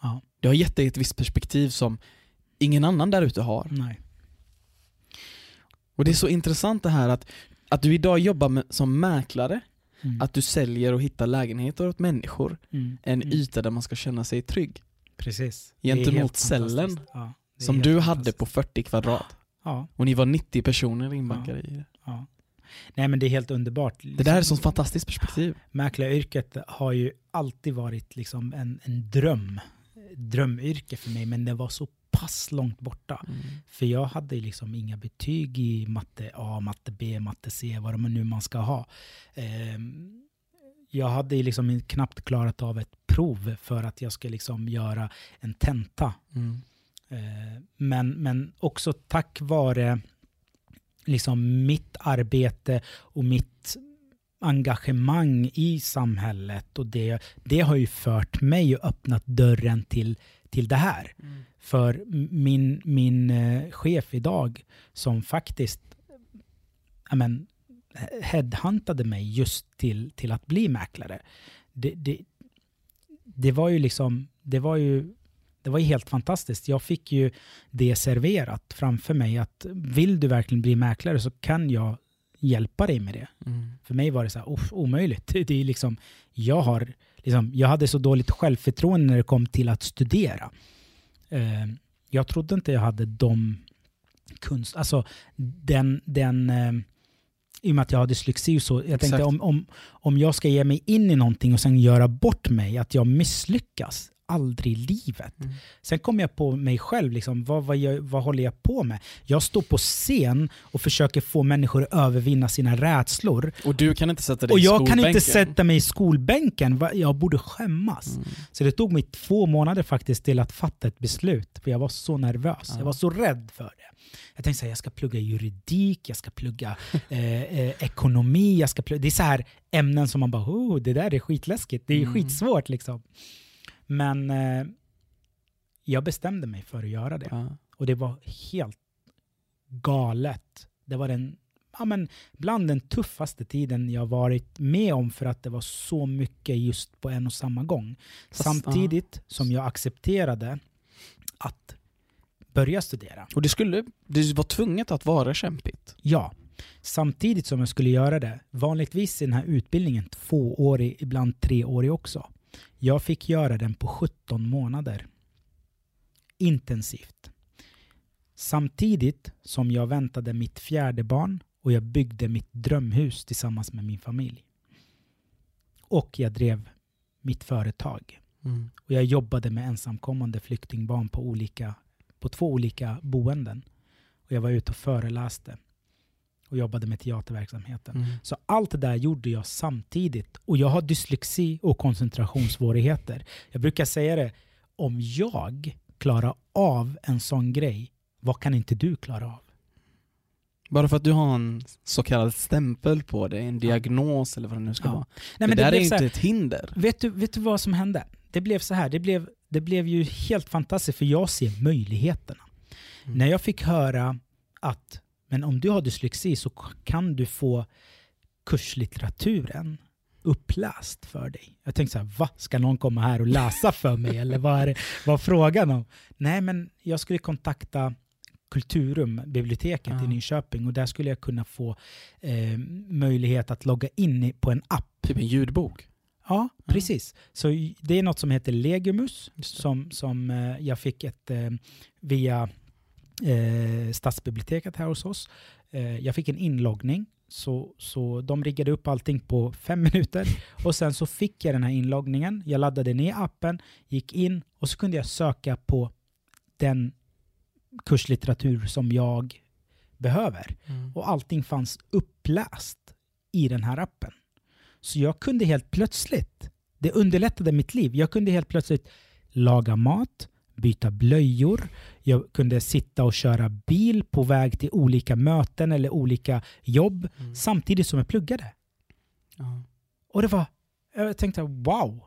Ja. Det har gett dig ett visst perspektiv som ingen annan där ute har. Nej. Och Det är så intressant det här att, att du idag jobbar med, som mäklare, mm. att du säljer och hittar lägenheter åt människor, mm. en mm. yta där man ska känna sig trygg. Precis. Gentemot cellen, ja, som du hade på 40 kvadrat. Ja. Och ni var 90 personer inbankade ja. i det. Ja. Nej men det är helt underbart. Det där är ett sånt fantastiskt perspektiv. Mäklaryrket har ju alltid varit liksom en, en dröm. Drömyrke för mig, men det var så pass långt borta. Mm. För jag hade liksom inga betyg i matte A, matte B, matte C, vad det nu man ska ha. Eh, jag hade liksom knappt klarat av ett prov för att jag skulle liksom göra en tenta. Mm. Eh, men, men också tack vare liksom mitt arbete och mitt engagemang i samhället och det, det har ju fört mig och öppnat dörren till, till det här. Mm. För min, min eh, chef idag som faktiskt amen, headhuntade mig just till, till att bli mäklare. Det, det, det var ju liksom, det var ju det var ju helt fantastiskt. Jag fick ju det serverat framför mig att vill du verkligen bli mäklare så kan jag hjälpa dig med det. Mm. För mig var det så här, omöjligt. Det är liksom, jag, har, liksom, jag hade så dåligt självförtroende när det kom till att studera. Eh, jag trodde inte jag hade de kunst, alltså den, den eh, i och med att jag har dyslexi och så. Jag tänkte om, om, om jag ska ge mig in i någonting och sen göra bort mig, att jag misslyckas aldrig i livet. Mm. Sen kom jag på mig själv, liksom, vad, vad, jag, vad håller jag på med? Jag står på scen och försöker få människor att övervinna sina rädslor. Och du kan inte sätta dig och i skolbänken? Och jag kan inte sätta mig i skolbänken. Jag borde skämmas. Mm. Så det tog mig två månader faktiskt till att fatta ett beslut. För jag var så nervös. Ja. Jag var så rädd för det. Jag tänkte att jag ska plugga juridik, jag ska plugga eh, eh, ekonomi, jag ska plugga, det är så här ämnen som man bara, oh, det där är skitläskigt, det är mm. skitsvårt liksom. Men eh, jag bestämde mig för att göra det. Ja. Och det var helt galet. Det var den, ja, men, bland den tuffaste tiden jag varit med om för att det var så mycket just på en och samma gång. Fast, Samtidigt ja. som jag accepterade att börja studera. Och det skulle, det var tvunget att vara kämpigt? Ja. Samtidigt som jag skulle göra det, vanligtvis är den här utbildningen tvåårig, ibland treårig också. Jag fick göra den på 17 månader. Intensivt. Samtidigt som jag väntade mitt fjärde barn och jag byggde mitt drömhus tillsammans med min familj. Och jag drev mitt företag. Mm. Och jag jobbade med ensamkommande flyktingbarn på, olika, på två olika boenden. Och jag var ute och föreläste och jobbade med teaterverksamheten. Mm. Så allt det där gjorde jag samtidigt. Och jag har dyslexi och koncentrationssvårigheter. Jag brukar säga det, om jag klarar av en sån grej, vad kan inte du klara av? Bara för att du har en så kallad stämpel på dig, en diagnos ja. eller vad det nu ska ja. vara. Nej, det, det där är inte ett hinder. Vet du, vet du vad som hände? Det blev så här, det blev, det blev ju helt fantastiskt för jag ser möjligheterna. Mm. När jag fick höra att men om du har dyslexi så kan du få kurslitteraturen uppläst för dig. Jag tänkte så här, va? Ska någon komma här och läsa för mig? Eller vad är det vad frågan om? Nej, men jag skulle kontakta Kulturum, biblioteket ja. i Nyköping och där skulle jag kunna få eh, möjlighet att logga in på en app. Typ en ljudbok? Ja, ja, precis. Så det är något som heter Legumus som, som eh, jag fick ett eh, via eh, stadsbiblioteket här hos oss. Eh, jag fick en inloggning, så, så de riggade upp allting på fem minuter. Och sen så fick jag den här inloggningen. Jag laddade ner appen, gick in och så kunde jag söka på den kurslitteratur som jag behöver. Mm. Och allting fanns uppläst i den här appen. Så jag kunde helt plötsligt, det underlättade mitt liv, jag kunde helt plötsligt laga mat, byta blöjor. Jag kunde sitta och köra bil på väg till olika möten eller olika jobb mm. samtidigt som jag pluggade. Uh. Och det var, jag tänkte wow.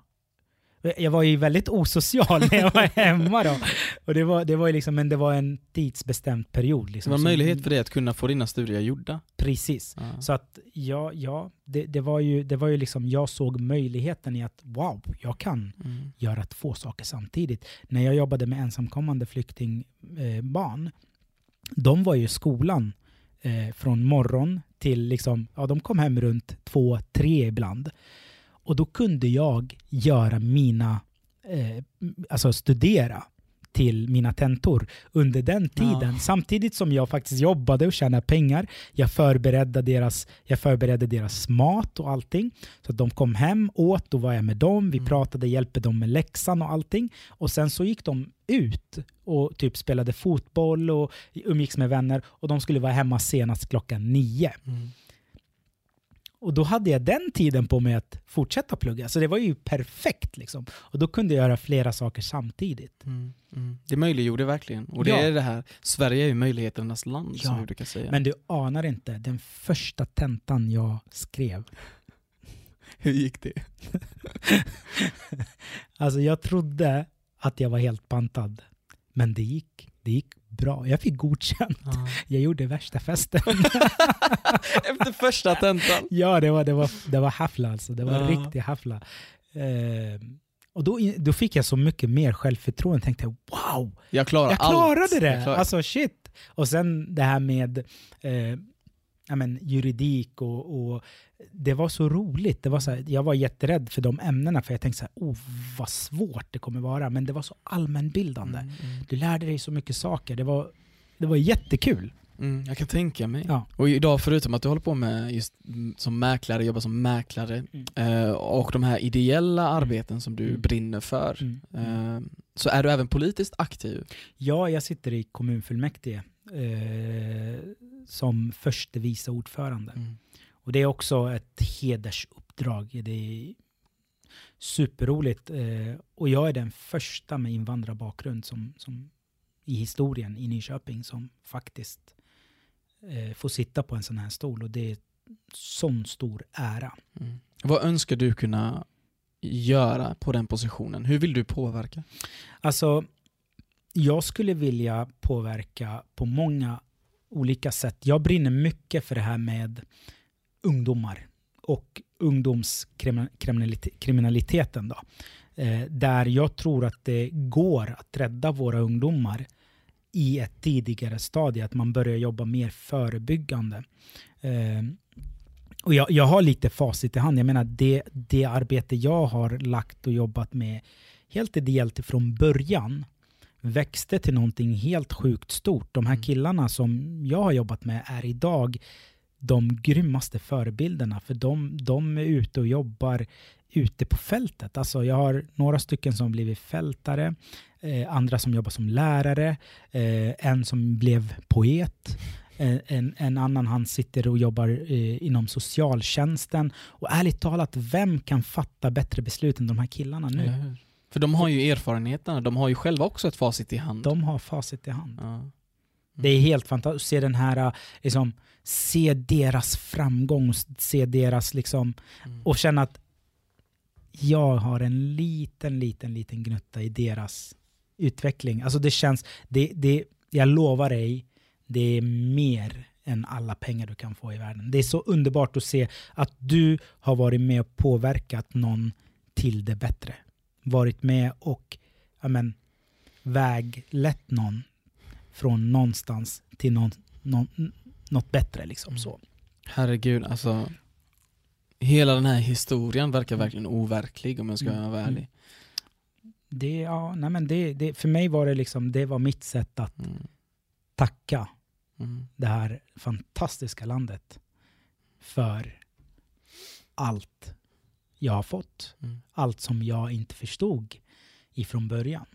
Jag var ju väldigt osocial när jag var hemma då. Och det var, det var liksom, men det var en tidsbestämd period. Liksom. Det var en möjlighet för dig att kunna få dina studier gjorda. Precis. Ja. Så att ja, ja det, det, var ju, det var ju liksom, jag såg möjligheten i att wow, jag kan mm. göra två saker samtidigt. När jag jobbade med ensamkommande flyktingbarn, eh, de var ju i skolan eh, från morgon till liksom, ja de kom hem runt två, tre ibland. Och då kunde jag göra mina, eh, alltså studera till mina tentor under den tiden. Ja. Samtidigt som jag faktiskt jobbade och tjänade pengar. Jag förberedde, deras, jag förberedde deras mat och allting. Så att de kom hem, åt, då var jag med dem. Vi mm. pratade, hjälpte dem med läxan och allting. Och sen så gick de ut och typ spelade fotboll och umgicks med vänner. Och de skulle vara hemma senast klockan nio. Mm. Och då hade jag den tiden på mig att fortsätta plugga. Så det var ju perfekt. Liksom. Och då kunde jag göra flera saker samtidigt. Mm, mm. Det möjliggjorde verkligen. Och det ja. är det här, Sverige är ju möjligheternas land ja. som vi brukar säga. Men du anar inte, den första tentan jag skrev. Hur gick det? alltså jag trodde att jag var helt pantad. Men det gick, det gick bra. Jag fick godkänt. Ja. Jag gjorde värsta festen. Efter första tentan? Ja, det var, det var, det var hafla alltså. Det var en riktig hafla. Eh, och då, då fick jag så mycket mer självförtroende. Tänkte wow, jag, klarar jag klarade allt. det! Jag klarade. Alltså shit! Och sen det här med eh, men, juridik och, och, det var så roligt. Det var så här, jag var jätterädd för de ämnena för jag tänkte så här, oh, vad svårt det kommer vara. Men det var så allmänbildande. Mm, mm. Du lärde dig så mycket saker. Det var, det var jättekul. Mm, jag kan tänka mig. Ja. Och idag förutom att du håller på med just som mäklare, jobbar som mäklare mm. eh, och de här ideella mm. arbeten som du mm. brinner för. Eh, så är du även politiskt aktiv? Ja, jag sitter i kommunfullmäktige eh, som förste vice ordförande. Mm. Och det är också ett hedersuppdrag. Det är superroligt. Eh, och jag är den första med invandrarbakgrund som, som i historien i Nyköping som faktiskt eh, får sitta på en sån här stol. Och det är sån stor ära. Mm. Vad önskar du kunna göra på den positionen? Hur vill du påverka? Alltså, jag skulle vilja påverka på många olika sätt. Jag brinner mycket för det här med ungdomar och ungdomskriminaliteten. Då. Eh, där jag tror att det går att rädda våra ungdomar i ett tidigare stadie, att man börjar jobba mer förebyggande. Eh, och jag, jag har lite facit i hand. Jag menar, det, det arbete jag har lagt och jobbat med helt ideellt från början växte till någonting helt sjukt stort. De här mm. killarna som jag har jobbat med är idag de grymmaste förebilderna. För de, de är ute och jobbar ute på fältet. Alltså jag har några stycken som blivit fältare, eh, andra som jobbar som lärare, eh, en som blev poet, eh, en, en annan han sitter och jobbar eh, inom socialtjänsten. Och ärligt talat, vem kan fatta bättre beslut än de här killarna nu? För de har ju erfarenheterna, de har ju själva också ett facit i hand. De har facit i hand. Ja. Mm. Det är helt fantastiskt att se den här, liksom, se deras framgång, se deras liksom, mm. och känna att jag har en liten, liten, liten gnutta i deras utveckling. Alltså det känns, det, det, jag lovar dig, det är mer än alla pengar du kan få i världen. Det är så underbart att se att du har varit med och påverkat någon till det bättre varit med och amen, väglett någon från någonstans till någon, någon, något bättre. Liksom, så. Herregud, alltså hela den här historien verkar mm. verkligen overklig om jag ska mm. vara ärlig. Mm. Det, ja, nej men det, det, för mig var det liksom, det var mitt sätt att mm. tacka mm. det här fantastiska landet för allt jag har fått. Mm. Allt som jag inte förstod ifrån början.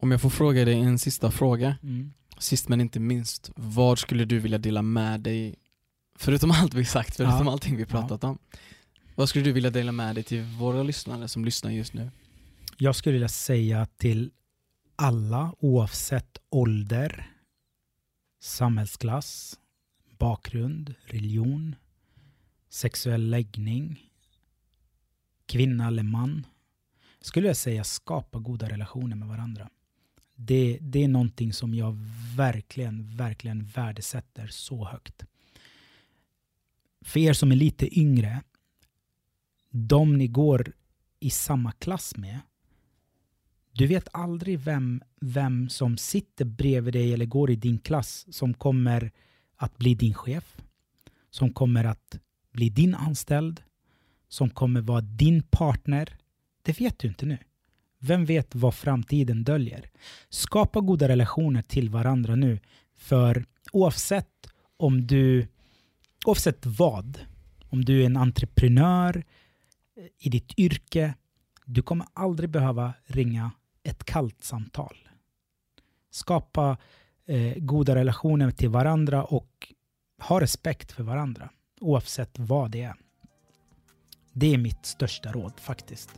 Om jag får fråga dig en sista fråga. Mm. Sist men inte minst, vad skulle du vilja dela med dig, förutom allt vi sagt, förutom ja. allting vi pratat ja. om. Vad skulle du vilja dela med dig till våra lyssnare som lyssnar just nu? Jag skulle vilja säga till alla oavsett ålder, samhällsklass, bakgrund, religion, sexuell läggning, kvinna eller man. skulle jag säga skapa goda relationer med varandra. Det, det är någonting som jag verkligen, verkligen värdesätter så högt. För er som är lite yngre, de ni går i samma klass med, du vet aldrig vem, vem som sitter bredvid dig eller går i din klass som kommer att bli din chef, som kommer att bli din anställd, som kommer vara din partner. Det vet du inte nu. Vem vet vad framtiden döljer? Skapa goda relationer till varandra nu. För oavsett om du, oavsett vad, om du är en entreprenör eh, i ditt yrke, du kommer aldrig behöva ringa ett kallt samtal. Skapa eh, goda relationer till varandra och ha respekt för varandra oavsett vad det är. Det är mitt största råd faktiskt.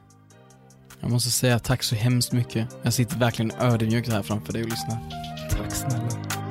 Jag måste säga tack så hemskt mycket. Jag sitter verkligen ödmjukt här framför dig och lyssnar. Tack snälla.